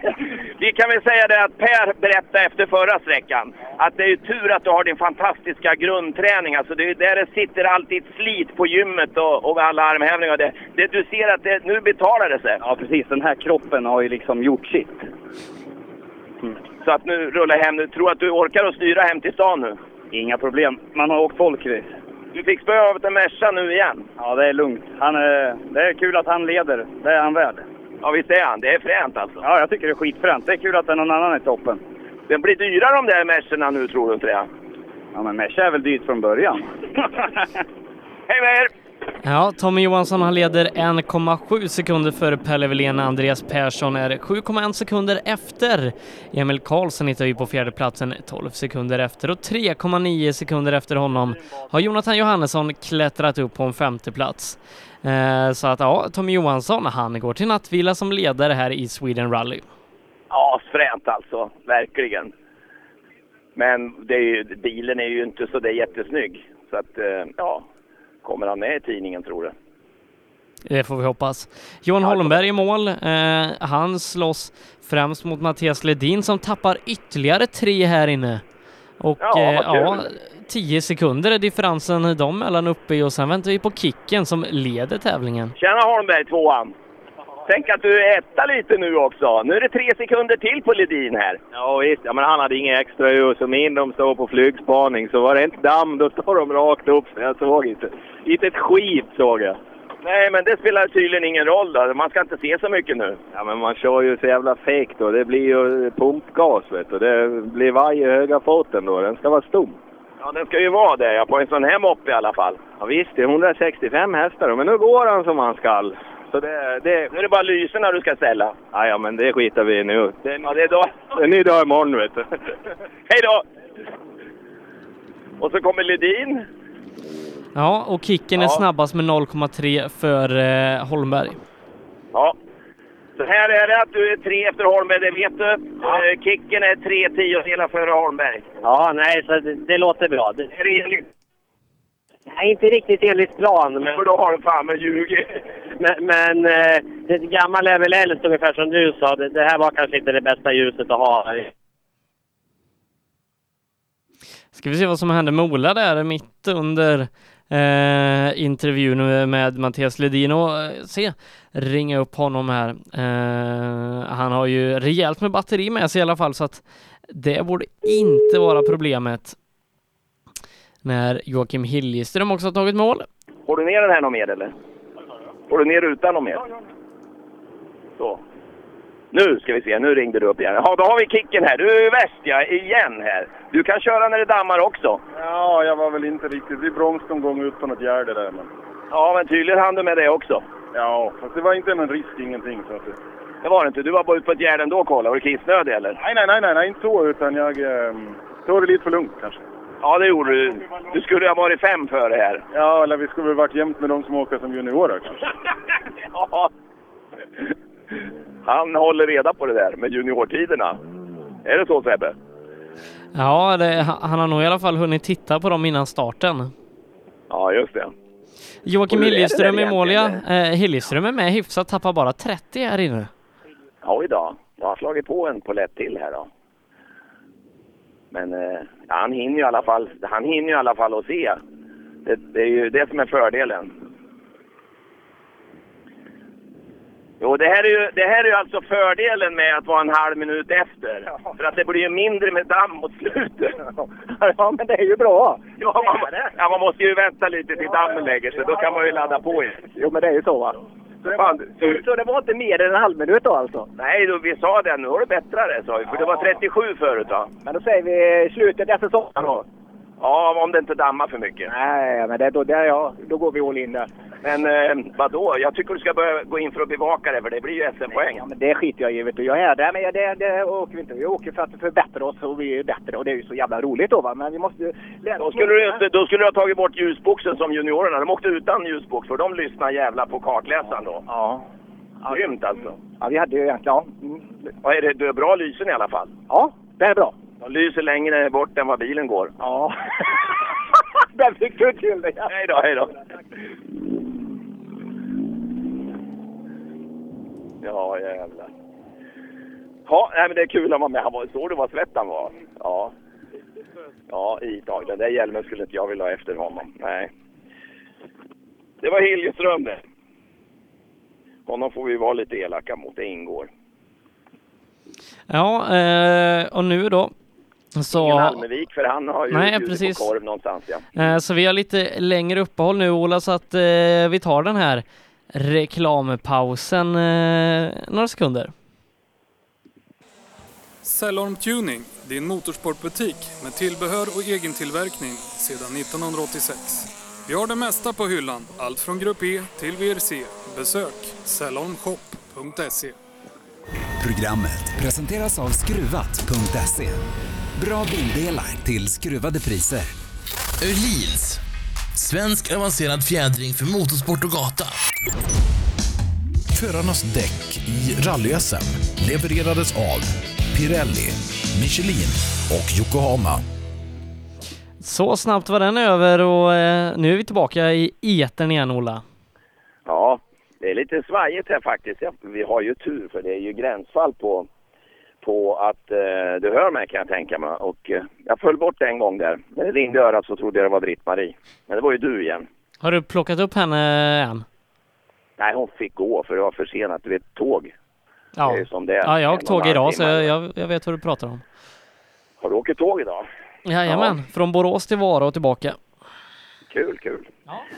Speaker 12: Vi kan väl säga det att Per berättade efter förra sträckan att det är ju tur att du har din fantastiska grundträning. Alltså det är där det sitter alltid slit på gymmet och, och alla armhävningar. Det, det, du ser att det, nu betalar det sig.
Speaker 16: Ja, precis. Den här kroppen har ju liksom gjort sitt.
Speaker 12: Så att nu rullar hem. Nu tror att du orkar att styra hem till stan nu?
Speaker 16: Inga problem. Man har åkt folkrace.
Speaker 12: Du fick spö av en Merca nu igen.
Speaker 16: Ja, det är lugnt. Han det är kul att han leder. Det är han värd.
Speaker 12: Ja, visst är han. Det är fränt alltså.
Speaker 16: Ja, jag tycker det är skitfränt. Det är kul att det är någon annan i toppen.
Speaker 12: Det blir dyrare de där Mercerna nu, tror du inte det?
Speaker 16: Ja, men Merca är väl dyrt från början.
Speaker 12: Hej med er!
Speaker 2: Ja, Tommy Johansson han leder 1,7 sekunder före Pelle Wilén. Andreas Persson är 7,1 sekunder efter. Emil Karlsson hittar vi på fjärdeplatsen 12 sekunder efter och 3,9 sekunder efter honom har Jonathan Johannesson klättrat upp på en femte plats. Eh, så att ja, Tommy Johansson, han går till nattvila som ledare här i Sweden Rally.
Speaker 12: Ja, fränt alltså. Verkligen. Men det är ju, bilen är ju inte så där jättesnygg. Så att, eh, ja. Kommer han med i tidningen tror du?
Speaker 2: Det får vi hoppas. Johan Holmberg i mål. Eh, han slåss främst mot Mattias Ledin som tappar ytterligare tre här inne. Och
Speaker 12: Ja,
Speaker 2: eh, ja, 10 sekunder är differensen dem mellan uppe och sen väntar vi på Kicken som leder tävlingen.
Speaker 12: Tjena Holmberg, tvåan! Tänk att du är etta lite nu också. Nu är det tre sekunder till på Ledin här.
Speaker 22: Ja visst, ja, men han hade inga extra ljus och min de står på flygspaning. Så var det inte damm, då står de rakt upp. Så jag såg inte. Inte ett skit såg jag.
Speaker 12: Nej, men det spelar tydligen ingen roll då. Man ska inte se så mycket nu.
Speaker 22: Ja men man kör ju så jävla fake då. Det blir ju pumpgas vet du. Det blir varje höga foten då. Den ska vara stum.
Speaker 12: Ja, den ska ju vara det ja, på en sån här moppe i alla fall.
Speaker 22: Ja visst, det är 165 hästar då, men nu går han som han skall. Så det, det...
Speaker 12: Nu är det bara lyserna du ska ställa.
Speaker 22: Ja, ja men det skiter vi i nu. Det är,
Speaker 12: Ja, det är då.
Speaker 22: det är en ny dag imorgon vet du.
Speaker 12: Hej då! Och så kommer Ledin.
Speaker 2: Ja, och Kicken är
Speaker 12: Ja.
Speaker 2: snabbast med 0,3 för eh, Holmberg.
Speaker 12: Ja. Så här är det att du är tre efter Holmberg, det vet du. Eh, Kicken är tre tiondelar före Holmberg.
Speaker 21: Ja, nej, så det, det låter bra. Det,
Speaker 12: Är det enligt...
Speaker 21: nej, inte riktigt enligt plan, men,
Speaker 12: För då har du fan med ljugit.
Speaker 21: men, men eh, det gamla Level Else, ungefär som du sa, det, det här var kanske inte det bästa ljuset att ha.
Speaker 2: Ska vi se vad som händer med Ola där mitt under eh, intervjun med Mattias Ledin och eh, se, ringa upp honom här. Eh, han har ju rejält med batteri med sig i alla fall så att det borde inte vara problemet när Joakim Hiljeström också har tagit mål.
Speaker 12: Får du ner den här något mer eller? Får du ner rutan något mer? Så. Nu ska vi se, nu ringde du upp igen. Ja, då har vi kicken här. Du är värst ja, igen här. Du kan köra när det dammar också.
Speaker 23: Ja, jag var väl inte riktigt... Vi bromsade någon gång ut på något gärde där. Men...
Speaker 12: Ja, men tydligen hann du med det också.
Speaker 23: Ja, fast det var inte någon risk, ingenting. Så att det...
Speaker 12: Det var det inte. Du var bara ute på ett gärde ändå och kollade. Var du kissnödig eller?
Speaker 23: Nej, nej, nej, nej, nej, inte så. Utan jag ähm, tog det lite för lugnt kanske.
Speaker 12: Ja, det gjorde du. Du skulle ha varit fem före här.
Speaker 23: Ja, eller vi skulle väl varit jämnt med de som åker som juniorer kanske.
Speaker 12: ja. Han håller reda på det där med juniortiderna. Är det så Sebbe?
Speaker 2: Ja, det, han har nog i alla fall hunnit titta på dem innan starten.
Speaker 12: Ja, just det.
Speaker 2: Joakim
Speaker 12: där
Speaker 2: i mål, ja. Eh, Hiljeström är med hyfsat, tappar bara 30 här inne.
Speaker 12: Oj då. Jag har slagit på en på lätt till här då. Men eh, han hinner ju i alla fall, han hinner ju i alla fall att se. Det, det är ju det som är fördelen. Jo, det här, är ju, det här är ju alltså fördelen med att vara en halv minut efter. För att det blir ju mindre med damm mot slutet.
Speaker 18: Ja, men det är ju bra.
Speaker 12: Ja man, ja, man måste ju vänta lite till dammen lägger sig. Då kan man ju ladda på igen.
Speaker 18: Jo, men det är ju så va.
Speaker 12: Fan, du,
Speaker 18: Så det var inte mer än en halv minut då alltså?
Speaker 12: nej, då, vi sa det. Nu har du bättrat det, sa vi. För det var 37 förut va?
Speaker 18: Men då säger vi slutet av säsongen då.
Speaker 12: Ja, om det inte dammar för mycket.
Speaker 18: Nej, men det, då, det, ja, då går vi all in där.
Speaker 12: Men eh, vadå? Jag tycker du ska börja gå in för att bevaka det, för det blir ju SM-poäng.
Speaker 18: Ja, men det skiter jag i. Vet du. Jag är där, men det, det åker vi inte. Vi åker för att förbättra oss och vi är bättre. Och det är ju så jävla roligt då va. Men vi måste lära
Speaker 12: Då
Speaker 18: oss
Speaker 12: skulle, du då skulle du ha tagit bort ljusboxen som juniorerna. De åkte utan ljusbox, för de lyssnar jävla på kartläsaren då.
Speaker 18: Ja.
Speaker 12: Grymt alltså.
Speaker 18: Ja, vi hade ju egentligen... Ja, mm.
Speaker 12: Är det, du har bra lysen i alla fall.
Speaker 18: ja det är bra.
Speaker 12: De lyser längre bort än vad bilen går.
Speaker 18: Ja. Där fick du till det.
Speaker 12: Hej då, hej då. Ja, jävlar. Ja, nej, men det är kul att vara med. Han var, såg du vad svett han var? Ja. Ja, i tag. Den där hjälmen skulle inte jag vilja ha efter honom. Nej. Det var Hiljeström det. Honom får vi vara lite elaka mot. Det ingår.
Speaker 2: Ja, eh, och nu då så...
Speaker 12: Ingen Almevik, för han har ju
Speaker 2: Nej, precis.
Speaker 12: på korv någonstans. Ja.
Speaker 2: Eh, Så vi har lite längre uppehåll nu Ola, så att eh, vi tar den här reklampausen eh, några sekunder.
Speaker 6: Cellorm Tuning, din motorsportbutik med tillbehör och egentillverkning sedan 1986. Vi har det mesta på hyllan, allt från Grupp E till VRC. Besök cellormshop.se.
Speaker 3: Programmet presenteras av Skruvat.se. Bra bildelar till skruvade priser.
Speaker 4: Öhlins. Svensk avancerad fjädring för motorsport och gata.
Speaker 5: Förarnas däck i rally-SM levererades av Pirelli, Michelin och Yokohama.
Speaker 2: Så snabbt var den över och eh, nu är vi tillbaka i etern igen Ola.
Speaker 12: Ja, det är lite svajigt här faktiskt. Vi har ju tur för det är ju gränsfall på, på att eh, du hör mig kan jag tänka mig. Och eh, jag föll bort en gång där. När det ringde örat så trodde jag det var Britt-Marie. Men det var ju du igen.
Speaker 2: Har du plockat upp henne än?
Speaker 12: Nej, hon fick gå för det var försenat. Du vet, tåg. Det är
Speaker 2: Ja,
Speaker 12: som det är.
Speaker 2: ja jag
Speaker 12: en
Speaker 2: tåg idag så jag, jag, vet vad du pratar om.
Speaker 12: Har du åkt tåg idag?
Speaker 2: Jajamän, från Borås till Vara och tillbaka.
Speaker 12: Kul, kul.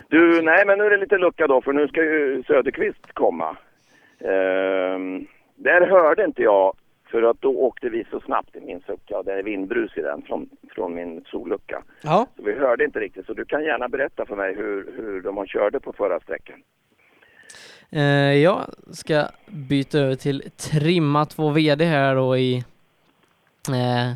Speaker 12: Du, nej men nu är det lite lucka då för nu ska ju Söderqvist komma. Ehm, där hörde inte jag för att då åkte vi så snabbt i min sucka. Det är vindbrus i den från, från min sollucka.
Speaker 2: Ja.
Speaker 12: Så vi hörde inte riktigt. Så du kan gärna berätta för mig hur, hur de har körde på förra sträckan.
Speaker 2: Eh, jag ska byta över till Trimma 2 VD här då i eh,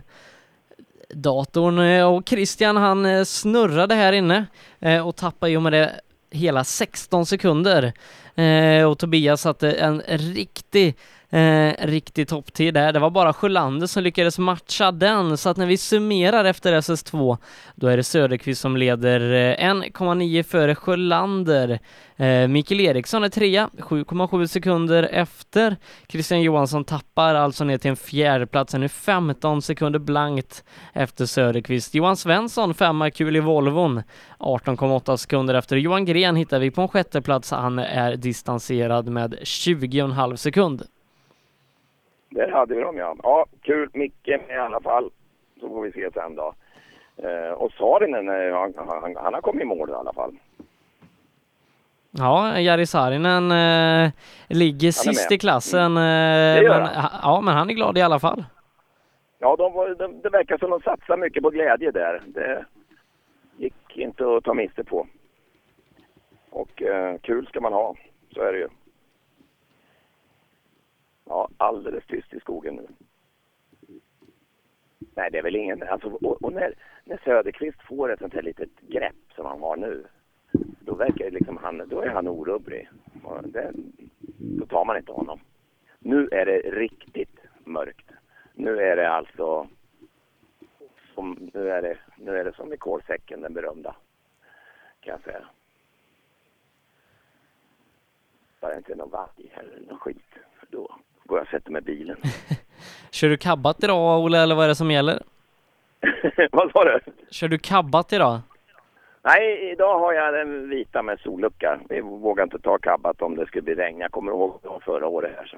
Speaker 2: datorn Eh, och Christian han eh, snurrade här inne eh, och tappade och med det hela 16 sekunder. Eh, och Tobias satte en riktig eh, riktig topptid där. Det var bara Sjölander som lyckades matcha den, så att när vi summerar efter SS2, då är det Söderqvist som leder eh, 1,9 före Sjölander. Eh, Mikael Eriksson är trea, 7,7 sekunder efter. Christian Johansson tappar alltså ner till en fjärdeplats, är nu 15 sekunder blankt efter Söderqvist. Johan Svensson, femma kul i Volvon, 18,8 sekunder efter. Johan Gren hittar vi på en sjätteplats, han är distanserad med 20,5 sekund.
Speaker 12: Där hade vi dem ja. Ja, kul. Micke med i alla fall. Så får vi se sen då. Eh, och Saarinen, eh, han, han, han har kommit i mål i alla fall.
Speaker 2: Ja, Jari Saarinen eh, ligger sist i klassen, eh,
Speaker 12: Det gör
Speaker 2: men, ja, men han är glad i alla fall.
Speaker 12: Ja, de var, de, det verkar som de satsar mycket på glädje där. Det gick inte att ta miste på. Och eh, kul ska man ha, så är det ju. Ja, alldeles tyst i skogen nu. Nej, det är väl ingen... Alltså, och, och när, när Söderqvist får ett sånt här litet grepp som han har nu, då verkar liksom han, då är han orubblig. Det, då tar man inte honom. Nu är det riktigt mörkt. Nu är det alltså som, nu är det, nu är det som i kolsäcken, den berömda. Kan jag säga. Bara inte någon varg eller någon skit. För då går jag och sätter mig i bilen.
Speaker 2: Kör du kabbat idag, Ola, eller vad är det som gäller?
Speaker 12: Vad sa du?
Speaker 2: Kör du kabbat idag?
Speaker 12: Nej, idag har jag den vita med sollucka. Vi vågar inte ta kabbat om det skulle bli regn. Jag kommer ihåg förra året här. Så.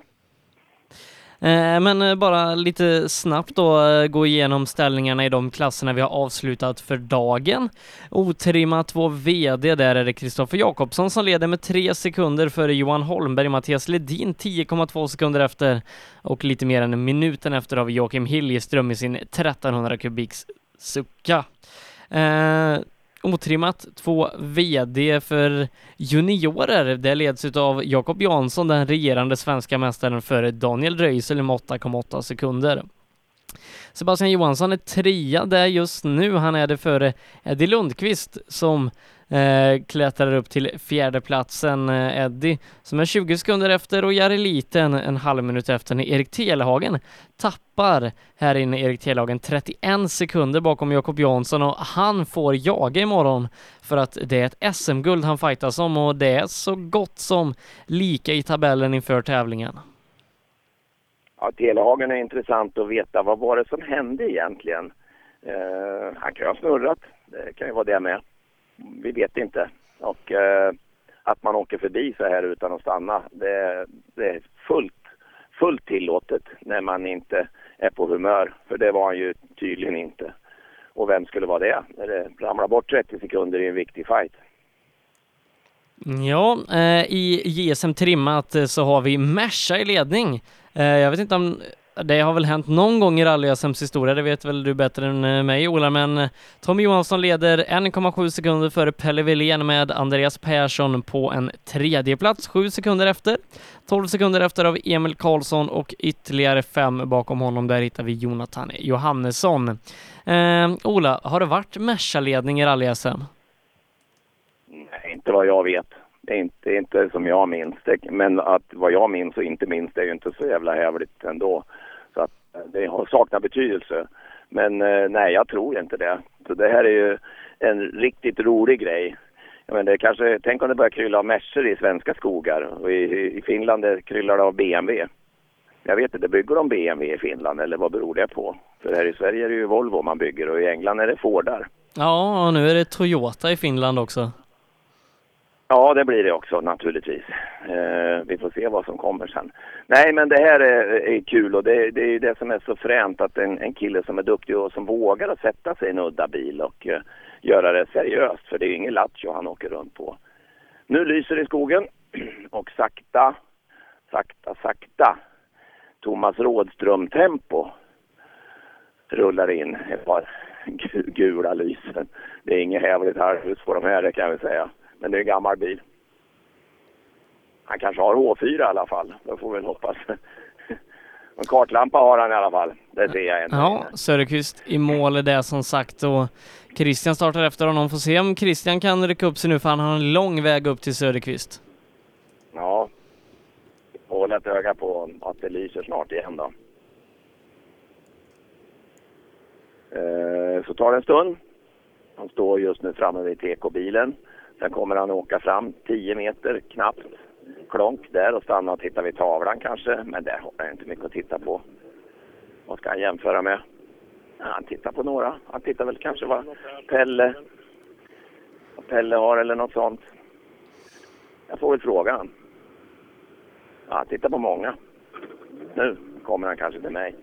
Speaker 2: Eh, men eh, bara lite snabbt då eh, gå igenom ställningarna i de klasserna vi har avslutat för dagen. Otrimmat 2 VD, där är det Kristoffer Jakobsson som leder med tre sekunder före Johan Holmberg, Mattias Ledin 10,2 sekunder efter och lite mer än minuten efter har vi Joakim Hiljeström i sin 1300 kubiks sucka. Eh, Otrimmat 2 VD för juniorer. Det leds utav Jakob Jansson, den regerande svenska mästaren före Daniel Röisel med 8,8 sekunder. Sebastian Johansson är trea där just nu. Han är det före Eddie Lundqvist som eh, klättrar upp till fjärdeplatsen. Eh, Eddie som är 20 sekunder efter och Jari Liten en halv minut efter när Erik Telehagen tappar här inne Erik Telehagen 31 sekunder bakom Jakob Jansson och han får jaga imorgon för att det är ett SM-guld han fightas om och det är så gott som lika i tabellen inför tävlingen.
Speaker 12: Ja, Telehagen är intressant att veta. Vad var det som hände egentligen? Eh, han kan ju ha snurrat. Det kan ju vara det med. Vi vet inte. Och eh, att man åker förbi så här utan att stanna, det, det är fullt, fullt tillåtet när man inte är på humör. För det var han ju tydligen inte. Och vem skulle vara det? När det ramlar bort 30 sekunder i en viktig fight.
Speaker 2: Ja, eh, i JSM trimmat eh, så har vi Merca i ledning. Eh, jag vet inte om det har väl hänt någon gång i rally-SMs historia, det vet väl du bättre än eh, mig Ola, men eh, Tommy Johansson leder 1,7 sekunder före Pelle Wilén med Andreas Persson på en tredje plats, 7 sekunder efter. 12 sekunder efter av Emil Karlsson och ytterligare fem bakom honom, där hittar vi Jonathan Johannesson. Eh, Ola, har det varit Merca-ledning i rally-SM?
Speaker 12: Nej, inte vad jag vet. Det är inte, inte som jag minns det. Men att vad jag minns och inte minns det är ju inte så jävla hävligt ändå. Det saknar betydelse. Men eh, nej, jag tror inte det. Så det här är ju en riktigt rolig grej. Jag menar, det kanske, tänk om det börjar krylla av Mercer i svenska skogar. Och i, i Finland det kryllar det av BMW. Jag vet inte, bygger de BMW i Finland eller vad beror det på? För här i Sverige är det ju Volvo man bygger och i England är det Fordar.
Speaker 2: Ja, och nu är det Toyota i Finland också.
Speaker 12: Ja, det blir det också naturligtvis. Eh, vi får se vad som kommer sen. Nej, men det här är, är kul och det, det är ju det som är så fränt att en, en kille som är duktig och som vågar att sätta sig i en udda bil och eh, göra det seriöst, för det är ju ingen lattjo han åker runt på. Nu lyser det i skogen och sakta, sakta, sakta Thomas Rådström-tempo rullar in ett par gula lysen. Det är inget hävligt halvhus på de här, det kan vi säga. Men det är en gammal bil. Han kanske har H4 i alla fall. Det får vi väl hoppas. En kartlampa har han i alla fall. Det ser jag ännu.
Speaker 2: Ja, Söderqvist i mål är det som sagt och Christian startar efter honom. Får se om Christian kan rycka upp sig nu för han har en lång väg upp till Söderqvist.
Speaker 12: Ja. får hålla ett öga på att det lyser snart igen då. Eh, så tar det en stund. Han står just nu framme vid TK-bilen. Sen kommer han åka fram 10 meter knappt. Klonk där och stanna och titta vid tavlan kanske. Men där har han inte mycket att titta på. Vad ska han jämföra med? Ja, han tittar på några. Han tittar väl kanske vad Pelle, vad Pelle har eller något sånt. Jag får väl fråga han. Ja, han tittar på många. Nu kommer han kanske till mig.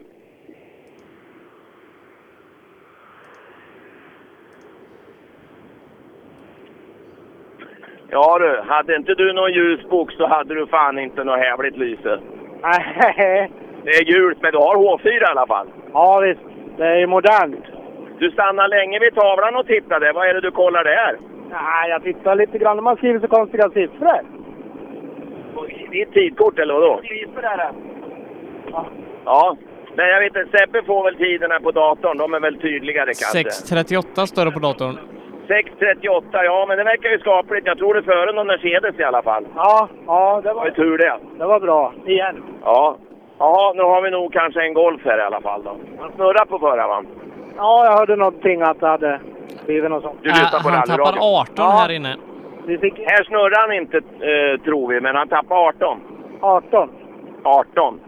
Speaker 12: Ja du, hade inte du någon ljusbok så hade du fan inte något hävligt lyse.
Speaker 9: Nej.
Speaker 12: Det är gult, men du har H4 i alla fall.
Speaker 9: Ja visst, det är modernt.
Speaker 12: Du stannar länge vid tavlan och tittade. Vad är det du kollar där?
Speaker 9: Nej, jag tittar lite grann. De har skrivit så konstiga siffror.
Speaker 12: Ditt tidkort eller vadå?
Speaker 9: Siffror är det.
Speaker 12: Ja. Men jag vet inte, Sebbe får väl tiderna på datorn. De är väl tydligare kanske.
Speaker 2: 6.38 står det på datorn.
Speaker 12: 6.38, ja men det verkar ju skapligt. Jag tror det är före någon Mercedes i alla fall.
Speaker 9: Ja, ja det
Speaker 12: Det var
Speaker 9: var,
Speaker 12: ju tur det.
Speaker 9: det var bra. Igen.
Speaker 12: Ja. Ja, nu har vi nog kanske en Golf här i alla fall då. Han snurrar på förra va?
Speaker 9: Ja, jag hörde någonting att det hade blivit något sånt.
Speaker 12: Du lyssnar på
Speaker 2: han tappar
Speaker 12: rallyradion.
Speaker 2: 18 här inne.
Speaker 9: Fick
Speaker 12: Här snurrar han inte eh, tror vi, men han tappar 18.
Speaker 9: 18.
Speaker 12: 18.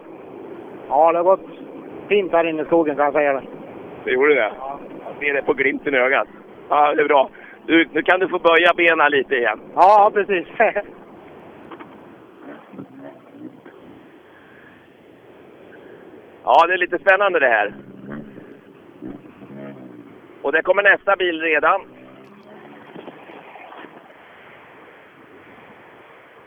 Speaker 9: Ja, det har gått fint här inne i skogen kan jag säga det.
Speaker 12: Det gjorde det? Ja. Jag ser det på glimten i ögat. Ja, det är bra. Du, nu kan du få böja benen lite igen.
Speaker 9: Ja, precis.
Speaker 12: Ja, det är lite spännande det här. Och det kommer nästa bil redan.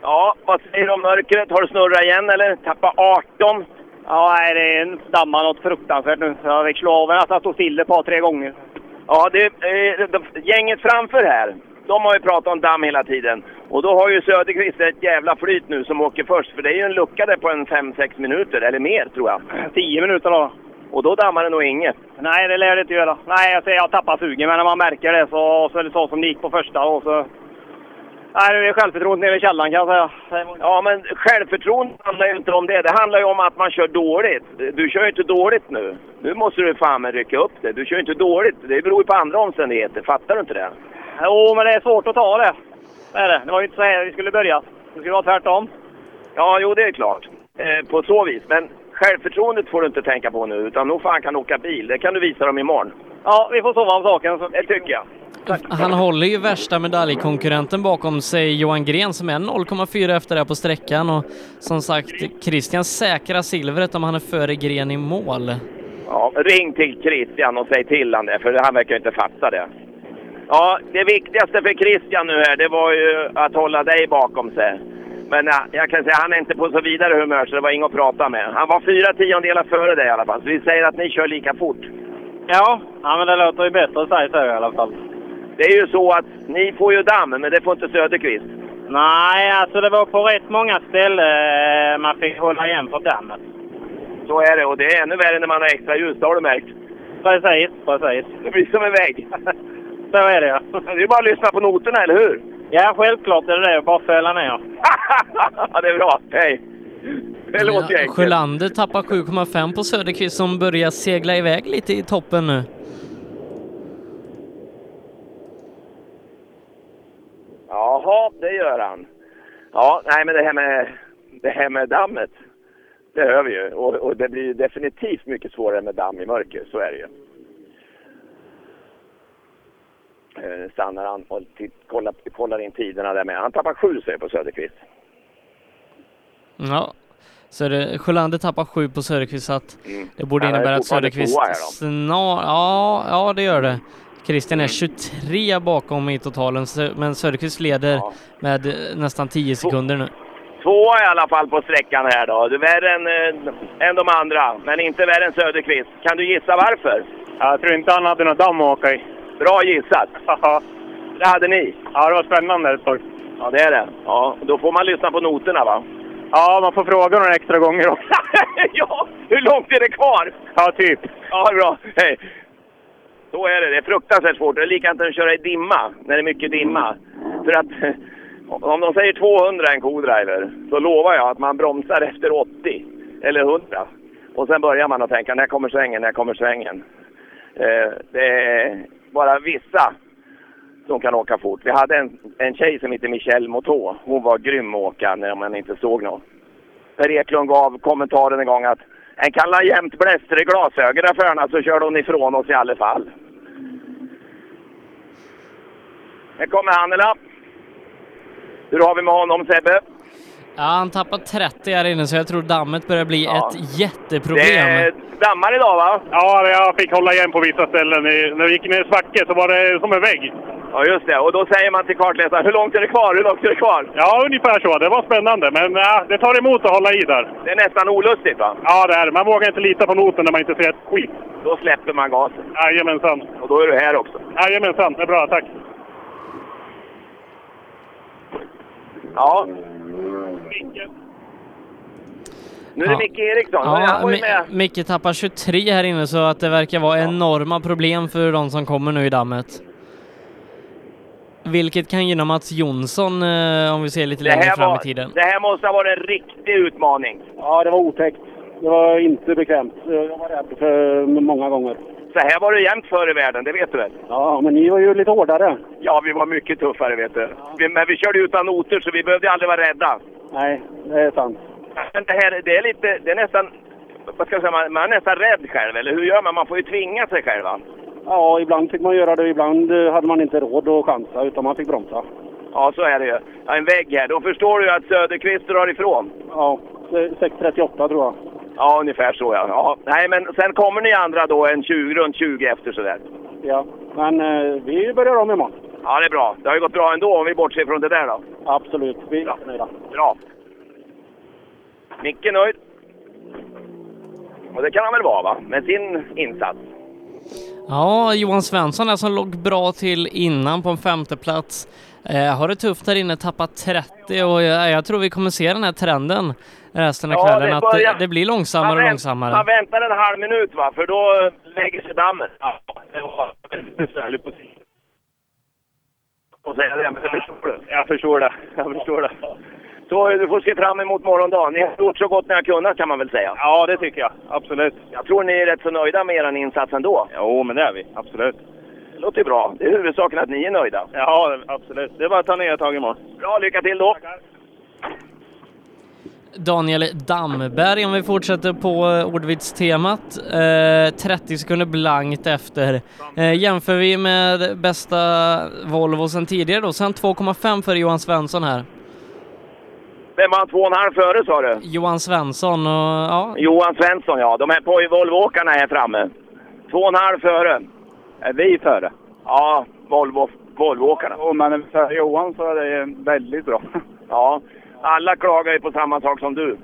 Speaker 12: Ja, vad säger du om mörkret? Har du snurrat igen eller? Tappa 18?
Speaker 21: Ja, det dammar något fruktansvärt nu. Jag fick slå av den att jag stod still ett par, tre gånger.
Speaker 12: Ja, det, eh, de- gänget framför här, de har ju pratat om damm hela tiden. Och då har ju Söderqvist ett jävla flyt nu som åker först. För det är ju en lucka där på en 5-6 minuter, eller mer tror jag.
Speaker 21: 10 minuter då.
Speaker 12: Och då dammar det nog inget.
Speaker 21: Nej, det lär det inte göra. Nej, jag säger jag tappar sugen, men när man märker det så, så är det så som det gick på första. Och så... Nej, det är självförtroendet nere i källaren kan jag säga.
Speaker 12: Ja, men självförtroende handlar ju inte om det. Det handlar ju om att man kör dåligt. Du kör ju inte dåligt nu. Nu måste du fan med rycka upp det. Du kör ju inte dåligt. Det beror ju på andra omständigheter. Fattar du inte det?
Speaker 21: Jo, men det är svårt att ta det. Det är det. Det var ju inte så här vi skulle börja. Det skulle vara tvärtom.
Speaker 12: Ja, jo det är klart. Eh, på så vis. Men självförtroendet får du inte tänka på nu. Utan nog fan kan åka bil. Det kan du visa dem imorgon.
Speaker 21: Ja, vi får sova om saken.
Speaker 12: Tycker jag.
Speaker 2: Han håller ju värsta medaljkonkurrenten bakom sig, Johan Gren, som är 0,4 efter det på sträckan och som sagt, Christian säkrar silvret om han är före Gren i mål.
Speaker 12: Ja, ring till Christian och säg till han det, för han verkar inte fatta det. Ja, det viktigaste för Christian nu här, det var ju att hålla dig bakom sig. Men ja, jag kan säga han är inte på så vidare humör så det var inget att prata med. Han var fyra tiondelar före dig i alla fall, så vi säger att ni kör lika fort.
Speaker 21: Ja, ja men det låter ju bättre att säga så i alla fall.
Speaker 12: Det är ju så att ni får ju damm, men det får inte Söderqvist.
Speaker 21: Nej, alltså det var på rätt många ställen eh, man fick hålla igen för dammet.
Speaker 12: Så är det, och det är ännu värre när man har extra ljus, det har du märkt.
Speaker 21: Precis, precis.
Speaker 12: Det blir som en vägg.
Speaker 21: Så är det ja.
Speaker 12: Det är bara att lyssna på noterna, eller hur?
Speaker 21: Ja, självklart är det det. Bara fälla ner.
Speaker 12: det är bra. Hej! Det låter
Speaker 2: Ja,
Speaker 12: enkelt.
Speaker 2: Sjölander tappar 7,5 på Söderqvist som börjar segla iväg lite i toppen nu.
Speaker 12: Jaha, det gör han. Ja, nej men det här med, det här med dammet, det hör vi ju. Och, och det blir definitivt mycket svårare med damm i mörker, så är det ju. Eh, stannar han och kollar, kollar in tiderna där med. Han tappar sju säger på Söderqvist.
Speaker 2: Ja, så det, Sjölander tappar 7 på Söderqvist så att det borde innebära att Söderqvist snart... Ja, ja, det gör det. Christian är 23 bakom i totalen, men Söderqvist leder med eh, nästan 10 sekunder nu.
Speaker 12: Tvåa i alla fall på sträckan här då. Du är värre än, eh, än de andra, men inte värre än Söderqvist. Kan du gissa varför?
Speaker 21: Jag tror inte han hade något damm att åka i.
Speaker 12: Bra gissat! det hade ni.
Speaker 21: Ja, det var spännande ett tag.
Speaker 12: Ja, det är det. Ja, då får man lyssna på noterna va?
Speaker 21: Ja, man får fråga några extra gånger också.
Speaker 12: ja, hur långt är det kvar?
Speaker 21: Ja, typ.
Speaker 12: Ja, bra. Hej. Så är det. Det är fruktansvärt svårt. Det är likadant att köra i dimma, när det är mycket dimma. För att Om de säger 200 en co-driver, så lovar jag att man bromsar efter 80 eller 100. Och sen börjar man att tänka, när kommer svängen, när kommer svängen? Eh, det är bara vissa som kan åka fort. Vi hade en, en tjej som hette Michelle Motå. Hon var grym att åka när man inte såg något. Per Eklund gav kommentaren en gång att en kan la jämt bläster i glasögonen för henne så körde hon ifrån oss i alla fall. Här kommer Hannela. Hur har vi med honom Sebbe?
Speaker 2: Ja, han tappar 30 här inne så jag tror dammet börjar bli
Speaker 12: Ja.
Speaker 2: ett jätteproblem.
Speaker 12: Det är dammar idag va?
Speaker 9: Ja, jag fick hålla igen på vissa ställen. När vi gick ner i svacke så var det som en vägg.
Speaker 12: Ja just det, och då säger man till kartläsaren, hur långt är det kvar? Hur långt är det kvar?
Speaker 9: Ja, ungefär så. Det var spännande, men ja, det tar emot att hålla i där.
Speaker 12: Det är nästan olustigt va?
Speaker 9: Ja, det är det. Man vågar inte lita på noten när man inte ser ett skit.
Speaker 12: Då släpper man gasen.
Speaker 9: Jajamensan.
Speaker 12: Och då är du här också.
Speaker 9: Jajamensan, det är bra. Tack.
Speaker 12: Ja. Nu är det
Speaker 2: Ja.
Speaker 12: Micke Eriksson.
Speaker 2: Ja, Mi-. Micke tappar 23 här inne så att det verkar vara enorma problem för de som kommer nu i dammet. Vilket kan gynna Mats Jonsson eh, om vi ser lite längre fram
Speaker 12: var,
Speaker 2: i tiden.
Speaker 12: det här måste ha varit en riktig utmaning.
Speaker 9: Ja, det var otäckt. Det var inte bekvämt. Jag var rädd för många gånger.
Speaker 12: Så här var det jämt förr i världen, det vet du väl?
Speaker 9: Ja, men ni var ju lite hårdare.
Speaker 12: Ja, vi var mycket tuffare vet du. Vi, men vi körde utan noter så vi behövde aldrig vara rädda.
Speaker 9: Nej, det är sant.
Speaker 12: Men det här, det är lite, det är nästan, vad ska jag säga, man, man är nästan rädd själv, eller hur gör man? Man får ju tvinga sig själv va?
Speaker 9: Ja, ibland fick man göra det. Ibland eh, hade man inte råd att chansa, utan man fick bromsa.
Speaker 12: Ja, så är det ju. Ja, en vägg här, då förstår du att Söderqvist drar ifrån.
Speaker 9: Ja, 6.38 tror jag.
Speaker 12: Ja, ungefär så ja. ja. Nej, men sen kommer ni andra då en 20, runt 20 efter sådär.
Speaker 9: Ja, men eh, vi börjar om imorgon.
Speaker 12: Ja, det är bra. Det har ju gått bra ändå om vi bortser från det där då.
Speaker 9: Absolut, vi är nöjda.
Speaker 12: Bra. Micke nöjd. Och det kan han väl vara va? Med sin insats.
Speaker 2: Ja, Johan Svensson där som låg bra till innan på en femte plats. Eh, har det tufft här inne, tappat 30 och jag, jag tror vi kommer se den här trenden resten av
Speaker 12: Ja,
Speaker 2: kvällen,
Speaker 12: det
Speaker 2: att det, det blir långsammare och långsammare.
Speaker 12: Man väntar en halv minut va, för då lägger sig dammet. Ja, det var besvärligt på men jag förstår det. Jag förstår det. Så du får se fram emot morgondagen. Ni har gjort så gott ni har kunnat kan man väl säga.
Speaker 9: Ja, det tycker jag. Absolut.
Speaker 12: Jag tror ni är rätt så nöjda med er insats ändå.
Speaker 9: Jo, men det är vi. Absolut.
Speaker 12: Det låter bra. Det är huvudsaken att ni är nöjda.
Speaker 9: Ja, absolut. Det är bara att ta nya tag imorgon.
Speaker 12: Bra, lycka till då!
Speaker 2: Daniel Damberg, om vi fortsätter på eh, ordvitstemat. Eh, 30 sekunder blankt efter. Eh, jämför vi med bästa Volvo sen tidigare då, sen 2,5 för Johan Svensson här.
Speaker 12: Vem var två och en halv före sa du?
Speaker 2: Johan Svensson och ja,
Speaker 12: Johan Svensson ja. De här på Volvoåkarna här framme. Två och en halv före.
Speaker 13: Är vi före?
Speaker 12: Ja, Volvo, Volvoåkarna.
Speaker 13: Jo, men för Johan så är det väldigt bra.
Speaker 12: Ja, alla klagar ju på samma sak som du.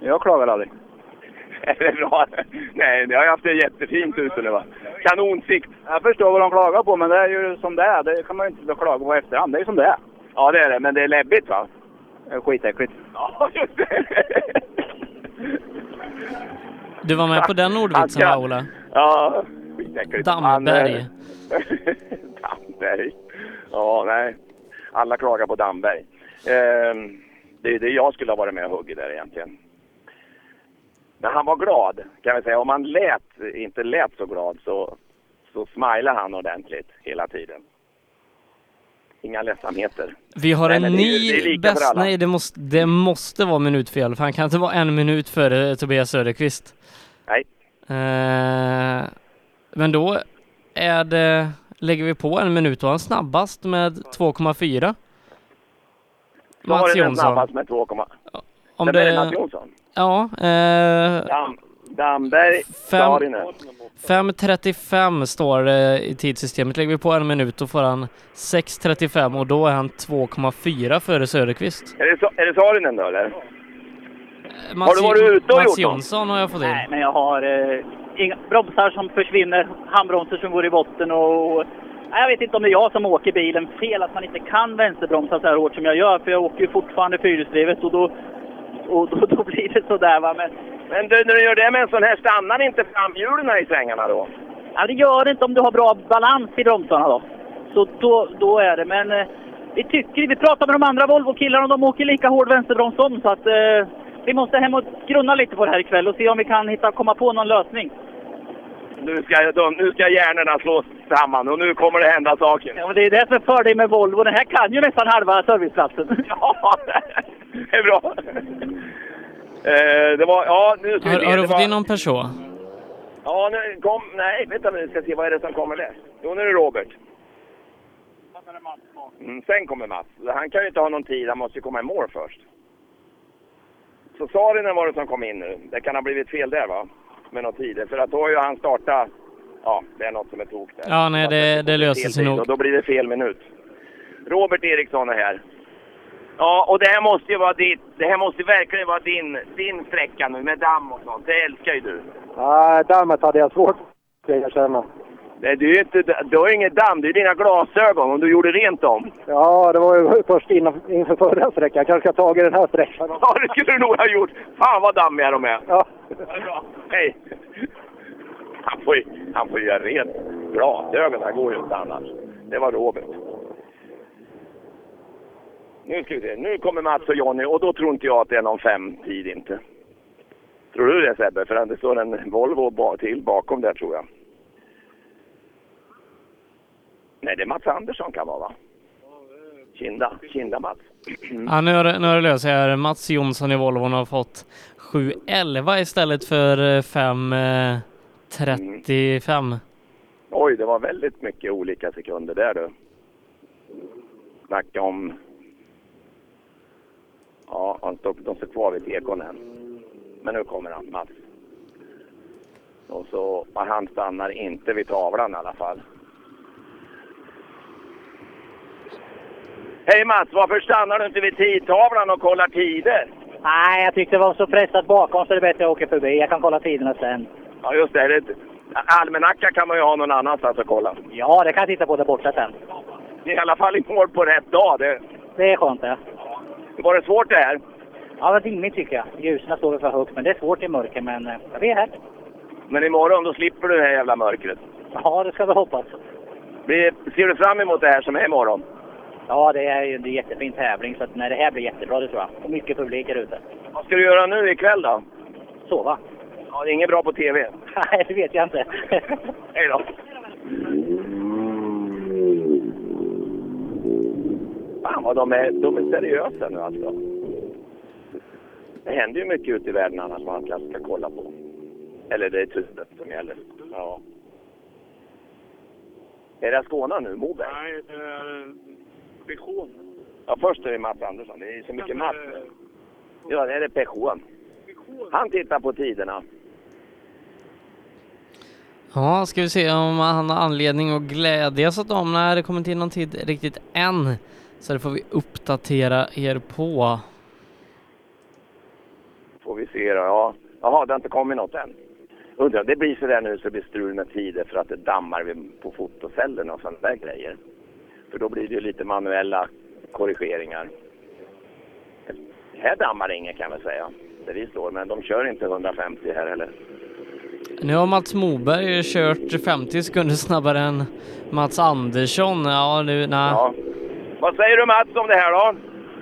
Speaker 13: Jag klagar aldrig.
Speaker 12: Är det bra? Nej, det har jag haft det jättefint ute nu va. Kanonsikt.
Speaker 13: Jag förstår vad de klagar på, men det är ju som det är. Det kan man ju inte klaga på efterhand. Det är ju som det är.
Speaker 12: Ja, det är det. Men det är läbbigt va?
Speaker 13: Är skitäckligt.
Speaker 12: Ja, just det.
Speaker 2: du var med på den ordvitsen va, Ola?
Speaker 12: Ja, skitäckligt.
Speaker 2: Damberg.
Speaker 12: Eh, Damberg. Ja, nej. Alla klagar på Damberg. Ehm, det är det jag skulle ha varit med och huggit där egentligen. Men han var glad, kan vi säga. Om han lät, inte lät så glad så, så smilade han ordentligt hela tiden. Inga ledsamheter.
Speaker 2: Vi har en
Speaker 12: det
Speaker 2: ny
Speaker 12: det
Speaker 2: bäst... Nej, det måste, det måste vara minutfel, för han kan inte vara en minut före Tobias Söderqvist.
Speaker 12: Nej.
Speaker 2: Eh, men då är det... Lägger vi på en minut och han snabbast med 2,4.
Speaker 12: Så var
Speaker 2: Mats
Speaker 12: det
Speaker 2: Jonsson.
Speaker 12: snabbast med 2,
Speaker 2: Om
Speaker 12: Vem är det Mats
Speaker 2: det...
Speaker 12: Jonsson?
Speaker 2: Ja, eh,
Speaker 12: Dam, Damberg,
Speaker 2: Fem-
Speaker 12: Saarinen.
Speaker 2: 5.35 står det i tidssystemet. Lägger vi på en minut då får han 6.35 och då är han 2,4 före Söderqvist.
Speaker 12: Är det, så, är det Saarinen då eller?
Speaker 2: Mats,
Speaker 12: Har du varit ute och
Speaker 2: Mats
Speaker 12: gjort något?
Speaker 2: Jonsson har jag fått in.
Speaker 24: Nej, men jag har eh, inga bromsar som försvinner, handbromsar som går i botten och... Nej, jag vet inte om det är jag som åker bilen fel, att man inte kan vänsterbromsa så här hårt som jag gör, för jag åker ju fortfarande fyrhjulsdrivet och då, och då, då blir det sådär va. Men,
Speaker 12: Men du, när du gör det med en sån här, stannar inte framhjulen i svängarna då?
Speaker 24: ja, det gör det inte om du har bra balans i bromsarna då. Så då, då är det, men... eh, vi tycker, vi pratar med de andra Volvo-killarna och de åker lika hård vänsterbroms om så att eh, vi måste hem och grunna lite på det här ikväll och se om vi kan hitta, komma på någon lösning.
Speaker 12: Nu ska, de, nu ska hjärnorna slås samman och nu kommer det hända saker.
Speaker 24: Ja, men det är det som är fördelen med Volvo. Den här kan ju nästan halva serviceplatsen.
Speaker 12: Ja, det är bra. Eh, det var, ja, nu ska vi
Speaker 2: Har,
Speaker 12: se.
Speaker 2: har du fått in någon Peugeot?
Speaker 12: Ja, nu kom, nej, vänta nu, ska se vad är det som kommer där. Jo, nu är det Robert. Mm, sen kommer Mats. Han kan ju inte ha någon tid, han måste ju komma i mål först. Så Saarinen var det som kom in nu. Det kan ha blivit fel där va? Med någon tid. För att då har ju han startat... Ja, det är något som är tok där.
Speaker 2: Ja, nej, det, det löser sig nog.
Speaker 12: Och då blir det fel minut. Robert Eriksson är här. Ja, och det här måste ju vara ditt, det här måste verkligen vara din, din sträcka nu med damm och sånt. Det älskar ju du.
Speaker 9: Nej, dammet hade jag svårt att erkänna.
Speaker 12: Nej, du, är inte, du har ju inget damm, det är dina glasögon om du gjorde rent dem.
Speaker 9: Ja, det var ju först innan, inför förra sträckan. Jag kanske ska ha tagit den här sträckan.
Speaker 12: Ja, det skulle du nog ha gjort. Fan vad dammiga de är.
Speaker 9: Ja.
Speaker 12: Hej. Han får, ju, han får ju göra rent glasögonen, går ju inte annars. Det var Robert. Nu ska vi se. Nu kommer Mats och Jonny och då tror inte jag att det är någon fem-tid inte. Tror du det Sebbe? För det står en Volvo till bakom där tror jag. Nej, det är Mats Andersson kan vara va? Kinda, Kinda Mats.
Speaker 2: Ja, nu har det, nu har det löst sig här. Mats Jonsson i Volvon har fått 7.11 istället för eh, 5.35.
Speaker 12: Oj, det var väldigt mycket olika sekunder där du. Snacka om... Ja, han står, de står kvar vid tekon än. Men nu kommer han, Mats. Och så, han stannar inte vid tavlan i alla fall. Hej Mats, varför stannar du inte vid tidtavlan och kollar tider?
Speaker 24: Nej, jag tyckte det var så pressat bakom så det är bättre att jag åker förbi. Jag kan kolla tiderna sen.
Speaker 12: Ja, just det. det almanacka kan man ju ha någon annanstans att kolla.
Speaker 24: Ja, det kan jag titta på där borta sen.
Speaker 12: Ni är i alla fall i mål på rätt dag. Det,
Speaker 24: Det är skönt det.
Speaker 12: Var det svårt det här?
Speaker 24: Ja, det var dimmigt tycker jag. Ljusen står för högt, men det är svårt i mörker. Men eh, vi är här.
Speaker 12: Men imorgon då slipper du det här jävla mörkret.
Speaker 24: Ja, det ska vi hoppas.
Speaker 12: Blir, ser du fram emot det här som är imorgon?
Speaker 24: Ja, det är ju en jättefin tävling, så att nej, det här blir jättebra det tror jag. Och mycket publik här ute.
Speaker 12: Vad ska du göra nu ikväll då?
Speaker 24: Sova.
Speaker 12: Ja, det är inget bra på TV.
Speaker 24: Nej, det vet jag inte.
Speaker 12: Hej då. Vad de är, de är seriösa nu alltså. Det händer ju mycket ute i världen annars man kanske ska kolla på. Eller det är tusen som gäller. Ja. Är det Skåne nu? Moberg?
Speaker 16: Nej, det är Peugeot.
Speaker 12: Ja, först är det Mats Andersson. Det är så mycket Mats nu. Ja, det är det Peugeot. Han tittar på tiderna.
Speaker 2: Ja, ska vi se om han har anledning att glädjas åt dem. Nej, det kommer inte in någon tid riktigt än. Så det får vi uppdatera er på.
Speaker 12: Får vi se då. Ja. Jaha, det har inte kommit något än. Undrar, det blir så där nu så det blir strul med tider för att det dammar på fotocellerna och sådana där grejer. För då blir det ju lite manuella korrigeringar. Här dammar inget kan jag säga, där vi står. Men de kör inte 150 här heller.
Speaker 2: Nu har Mats Moberg kört 50 sekunder snabbare än Mats Andersson. Ja, nu, nej.
Speaker 12: Ja. Vad säger du Mats om det här då?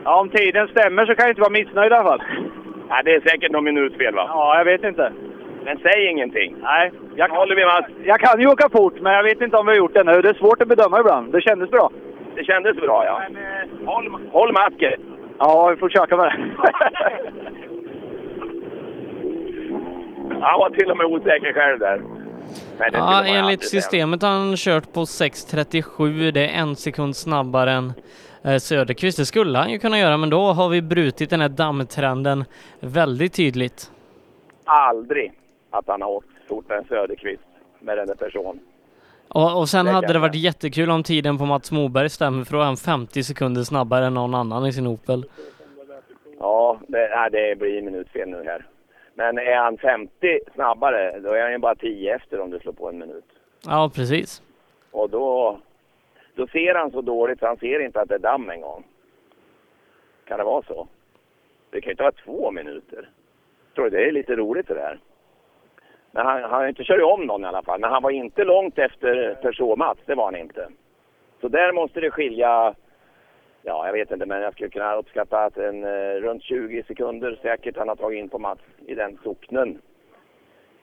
Speaker 13: Ja, om tiden stämmer så kan jag inte vara missnöjd i alla fall.
Speaker 12: Ja, det är säkert någon minut fel va?
Speaker 13: Ja, jag vet inte.
Speaker 12: Men säg ingenting.
Speaker 13: Nej, jag kan,
Speaker 12: håller vi Mats.
Speaker 13: jag kan ju åka fort, men jag vet inte om vi har gjort det nu. Det är svårt att bedöma ibland. Det kändes bra.
Speaker 12: Det kändes bra ja. Håll, håll masken.
Speaker 13: Ja, vi får försöka med det.
Speaker 12: Han var till och med osäker själv där.
Speaker 2: Ja, enligt systemet har han kört på 6.37. Det är en sekund snabbare än eh, Söderqvist. Det skulle han ju kunna göra, men då har vi brutit den här dammtrenden väldigt tydligt.
Speaker 12: Aldrig att han har åkt fortare än Söderqvist med den där personen.
Speaker 2: Och, och sen
Speaker 12: Det
Speaker 2: hade det varit jättekul om tiden på Mats Moberg stämmer, för då är han 50 sekunder snabbare än någon annan i sin Opel.
Speaker 12: Ja, det, nej, det blir minutfel nu här. Men är han 50 snabbare, då är han ju bara 10 efter om du slår på en minut.
Speaker 2: Ja, precis.
Speaker 12: Och då, då ser han så dåligt så han ser inte att det är damm en gång. Kan det vara så? Det kan ju ta två minuter. Jag tror det är lite roligt det där. Men han han har inte kört om någon i alla fall. Men han var inte långt efter Peugeot Mats, det var han inte. Så där måste det skilja Ja, jag vet inte, men jag skulle kunna uppskatta att en eh, runt 20 sekunder säkert han har tagit in på Mats i den socknen.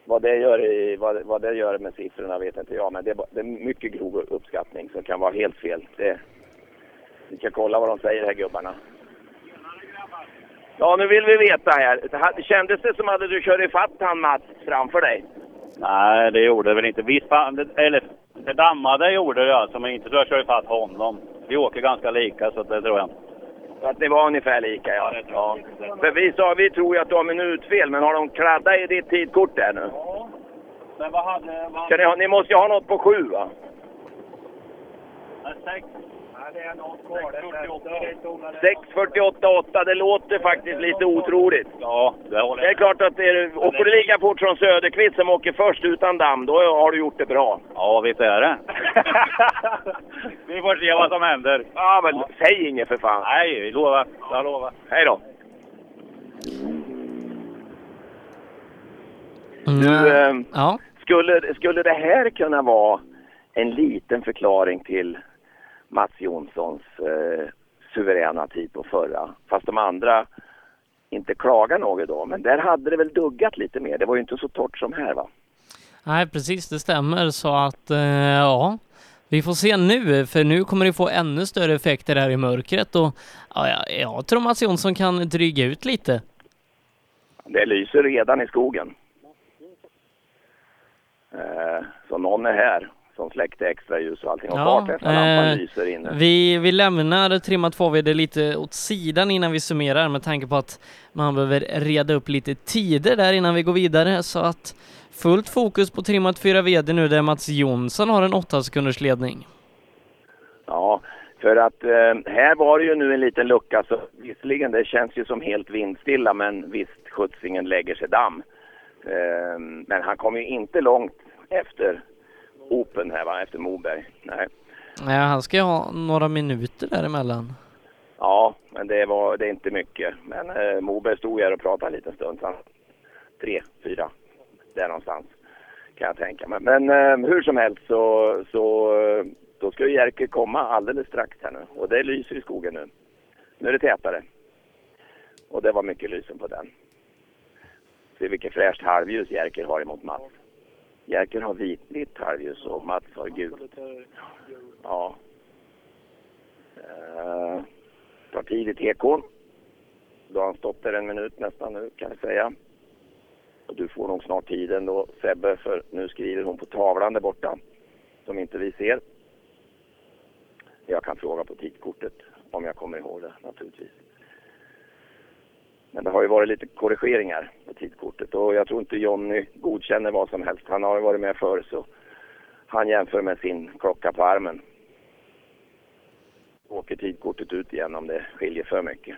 Speaker 12: Vad det gör, i, vad, vad det gör med siffrorna vet inte jag, men det är, det är mycket grov uppskattning som kan vara helt fel. Det, vi ska kolla vad de säger här gubbarna. Ja, nu vill vi veta här. Det Kändes det som att du körde ifatt han Mats framför dig?
Speaker 25: Nej, det gjorde det väl inte. Visst fan, eller det dammade gjorde det alltså, men inte så jag körde fatt honom. Vi åker ganska lika, så det tror jag inte.
Speaker 12: Att det var ungefär lika, ja. ja. För vi sa, vi tror ju att du har minutfel, men har de kladdat i ditt tidkort där nu?
Speaker 25: Men vad hade... Vad
Speaker 12: ni, ni måste ju ha något på sju, va?
Speaker 25: Sex. Nej, det är något kvar.
Speaker 12: 6.48,8, det låter faktiskt lite otroligt.
Speaker 25: Ja, det håller
Speaker 12: Det är klart att det är, åker du lika fort som Söderqvist som åker först utan damm, då har du gjort det bra.
Speaker 25: Ja, visst är det. Vi får se vad som händer.
Speaker 12: Ja, men säg inget för fan.
Speaker 25: Nej, vi lovar. Jag lovar.
Speaker 12: Hej då. Du,
Speaker 2: Mm.
Speaker 12: ehm,
Speaker 2: ja.
Speaker 12: skulle, skulle det här kunna vara en liten förklaring till Mats Jonssons eh, suveräna tid på förra? Fast de andra inte klagar något då, men där hade det väl duggat lite mer. Det var ju inte så torrt som här va?
Speaker 2: Nej, precis, det stämmer. Så att, eh, ja, vi får se nu, för nu kommer det få ännu större effekter här i mörkret och ja, jag, jag tror Mats Jonsson kan dryga ut lite.
Speaker 12: Det lyser redan i skogen. Eh, så någon är här som släckte extra ljus och allting. Och
Speaker 2: Ja,
Speaker 12: fartläsarlampan
Speaker 2: eh,
Speaker 12: lyser inne.
Speaker 2: Vi, vi lämnar trimmat 2VD lite åt sidan innan vi summerar med tanke på att man behöver reda upp lite tider där innan vi går vidare så att fullt fokus på trimmat 4VD nu där Mats Jonsson har en 8 sekunders ledning.
Speaker 12: Ja, för att eh, här var det ju nu en liten lucka så visserligen det känns ju som helt vindstilla men visst skjutsingen lägger sig damm. Eh, men han kom ju inte långt efter Open här va, efter Moberg. Nej.
Speaker 2: Ja, han ska ju ha några minuter däremellan.
Speaker 12: Ja, men det var det är inte mycket. Men eh, Moberg stod här och pratade en liten stund. Han, tre, fyra, där någonstans kan jag tänka mig. Men eh, hur som helst så, så då ska ju Jerker komma alldeles strax här nu. Och det lyser i skogen nu. Nu är det tätare. Och det var mycket lysen på den. Se vilket fräscht halvljus Jerker har emot Mats. Jerker har vitligt halvljus och Mats har gult. Ja. Uh, tar tid i tekon. Då har han stått där en minut nästan nu kan jag säga. Och du får nog snart tiden då Sebbe för nu skriver hon på tavlan där borta. Som inte vi ser. Jag kan fråga på tidkortet om jag kommer ihåg det naturligtvis. Men det har ju varit lite korrigeringar på tidkortet och jag tror inte Jonny godkänner vad som helst. Han har ju varit med förr så han jämför med sin klocka på armen. Åker tidkortet ut igen om det skiljer för mycket.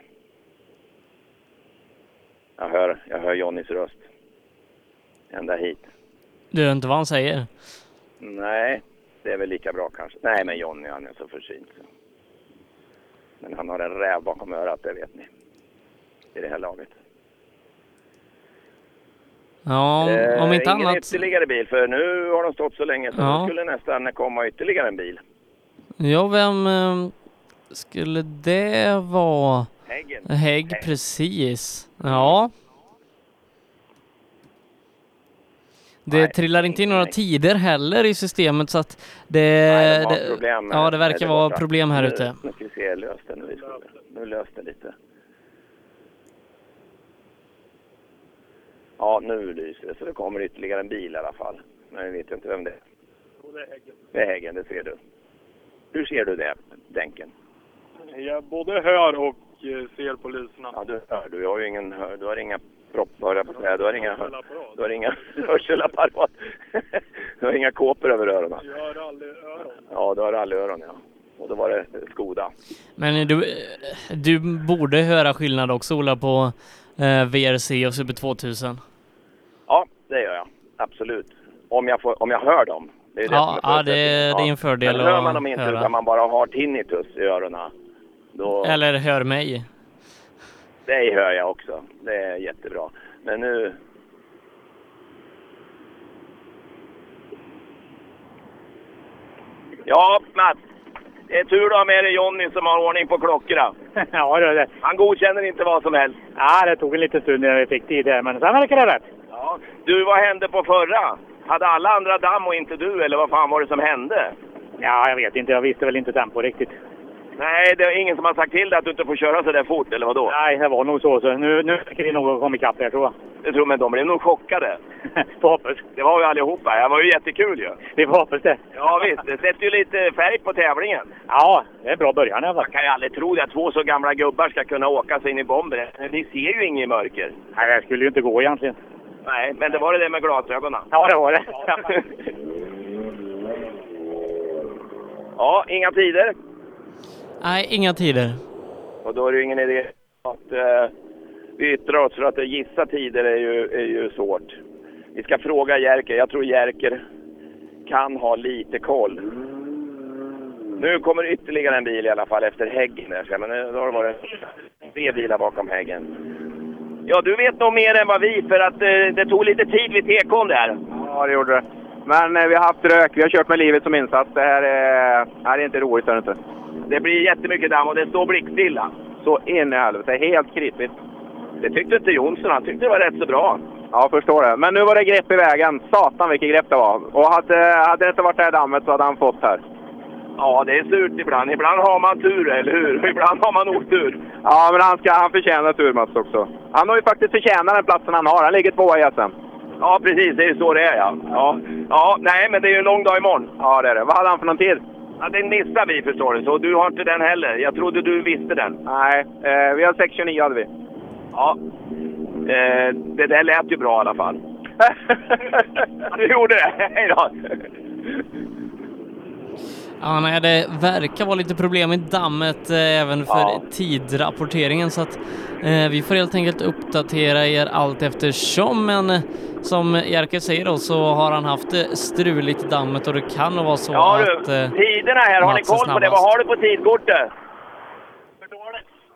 Speaker 12: Jag hör, jag hör Jonnys röst. Ända hit.
Speaker 2: Du hör inte vad han säger?
Speaker 12: Nej, det är väl lika bra kanske. Nej, men Jonny han är så försynt. Men han har en räv bakom örat, det vet ni. I det här laget.
Speaker 2: Ja, om,
Speaker 12: Eh,
Speaker 2: inte
Speaker 12: ingen
Speaker 2: annat.
Speaker 12: ytterligare bil, för nu har de stått så länge så
Speaker 2: Ja.
Speaker 12: nu skulle nästan komma ytterligare en bil.
Speaker 2: Ja, vem eh, skulle det vara?
Speaker 12: Häggen.
Speaker 2: Hägg, precis. Ja. Det trillar inte in några tider heller i systemet så att det...
Speaker 12: Nej, de
Speaker 2: det ja, det verkar
Speaker 12: det
Speaker 2: vara
Speaker 12: borta.
Speaker 2: problem här ute.
Speaker 12: Nu ska vi se, löste nu. Nu löste lite. Ja, nu lyser det så det kommer ytterligare en bil i alla fall. Men vi vet inte vem det är. Det är Häggen, det ser du. Hur ser du det, Denken?
Speaker 6: Jag både hör och eh, ser på lyserna.
Speaker 12: Ja, du hör. Du har ju ingen hör, du har inga proppar, jag på att säga. Du har inga, du har inga hörselapparat. du har inga kåpor över öronen.
Speaker 6: Jag hör aldrig öron.
Speaker 12: Ja, du har rallöron, ja. Och då var det Skoda.
Speaker 2: Men du, du borde höra skillnad också Ola på eh, VRC och Super 2000.
Speaker 12: Ja, det gör jag. Absolut. Om jag, får, om jag hör dem. Det är det
Speaker 2: Ja,
Speaker 12: som är
Speaker 2: ja, det-
Speaker 12: förutsättningen.
Speaker 2: det är en fördel
Speaker 12: Men hör
Speaker 2: att
Speaker 12: man dem inte
Speaker 2: höra.
Speaker 12: utan man bara har tinnitus i öronen. Då,
Speaker 2: Eller hör mig.
Speaker 12: Det hör jag också. Det är jättebra. Men nu... Ja, Mats. Det är tur du har med dig Jonny som har ordning på klockorna.
Speaker 26: ja, det är det.
Speaker 12: Han godkänner inte vad som helst.
Speaker 26: Ja, det tog en liten stund innan vi fick tid här, men sen verkar det rätt.
Speaker 12: Ja. Du, vad hände på förra? Hade alla andra damm och inte du, eller vad fan var det som hände?
Speaker 26: Ja, jag vet inte. Jag visste väl inte tempo riktigt.
Speaker 12: Nej, det är ingen som har sagt till dig att du inte får köra så där fort, eller vadå?
Speaker 26: Nej, det var nog så. så nu, nu verkar vi nog komma ikapp här, tror jag.
Speaker 12: Jag tror, men de blev nog chockade.
Speaker 26: Får hoppas.
Speaker 12: Det var ju allihopa. Det var ju jättekul ju.
Speaker 26: Vi får hoppas det.
Speaker 12: Ja visst, det sätter ju lite färg på tävlingen.
Speaker 26: Ja, det är bra början i alla fall.
Speaker 12: Man kan ju aldrig tro det att två så gamla gubbar ska kunna åka sig in i bomber. Ni ser ju inget i mörker.
Speaker 26: Nej, det skulle ju inte gå egentligen.
Speaker 12: Nej, men det var det där med glasögonen.
Speaker 26: Ja, det var det.
Speaker 12: ja, inga tider.
Speaker 2: Nej, inga tider.
Speaker 12: Och då är det ju ingen idé att eh, vi yttrar oss för att gissa tider är ju, är ju svårt. Vi ska fråga Jerker. Jag tror Jerker kan ha lite koll. Nu kommer ytterligare en bil i alla fall efter häggen. Där, men då har det varit tre bilar bakom häggen. Ja, du vet nog mer än vad vi för att eh, det tog lite tid vid tekon där.
Speaker 27: Ja, det gjorde det. Men eh, vi har haft rök. Vi har kört med livet som insats. Det här är, här är inte roligt, är det inte.
Speaker 12: Det blir jättemycket damm och det står blickstilla.
Speaker 27: Så in i helvete. Helt kritvigt.
Speaker 12: Det tyckte inte Jonsson. Han tyckte det var rätt så bra.
Speaker 27: Ja, förstår det. Men nu var det grepp i vägen. Satan vilket grepp det var. Och hade, hade det inte varit det här dammet så hade han fått här.
Speaker 12: Ja, det är surt ibland. Ibland har man tur, eller hur? Ibland har man otur.
Speaker 27: Ja, men han, ska, han förtjänar tur, Mats, också. Han har ju faktiskt förtjänat den platsen han har. Han ligger tvåa i SM.
Speaker 12: Ja, precis. Det är ju så det är, ja. ja. Ja, nej, men det är ju en lång dag imorgon.
Speaker 27: Ja, det är det. Vad hade han för någon tid?
Speaker 12: Ja, den missar vi, förstår du. Så du har inte den heller. Jag trodde du visste den.
Speaker 27: Nej, eh, vi har 6.29 hade vi.
Speaker 12: Ja. Eh, det där lät ju bra i alla fall. du gjorde det? Hej då!
Speaker 2: Ja, nej, det verkar vara lite problem med dammet eh, även för
Speaker 12: Ja.
Speaker 2: tidrapporteringen så att eh, vi får helt enkelt uppdatera er allt eftersom men eh, som Jerker säger då så har han haft eh, struligt i dammet och det kan nog vara så
Speaker 12: Ja
Speaker 2: att
Speaker 12: du,
Speaker 2: eh,
Speaker 12: tiderna här. Har ni koll på det? Vad har du på tidkortet?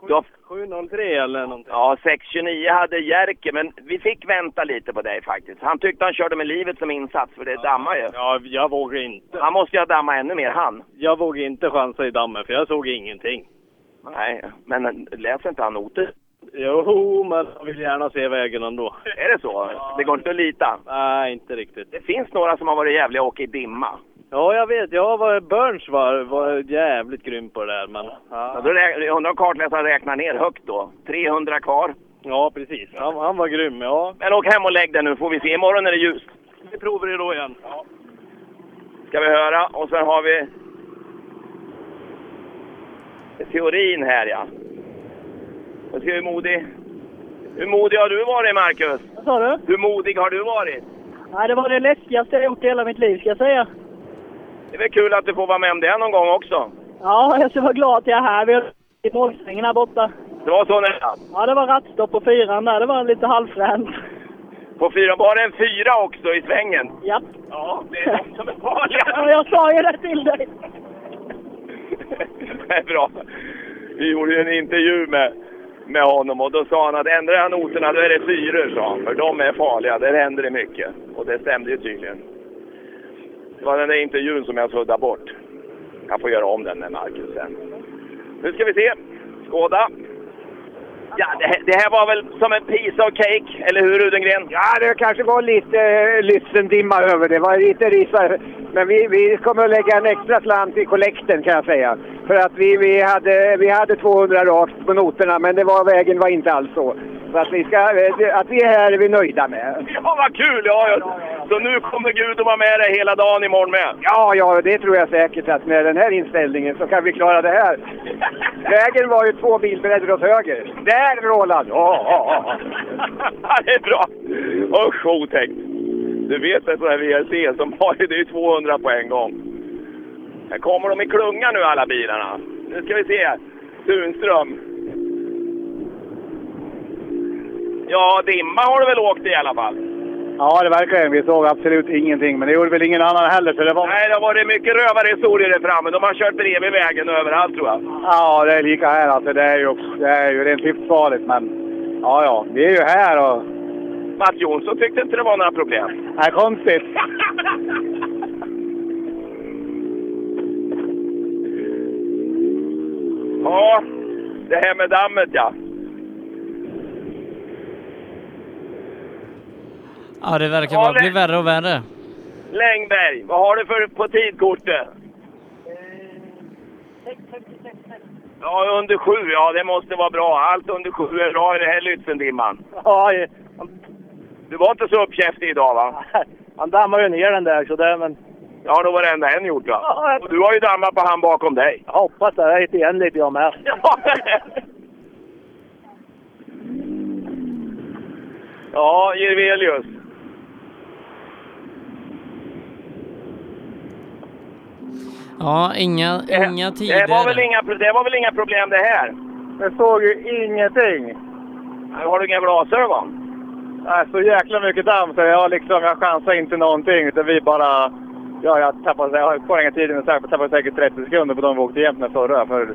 Speaker 12: Du har
Speaker 22: 703 eller någonting.
Speaker 12: Ja, 6.29 hade Jerker, men vi fick vänta lite på dig faktiskt. Han tyckte han körde med livet som insats, för det dammar ju.
Speaker 22: Ja, jag vågar inte.
Speaker 12: Han måste ju ha dammat ännu mer, han.
Speaker 22: Jag vågar inte chansa i dammen för jag såg ingenting.
Speaker 12: Nej, men läser inte han noter?
Speaker 22: Jo, men jag vill gärna se vägen ändå.
Speaker 12: Är det så? Det går inte att lita?
Speaker 22: Nej, inte riktigt.
Speaker 12: Det finns några som har varit jävliga och åkt i dimma.
Speaker 22: Ja, jag vet. Jag var Burns var, var jävligt grym på det där, men...
Speaker 12: Ja.
Speaker 22: Ja,
Speaker 12: Då rä- jag undrar om kartläsaren räknar ner högt då. 300 kvar.
Speaker 22: ja precis. Han, han var grym, ja.
Speaker 12: Men åk hem och lägg dig nu får vi se. Imorgon är det ljust.
Speaker 22: Vi provar det då igen. Ja.
Speaker 12: Ska vi höra. Och sen har vi teorin här ja. Och se hur modig... Hur modig har du varit Marcus?
Speaker 19: Vad sa du?
Speaker 12: Hur modig har du varit?
Speaker 19: Nej, det var det läskigaste jag gjort i hela mitt liv, ska jag säga.
Speaker 12: Det är väl kul att du får vara med om det någon gång också.
Speaker 19: Ja, jag ska vara glad att jag är här. Vi har i målsvängen här borta.
Speaker 12: Det var så nära.
Speaker 19: Ja, det var rattstopp på fyran där. Det var lite halvfränt.
Speaker 12: På fyra, var det en fyra också i svängen?
Speaker 19: Ja.
Speaker 12: Ja, det är de som är farliga.
Speaker 19: Ja, jag sa ju det till dig.
Speaker 12: Det är bra. Vi gjorde ju en intervju med, med honom och då sa han att ändrar han noterna då är det fyror, sa han. För de är farliga, där händer det mycket. Och det stämde ju tydligen. Det var den där intervjun som jag suddade bort. Jag får göra om den med Marcus sen. Nu ska vi se. Skåda. Ja, det, här- det här var väl som en piece of cake, eller hur Rudengren?
Speaker 27: Ja, det kanske var lite eh, lyssendimma över det. Det var lite risar. Men vi, vi kommer att lägga en extra slant i kollekten kan jag säga. För att vi, vi, hade, vi hade 200 rakt på noterna, men det var, vägen var inte alls så. Så att vi, ska, eh, att vi är här är vi nöjda med.
Speaker 12: Ja, vad kul! Ja, ja. Så nu kommer Gud att vara med dig hela dagen imorgon med?
Speaker 27: Ja, ja, det tror jag säkert att med den här inställningen så kan vi klara det här. Vägen var ju två bilbredder åt höger. Där Roland! Ja, ja, ja.
Speaker 12: Det är bra! Usch, otäckt. Du vet en sån här VRC som har ju det är ju 200 på en gång. Här kommer de i klunga nu alla bilarna. Nu ska vi se. Tunström. Ja, dimma har du väl åkt i alla fall?
Speaker 27: Ja, det verkar. Vi såg absolut ingenting, men det gjorde väl ingen annan heller. Så det var...
Speaker 12: Nej, det har varit mycket rövarhistorier där framme. De har kört bredvid vägen överallt tror jag.
Speaker 27: Ja, det är lika här. Alltså, det, är ju, det är ju rent livsfarligt, men ja, ja, vi är ju här och...
Speaker 12: Mats Jonsson tyckte inte det var några problem.
Speaker 27: Nej, konstigt.
Speaker 12: Det här med dammet ja.
Speaker 2: Ja, det verkar
Speaker 12: Ja,
Speaker 2: bara
Speaker 12: det-
Speaker 2: bli värre och värre.
Speaker 12: Längberg, vad har du för på tidkortet? Ja, under sju. Ja, det måste vara bra. Allt under sju är bra i det här Lützendimman.
Speaker 13: Ja,
Speaker 12: Du var inte så uppkäftig idag va?
Speaker 13: han dammar ju ner den där så det, men
Speaker 12: Ja, då varenda en gjort va? Och du har ju dammat på han bakom dig.
Speaker 13: jag hoppas det. Jag hittar igen lite jag med.
Speaker 12: Ja, Jirvelius.
Speaker 2: Ja, inga, inga
Speaker 12: Det
Speaker 2: tider.
Speaker 12: var, väl inga, det var väl inga problem det här?
Speaker 23: Jag såg ju ingenting.
Speaker 12: Har du inga glasögon?
Speaker 23: Nej, så jäkla mycket damm så jag, liksom, jag chansar inte någonting. Utan vi bara... Ja, jag tappade, jag har inga tiden, jag tappade säkert 30 sekunder på de vi åkte jämt med förra. För,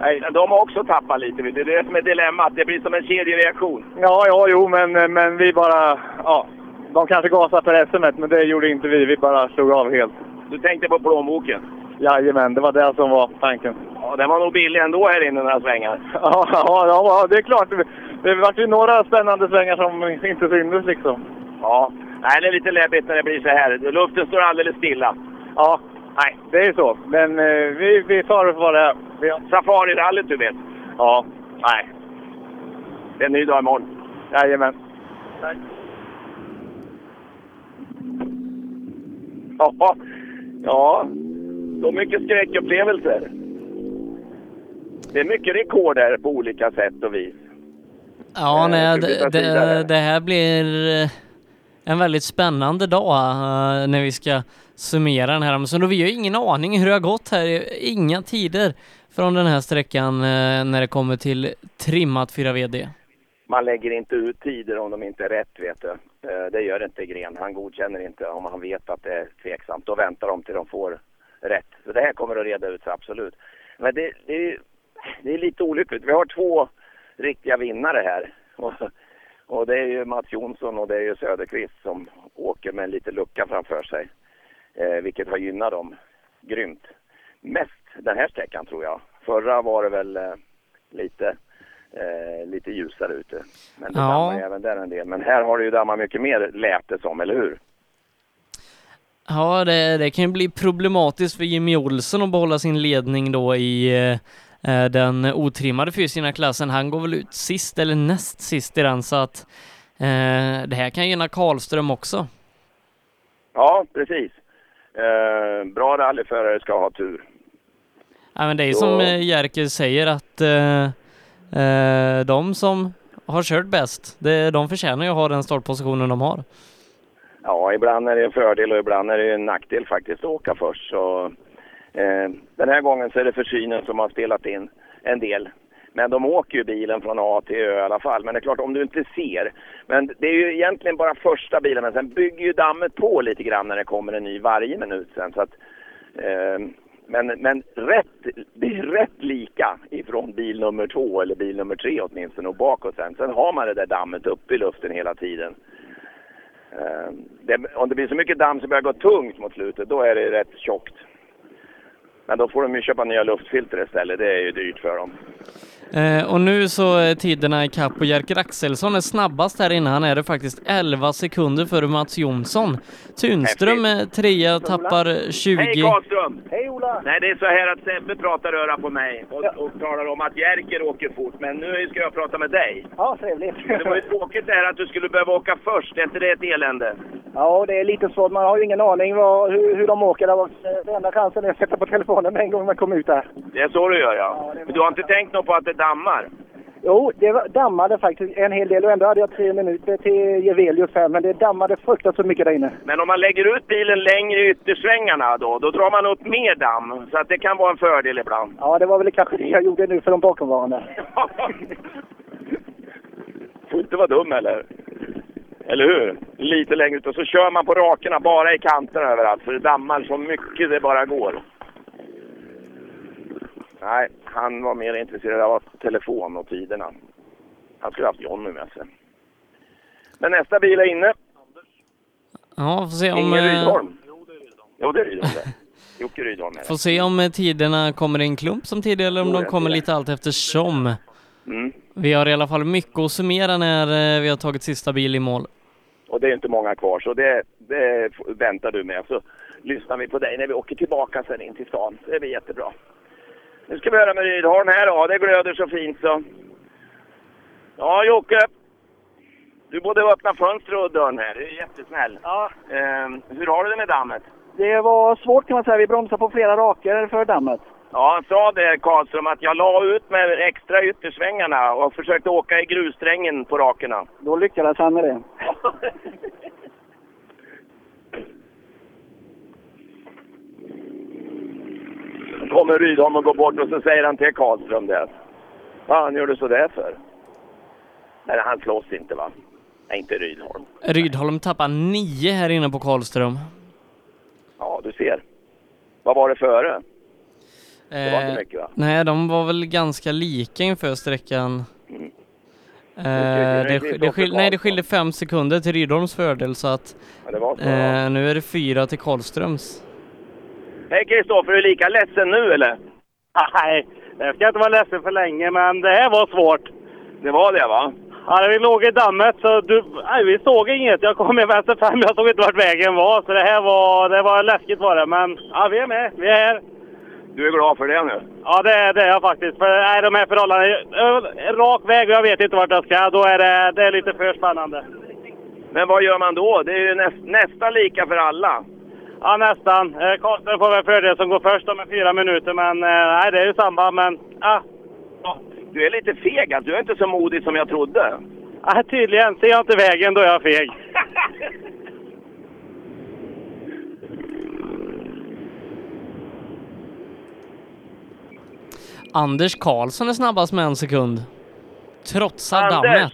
Speaker 23: nej.
Speaker 12: De har också tappat lite. Det är det som är dilemmat. Det blir som en kedjereaktion.
Speaker 23: Ja, ja, jo, men, men vi bara... Ja, de kanske gasade för SM men det gjorde inte vi. Vi bara slog av helt.
Speaker 12: Du tänkte på plånboken?
Speaker 23: Jajamän, det var det som var tanken.
Speaker 12: Ja, den var nog billig ändå här inne några svängar.
Speaker 23: Ja, ja, ja, det är klart. Det, det var ju några spännande svängar som inte syntes liksom.
Speaker 12: Ja, nej det är lite läbbigt när det blir så här. Luften står alldeles stilla.
Speaker 23: Ja, nej, det är så. Men eh, vi, vi tar det för vad det är. Vi,
Speaker 12: Safarirallyt du vet.
Speaker 23: ja, nej.
Speaker 12: Det är en ny dag imorgon.
Speaker 23: Jajamän.
Speaker 12: Tack. Ja, ja. Så mycket skräckupplevelser. Det är mycket rekord här på olika sätt och vis.
Speaker 2: Ja,
Speaker 12: Eh,
Speaker 2: nej, det, det, det här blir eh, en väldigt spännande dag eh, när vi ska summera den här. Så då vi har ingen aning hur det har gått här. Inga tider från den här sträckan när det kommer till trimmat 4VD.
Speaker 12: Man lägger inte ut tider om de inte är rätt, vet du. Det gör inte Gren. Han godkänner inte om han vet att det är tveksamt. Då väntar de till de får rätt. Så det här kommer att reda ut sig, absolut. Men det, det, är, det är lite olyckligt. Vi har två riktiga vinnare här. Och, och det är ju Mats Jonsson och det är ju Söderqvist som åker med en liten lucka framför sig. Eh, vilket har gynnat dem grymt. Mest den här sträckan tror jag. Förra var det väl eh, lite eh, lite ljusare ute. Men det
Speaker 2: Ja.
Speaker 12: dammar även där en del. Men här har det ju dammat mycket mer lät det som, eller hur?
Speaker 2: Ja, det, det kan ju bli problematiskt för Jimmy Olsson att behålla sin ledning då i eh, eh, den otrimmade fysiska klassen. Han går väl ut sist eller näst sist i den så att eh, det här kan gynna Karlström också.
Speaker 12: Ja, precis. Eh, bra rallyförare ska ha tur.
Speaker 2: Ja, men det är
Speaker 12: Så-
Speaker 2: som eh, Jerker säger att eh, eh, de som har kört bäst, det, de förtjänar ju att ha den startpositionen de har.
Speaker 12: Ja, ibland är det en fördel och ibland är det en nackdel faktiskt att åka först. Så, eh, den här gången så är det försynen som har spelat in en del. Men de åker ju bilen från A till Ö i alla fall. Men det är klart, om du inte ser. Men det är ju egentligen bara första bilen, men sen bygger ju dammet på lite grann när det kommer en ny varje minut sen. Så att, eh, men, men rätt, det är rätt lika ifrån bil nummer två eller bil nummer tre åtminstone och bakåt sen. Sen har man det där dammet uppe i luften hela tiden. Eh, det, om det blir så mycket damm som börjar gå tungt mot slutet, då är det rätt tjockt. Men då får de ju köpa nya luftfilter istället. Det är ju dyrt för dem.
Speaker 2: Eh, och nu så är tiderna i kapp och Jerker Axelsson är snabbast här inne. Han är det faktiskt 11 sekunder före Mats Jonsson. Tunström är trea, tappar 20.
Speaker 12: Hej Karlström!
Speaker 18: Hej Ola!
Speaker 12: Nej, det är så här att Sebbe pratar öra på mig och, och talar om att Jerker åker fort. Men nu ska jag prata med dig.
Speaker 18: Ja, trevligt.
Speaker 12: Det var ju tråkigt det här att du skulle behöva åka först. Är inte det ett elände?
Speaker 18: Ja, det är lite svårt. Man har ju ingen aning vad, hur, hur de åker. Det var- Det enda chansen är att sätta på telefonen med en gång man kommer ut där.
Speaker 12: Det är så du gör ja. Men du har inte tänkt något på att det dammar?
Speaker 18: Jo, det dammade faktiskt en hel del och ändå hade jag tre minuter till Jevelius här, men det dammade fruktansvärt mycket där inne.
Speaker 12: Men om man lägger ut bilen längre i yttersvängarna då, då drar man upp mer damm. Så att det kan vara en fördel ibland.
Speaker 18: Ja, det var väl kanske det jag gjorde nu för de bakomvarande.
Speaker 12: Får inte vara dum eller? Eller hur? Lite längre ut och så kör man på rakerna bara i kanterna överallt för det dammar så mycket det bara går. Nej, han var mer intresserad av telefon och tiderna. Han skulle haft Jonny med sig. Men nästa bil är inne.
Speaker 2: Ja, får se om...
Speaker 12: Ingen
Speaker 2: eh,
Speaker 12: Rydholm. Jo, det är Rydholm det. Jocke Rydholm är det.
Speaker 2: Får se om eh, tiderna kommer i en klump som tidigare eller om de kommer lite allt eftersom.
Speaker 12: Mm.
Speaker 2: Vi har i alla fall mycket att summera när eh, vi har tagit sista bil i mål.
Speaker 12: Och det är inte många kvar, så det, det väntar du med. Så lyssnar vi på dig när vi åker tillbaka sen in till stan. Det blir jättebra. Nu ska vi höra med Rydholm här. Ja, det glöder så fint så. Ja, Jocke. Du både öppnar fönster och dörren här. Det är jättesnäll.
Speaker 18: Ja.
Speaker 12: Ehm, hur har du det med dammet?
Speaker 18: Det var svårt kan man säga. Vi bromsade på flera raker för dammet.
Speaker 12: Ja, han sa det Karlström att jag la ut med extra yttersvängarna och försökte åka i grussträngen på rakerna.
Speaker 18: Då lyckades han med det.
Speaker 12: Då kommer Rydholm och går bort och så säger han till Karlström det. Vad han du sådär för? Nej, han slåss inte va? Nej, inte Rydholm.
Speaker 2: Rydholm tappar nio här inne på Karlström.
Speaker 12: Ja, du ser. Vad var det före? Det var inte
Speaker 2: Eh,
Speaker 12: mycket va?
Speaker 2: Nej, de var väl ganska lika inför sträckan.
Speaker 12: Mm.
Speaker 2: Eh,
Speaker 12: det
Speaker 2: det, det,
Speaker 12: så
Speaker 2: skil, nej, det skilde fem sekunder till Rydholms fördel så att
Speaker 12: Ja, så.
Speaker 2: eh, nu är det fyra till Karlströms.
Speaker 12: Hej Kristoffer, är du lika ledsen nu eller?
Speaker 16: Nej, jag ska inte vara ledsen för länge, men det här var svårt.
Speaker 12: Det var det va?
Speaker 16: Ja, vi låg i dammet så du, nej, vi såg inget. Jag kom med vänster fem, jag såg inte vart vägen var. Så det här var, det var läskigt var det. Men ja, vi är med, vi är här.
Speaker 12: Du är glad för det nu?
Speaker 16: Ja, det, är- det är jag faktiskt. För nej, de här förhållandena, ö, rak väg och jag vet inte vart jag ska. Då är det, det är lite för spännande.
Speaker 12: Men vad gör man då? Det är ju näst, nästan lika för alla.
Speaker 16: Ja, nästan. Eh, Karlström får väl fördel som går först om med fyra minuter, men eh, nej, det är ju samma. Men ja,
Speaker 12: Du är lite feg alltså. Du är inte så modig som jag trodde.
Speaker 16: ja, tydligen. Ser jag inte vägen, då är jag feg.
Speaker 2: Anders Karlsson är snabbast med en sekund. Trotsar
Speaker 12: Anders!
Speaker 2: dammet.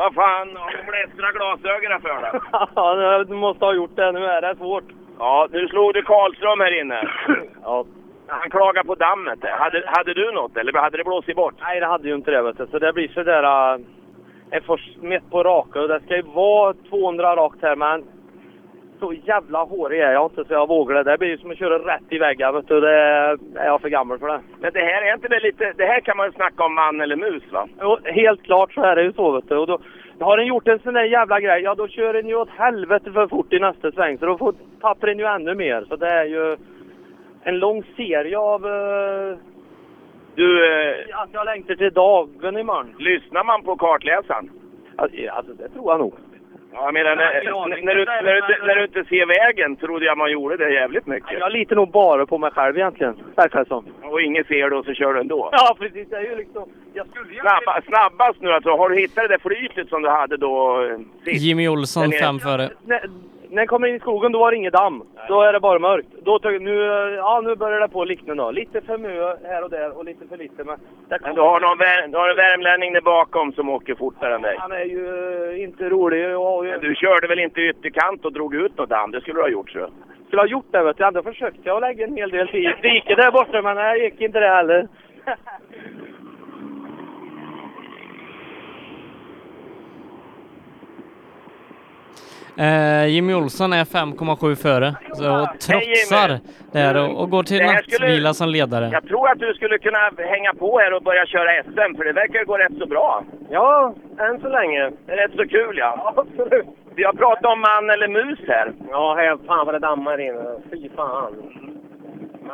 Speaker 12: Vad fan, har du blästra glasögon här för dig?
Speaker 22: Ja, du måste ha gjort det. Nu är det svårt.
Speaker 12: Ja, nu slog du Karlström här inne.
Speaker 22: Ja.
Speaker 12: Han klagar på dammet. Hade, hade du något eller hade det blåsit bort?
Speaker 22: Nej, det hade ju inte det vet du. Så det blir sådär... Uh, en för smitt på raka och det ska ju vara 200 rakt här men så jävla hårig är jag inte så jag vågar det. Det blir som att köra rätt i väggen vet du. Det är jag för gammal för det.
Speaker 12: Men det här är inte det lite... Det här kan man ju snacka om man eller mus va?
Speaker 22: Jo, helt klart så är det ju så vet du. Och då, har den gjort en sån där jävla grej, ja då kör den ju åt helvete för fort i nästa sväng. Så då får, tappar den ju ännu mer. Så det är ju en lång serie av... Uh,
Speaker 12: du... Uh,
Speaker 22: att jag längtar till dagen imorgon.
Speaker 12: Lyssnar man på kartläsaren?
Speaker 22: Alltså det tror jag nog.
Speaker 12: Ja, jag menar, när, när, när, du, när, du, när du inte ser vägen trodde jag man gjorde det jävligt mycket.
Speaker 22: Jag litar nog bara på mig själv egentligen, verkar det som.
Speaker 12: Och ingen ser det och så kör du ändå.
Speaker 22: Ja, precis. Det är ju liksom... Jag skulle ju...
Speaker 12: Snabba, snabbast nu alltså. Har du hittat det där flytet som du hade då eh, sist?
Speaker 2: Jimmy Olsson fem före.
Speaker 22: När, den kommer in i skogen då var det inget damm. Då är det bara mörkt. Då tog, nu, ja, nu börjar det på likna då. Lite för mycket här och där och lite för lite. Men,
Speaker 12: Men du har, någon, du har en värmlänning där bakom som åker fortare än dig.
Speaker 22: Han är ju eh, inte rolig. Jag.
Speaker 12: Men du körde väl inte ytterkant och drog ut något damm? Det skulle du ha gjort så.
Speaker 22: skulle ha gjort det vet du. Ändå försökte jag lägga en hel del tid diket där borta men det gick inte det heller.
Speaker 2: Eh, Jimmy Olsson är 5,7 före. Så trotsar
Speaker 12: Jimmy.
Speaker 2: där och, och går till
Speaker 12: här
Speaker 2: nattvila som ledare.
Speaker 12: Jag tror att du skulle kunna hänga på här och börja köra SM, för det verkar gå rätt så bra.
Speaker 22: Ja, än så länge.
Speaker 12: Det är rätt så kul ja. Absolut. Vi har pratat om man eller mus här.
Speaker 22: Ja, helt fan vad det dammar inne. Fy fan.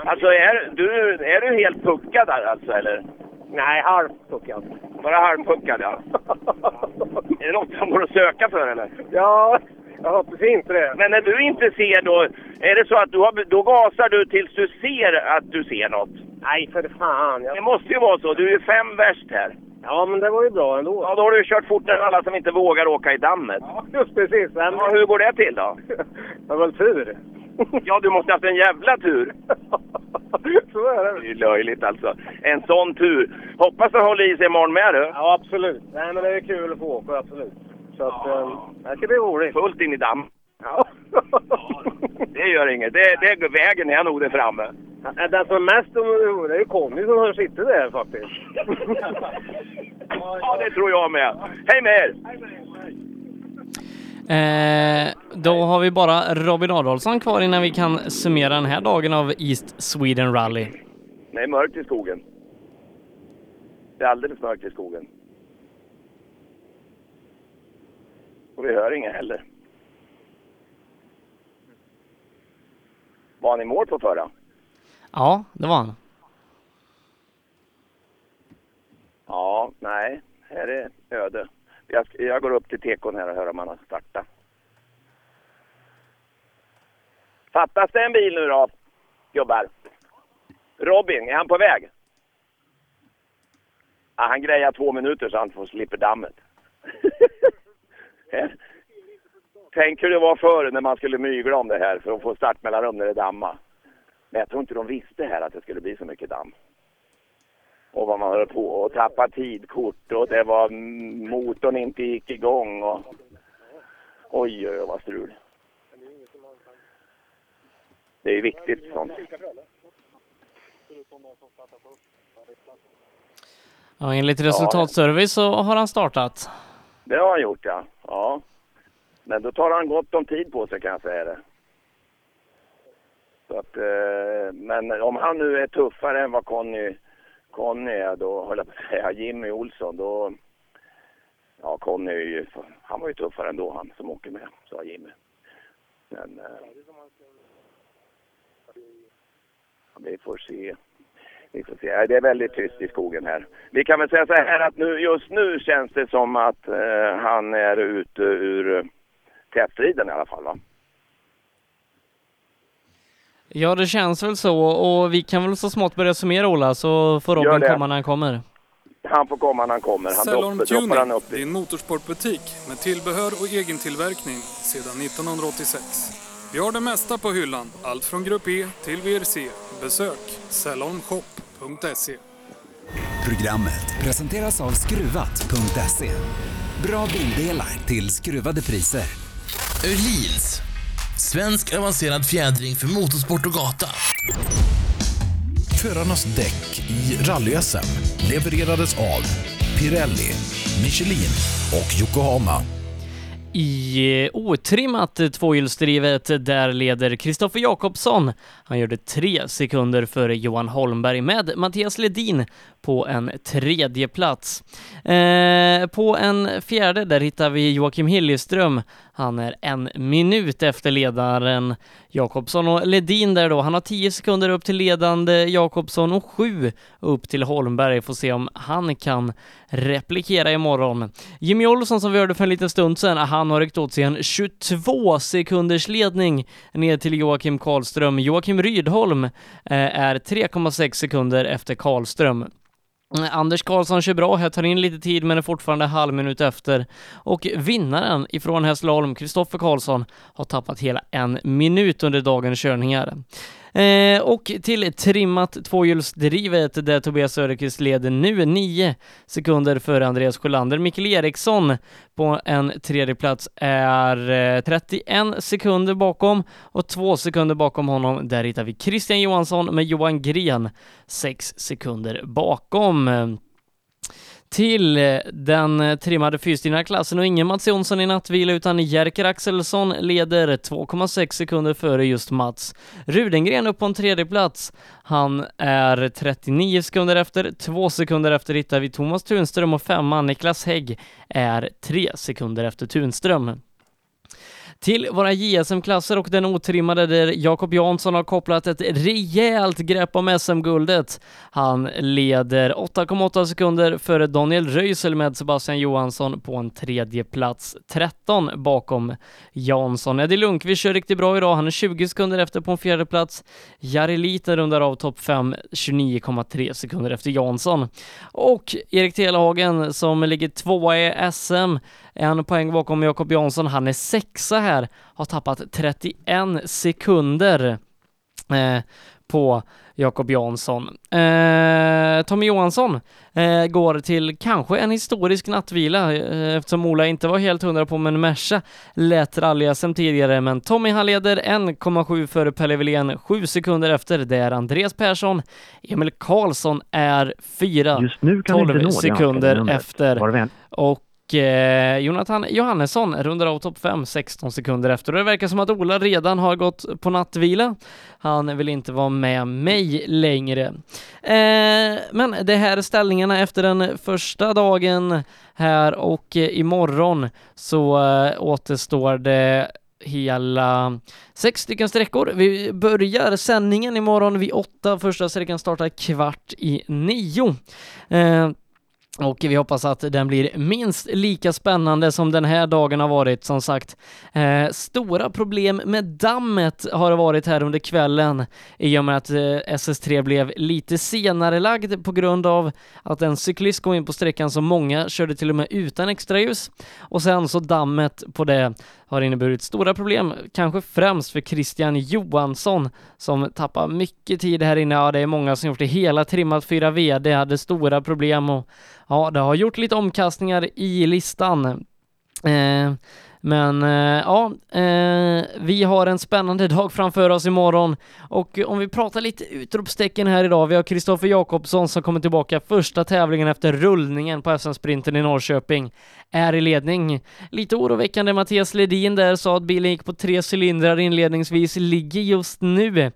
Speaker 12: Alltså är du, är du helt puckad där alltså eller?
Speaker 22: Nej, halvpuckad.
Speaker 12: Bara halvpuckad ja. är det något som går att söka för eller?
Speaker 22: Ja, jag hoppas inte det.
Speaker 12: Men när du inte ser då, är det så att du har, då gasar du tills du ser att du ser något?
Speaker 22: Nej, för fan. Jag...
Speaker 12: Det måste ju vara så. Du är fem värst här.
Speaker 22: Ja, men det var ju bra ändå.
Speaker 12: Ja, då har du kört fortare än alla som inte vågar åka i dammet.
Speaker 22: Just precis. Men...
Speaker 12: Ja, hur går det till då?
Speaker 22: Det var väl tur.
Speaker 12: Ja, du måste ha haft en jävla tur.
Speaker 22: Så är det.
Speaker 12: Det är löjligt alltså. En sån tur. Hoppas den håller i sig imorgon med du.
Speaker 22: Ja, absolut. Nej, men det är kul att få åka, absolut. Så att, eh, det ska bli roligt.
Speaker 12: Fullt in i damm.
Speaker 22: Ja.
Speaker 12: Det gör inget. Det, det, vägen är nog där framme.
Speaker 22: Den som mest orolig är ju Conny som har suttit där faktiskt.
Speaker 12: Ja, det tror jag med. Hej med er!
Speaker 2: Eh, då har vi bara Robin Adolfsson kvar innan vi kan summera den här dagen av East Sweden Rally.
Speaker 12: Det är mörkt i skogen. Det är alldeles mörkt i skogen. Och vi hör inget heller. Var han i mål på förra?
Speaker 2: Ja, det var han.
Speaker 12: Ja, nej. Här är öde. Jag, jag går upp till tekon här och hör om han har startat. Fattas det en bil nu då, gubbar? Robin, är han på väg? Ja, han grejar två minuter så han får slipper dammet. Tänk hur det var förr när man skulle mygla om det här för att få startmellanrum när det dammade. Men jag tror inte de visste här att det skulle bli så mycket damm. Och vad man höll på och tappa tidkort och det var motorn inte gick igång och oj, oj, vad strul. Det är viktigt sånt.
Speaker 2: Ja, enligt resultatservice så har han startat.
Speaker 12: Det har han gjort ja. ja. Men då tar han gott om tid på sig kan jag säga det. Så att, eh, men om han nu är tuffare än vad Conny, Conny är då, höll jag på att säga, Jimmy Olsson, då... Ja, Conny är ju, han var ju tuffare ändå han som åker med, sa Jimmy. Men... Eh, vi får se. Vi får se. Det är väldigt tyst i skogen här. Vi kan väl säga så här att nu, just nu känns det som att eh, han är ute ur eh, tätstriden i alla fall va?
Speaker 2: Ja, det känns väl så och vi kan väl så smått börja summera Ola så får Robin komma när han kommer.
Speaker 12: Han får komma när han kommer. Han
Speaker 6: Cellorm
Speaker 12: droppar, droppar han
Speaker 6: Tuning,
Speaker 12: upp i.
Speaker 6: din motorsportbutik med tillbehör och egentillverkning sedan 1986. Vi har det mesta på hyllan, allt från Grupp E till VRC. Besök cellormshop.se.
Speaker 3: Programmet presenteras av Skruvat.se. Bra bildelar till skruvade priser.
Speaker 4: Öhlins. Svensk avancerad fjädring för motorsport och gata.
Speaker 5: Förarnas däck i rally-SM levererades av Pirelli, Michelin och Yokohama.
Speaker 2: I eh, otrimmat tvåhjulsdrivet där leder Kristoffer Jakobsson. Han gjorde tre sekunder före Johan Holmberg med Mattias Ledin på en tredje plats. Eh, på en fjärde där hittar vi Joakim Hilleström. Han är en minut efter ledaren Jakobsson och Ledin där då, han har 10 sekunder upp till ledande Jakobsson och 7 upp till Holmberg. Får se om han kan replikera imorgon. Jimmy Olsson som vi hörde för en liten stund sedan, han har ryckt åt sig en 22 sekunders ledning ner till Joakim Karlström. Joakim Rydholm eh, är 3,6 sekunder efter Karlström. Eh, Anders Karlsson kör bra här, tar in lite tid men är fortfarande halv minut efter. Och vinnaren ifrån Hässleholm, Kristoffer Karlsson, har tappat hela en minut under dagens körningar. Eh, och till trimmat tvåhjulsdrivet där Tobias Söderqvist leder nu nio sekunder före Andreas Sjölander. Mikael Eriksson på en tredje plats är eh, 31 sekunder bakom och två sekunder bakom honom där hittar vi Christian Johansson med Johan Gren sex sekunder bakom. Till eh, den eh, trimmade fyrstegna klassen och ingen Mats Jonsson i nattvila utan Jerker Axelsson leder 2,6 sekunder före just Mats. Rudengren upp på en tredje plats. Han är 39 sekunder efter, två sekunder efter hittar vi Thomas Tunström och femman Niklas Hägg är tre sekunder efter Tunström. Till våra JSM-klasser och den otrimmade där Jakob Jansson har kopplat ett rejält grepp om SM-guldet. Han leder 8,8 sekunder före Daniel Röisel med Sebastian Johansson på en tredje plats, 13 bakom Jansson. Eddie Lundqvist kör riktigt bra idag, han är 20 sekunder efter på en fjärde plats. Jari Lita rundar av topp 5, 29,3 sekunder efter Jansson. Och Erik Telehagen som ligger tvåa i SM, en poäng bakom Jakob Jansson. Han är sexa här, har tappat 31 sekunder eh, på Jakob Jansson. Eh, Tommy Johansson eh, går till kanske en historisk nattvila eh, eftersom Ola inte var helt hundra på om en Merca lät rally SM tidigare, men Tommy han leder 1,7 före Pelle Wilén, 7 sekunder efter. Det är Andreas Persson. Emil Karlsson är 4,
Speaker 28: Just nu kan vi inte
Speaker 2: 12
Speaker 28: nå det
Speaker 2: sekunder efter. Och och eh, Jonathan Johannesson rundar av topp 5 16 sekunder efter och det verkar som att Ola redan har gått på nattvila. Han vill inte vara med mig längre. Eh, men det här är ställningarna efter den första dagen här och eh, imorgon så eh, återstår det hela sex stycken sträckor. Vi börjar sändningen imorgon vid åtta. Första sträckan startar kvart i nio. Eh, och vi hoppas att den blir minst lika spännande som den här dagen har varit. Som sagt, eh, stora problem med dammet har det varit här under kvällen i och med att eh, SS3 blev lite senare lagd på grund av att en cyklist kom in på sträckan som många körde till och med utan extraljus. Och sen så dammet på det har inneburit stora problem, kanske främst för Christian Johansson som tappar mycket tid här inne. Ja, det är många som gjort det hela trimmat fyra VD, hade stora problem och ja, det har gjort lite omkastningar i listan. Eh, men eh, ja, eh, vi har en spännande dag framför oss imorgon och om vi pratar lite utropstecken här idag. Vi har Kristoffer Jakobsson som kommer tillbaka första tävlingen efter rullningen på SM-sprinten i Norrköping. Är i ledning. Lite oroväckande Mattias Ledin där sa att bilen gick på tre cylindrar inledningsvis, ligger just nu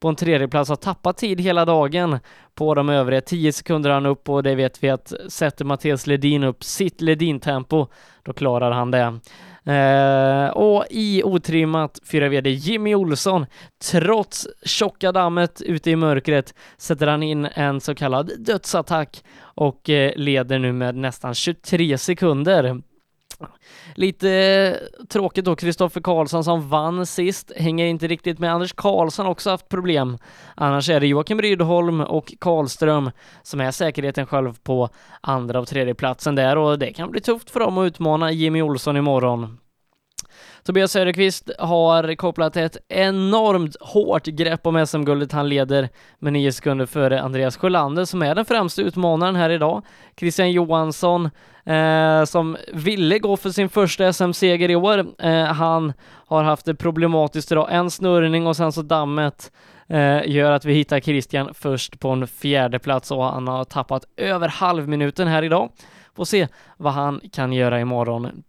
Speaker 2: på en tredjeplats, har tappat tid hela dagen på de övriga. 10 sekunder han upp och det vet vi att sätter Mattias Ledin upp sitt Ledin-tempo, då klarar han det. Eh, och i otrimmat 4 VD Jimmy Olsson, trots tjocka dammet ute i mörkret, sätter han in en så kallad dödsattack och eh, leder nu med nästan 23 sekunder. Lite eh, tråkigt då, Kristoffer Karlsson som vann sist, hänger inte riktigt med. Anders Karlsson också haft problem. Annars är det Joakim Rydholm och Karlström som är säkerheten själv på andra och tredje platsen där och det kan bli tufft för dem att utmana Jimmy Olsson imorgon. Tobias Söderqvist har kopplat ett enormt hårt grepp om SM-guldet. Han leder med nio sekunder före Andreas Sjölander som är den främsta utmanaren här idag. Christian Johansson eh, som ville gå för sin första SM-seger i år. Eh, han har haft det problematiskt idag. En snurrning och sen så dammet eh, gör att vi hittar Christian först på en fjärde plats och han har tappat över halvminuten här idag. Får se vad han kan göra imorgon.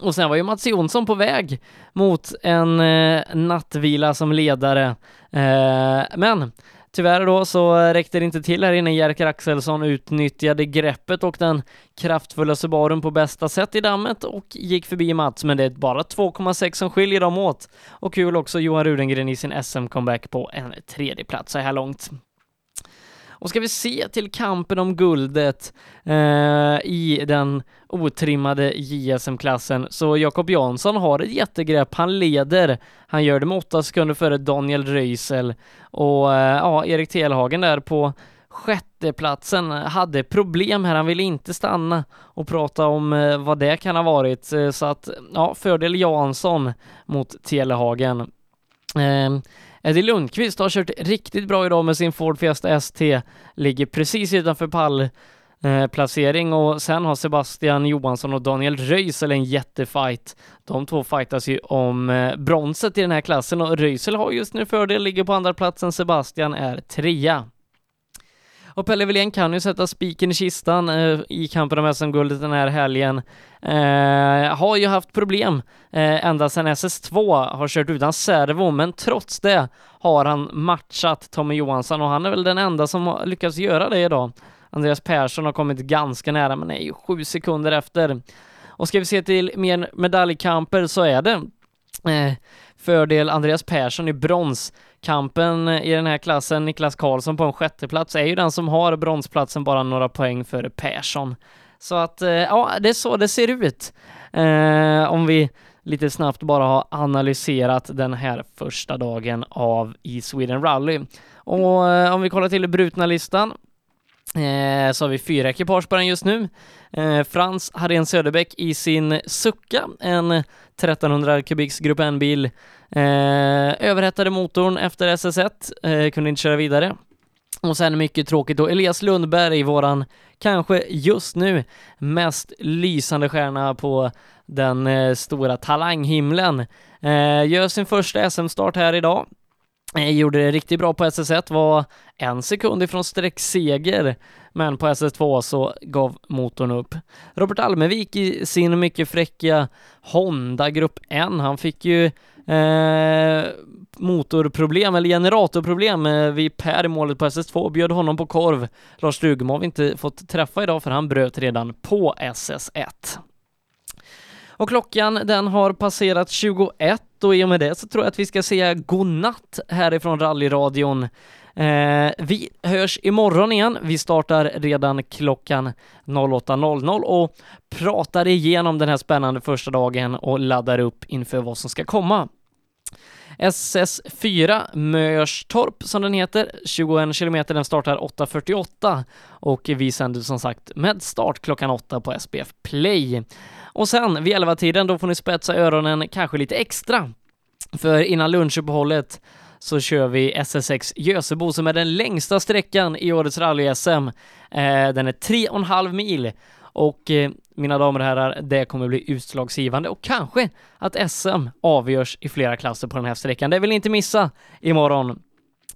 Speaker 2: Och sen var ju Mats Jonsson på väg mot en eh, nattvila som ledare. Eh, men tyvärr då så räckte det inte till här inne. Jerker Axelsson utnyttjade greppet och den kraftfulla Subarun på bästa sätt i dammet och gick förbi Mats, men det är bara 2,6 som skiljer dem åt. Och kul också Johan Rudengren i sin SM-comeback på en tredje plats så här långt. Och ska vi se till kampen om guldet eh, i den otrimmade JSM-klassen så Jakob Jansson har ett jättegrepp. Han leder. Han gör det med åtta sekunder före Daniel Röisel och eh, ja, Erik Telhagen där på sjätteplatsen hade problem här. Han ville inte stanna och prata om eh, vad det kan ha varit. Eh, så att ja, fördel Jansson mot Telehagen. Eh, Eddie Lundqvist har kört riktigt bra idag med sin Ford Fiesta ST, ligger precis utanför pallplacering och sen har Sebastian Johansson och Daniel Röisel en jättefight. De två fightas ju om eh, bronset i den här klassen och Röisel har just nu fördel, ligger på andra platsen, Sebastian är trea. Och Pelle Wilén kan ju sätta spiken i kistan eh, i kampen om SM-guldet den här helgen. Eh, har ju haft problem eh, ända sedan SS2 har kört utan servo, men trots det har han matchat Tommy Johansson och han är väl den enda som har lyckats göra det idag. Andreas Persson har kommit ganska nära, men är ju sju sekunder efter. Och ska vi se till mer medaljkamper så är det eh, fördel Andreas Persson i brons kampen i den här klassen, Niklas Karlsson på en sjätteplats, är ju den som har bronsplatsen bara några poäng före Persson. Så att, eh, ja, det är så det ser ut. Eh, om vi lite snabbt bara har analyserat den här första dagen av i Sweden Rally. Och eh, om vi kollar till brutna listan Eh, så har vi fyra ekipage på den just nu. Eh, Frans Harén Söderbäck i sin Succa, en 1300 kubiks Grupp N-bil. Eh, överhettade motorn efter SS1, eh, kunde inte köra vidare. Och sen mycket tråkigt då, Elias Lundberg, våran kanske just nu mest lysande stjärna på den eh, stora talanghimlen, eh, gör sin första SM-start här idag Eh, Gjorde det riktigt bra på SS1, var en sekund ifrån sträckseger, men på SS2 så gav motorn upp. Robert Almevik i sin mycket fräcka Honda Grupp N, han fick ju eh, motorproblem eller generatorproblem eh, vid Per i målet på SS2 och bjöd honom på korv. Lars Stugemo har vi inte fått träffa idag för han bröt redan på SS1. Och klockan den har passerat 21 och i och med det så tror jag att vi ska säga godnatt härifrån rallyradion. Eh, vi hörs imorgon igen. Vi startar redan klockan 08.00 och pratar igenom den här spännande första dagen och laddar upp inför vad som ska komma. SS4 Mörstorp som den heter, 21 kilometer, den startar 8.48 och vi sänder som sagt med start klockan 8 på SPF Play. Och sen vid 11-tiden då får ni spetsa öronen kanske lite extra. För innan lunchuppehållet så kör vi SS6 Gösebo som är den längsta sträckan i årets rally-SM. Eh, den är 3,5 mil och eh, mina damer och herrar, det kommer bli utslagsgivande och kanske att SM avgörs i flera klasser på den här sträckan. Det vill ni inte missa imorgon.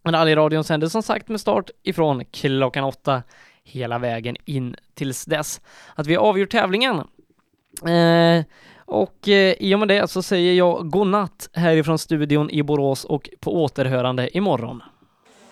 Speaker 2: Rallyradion sänder som sagt med start ifrån klockan åtta hela vägen in tills dess att vi har avgjort tävlingen. Eh, och eh, i och med det så säger jag godnatt härifrån studion i Borås och på återhörande imorgon.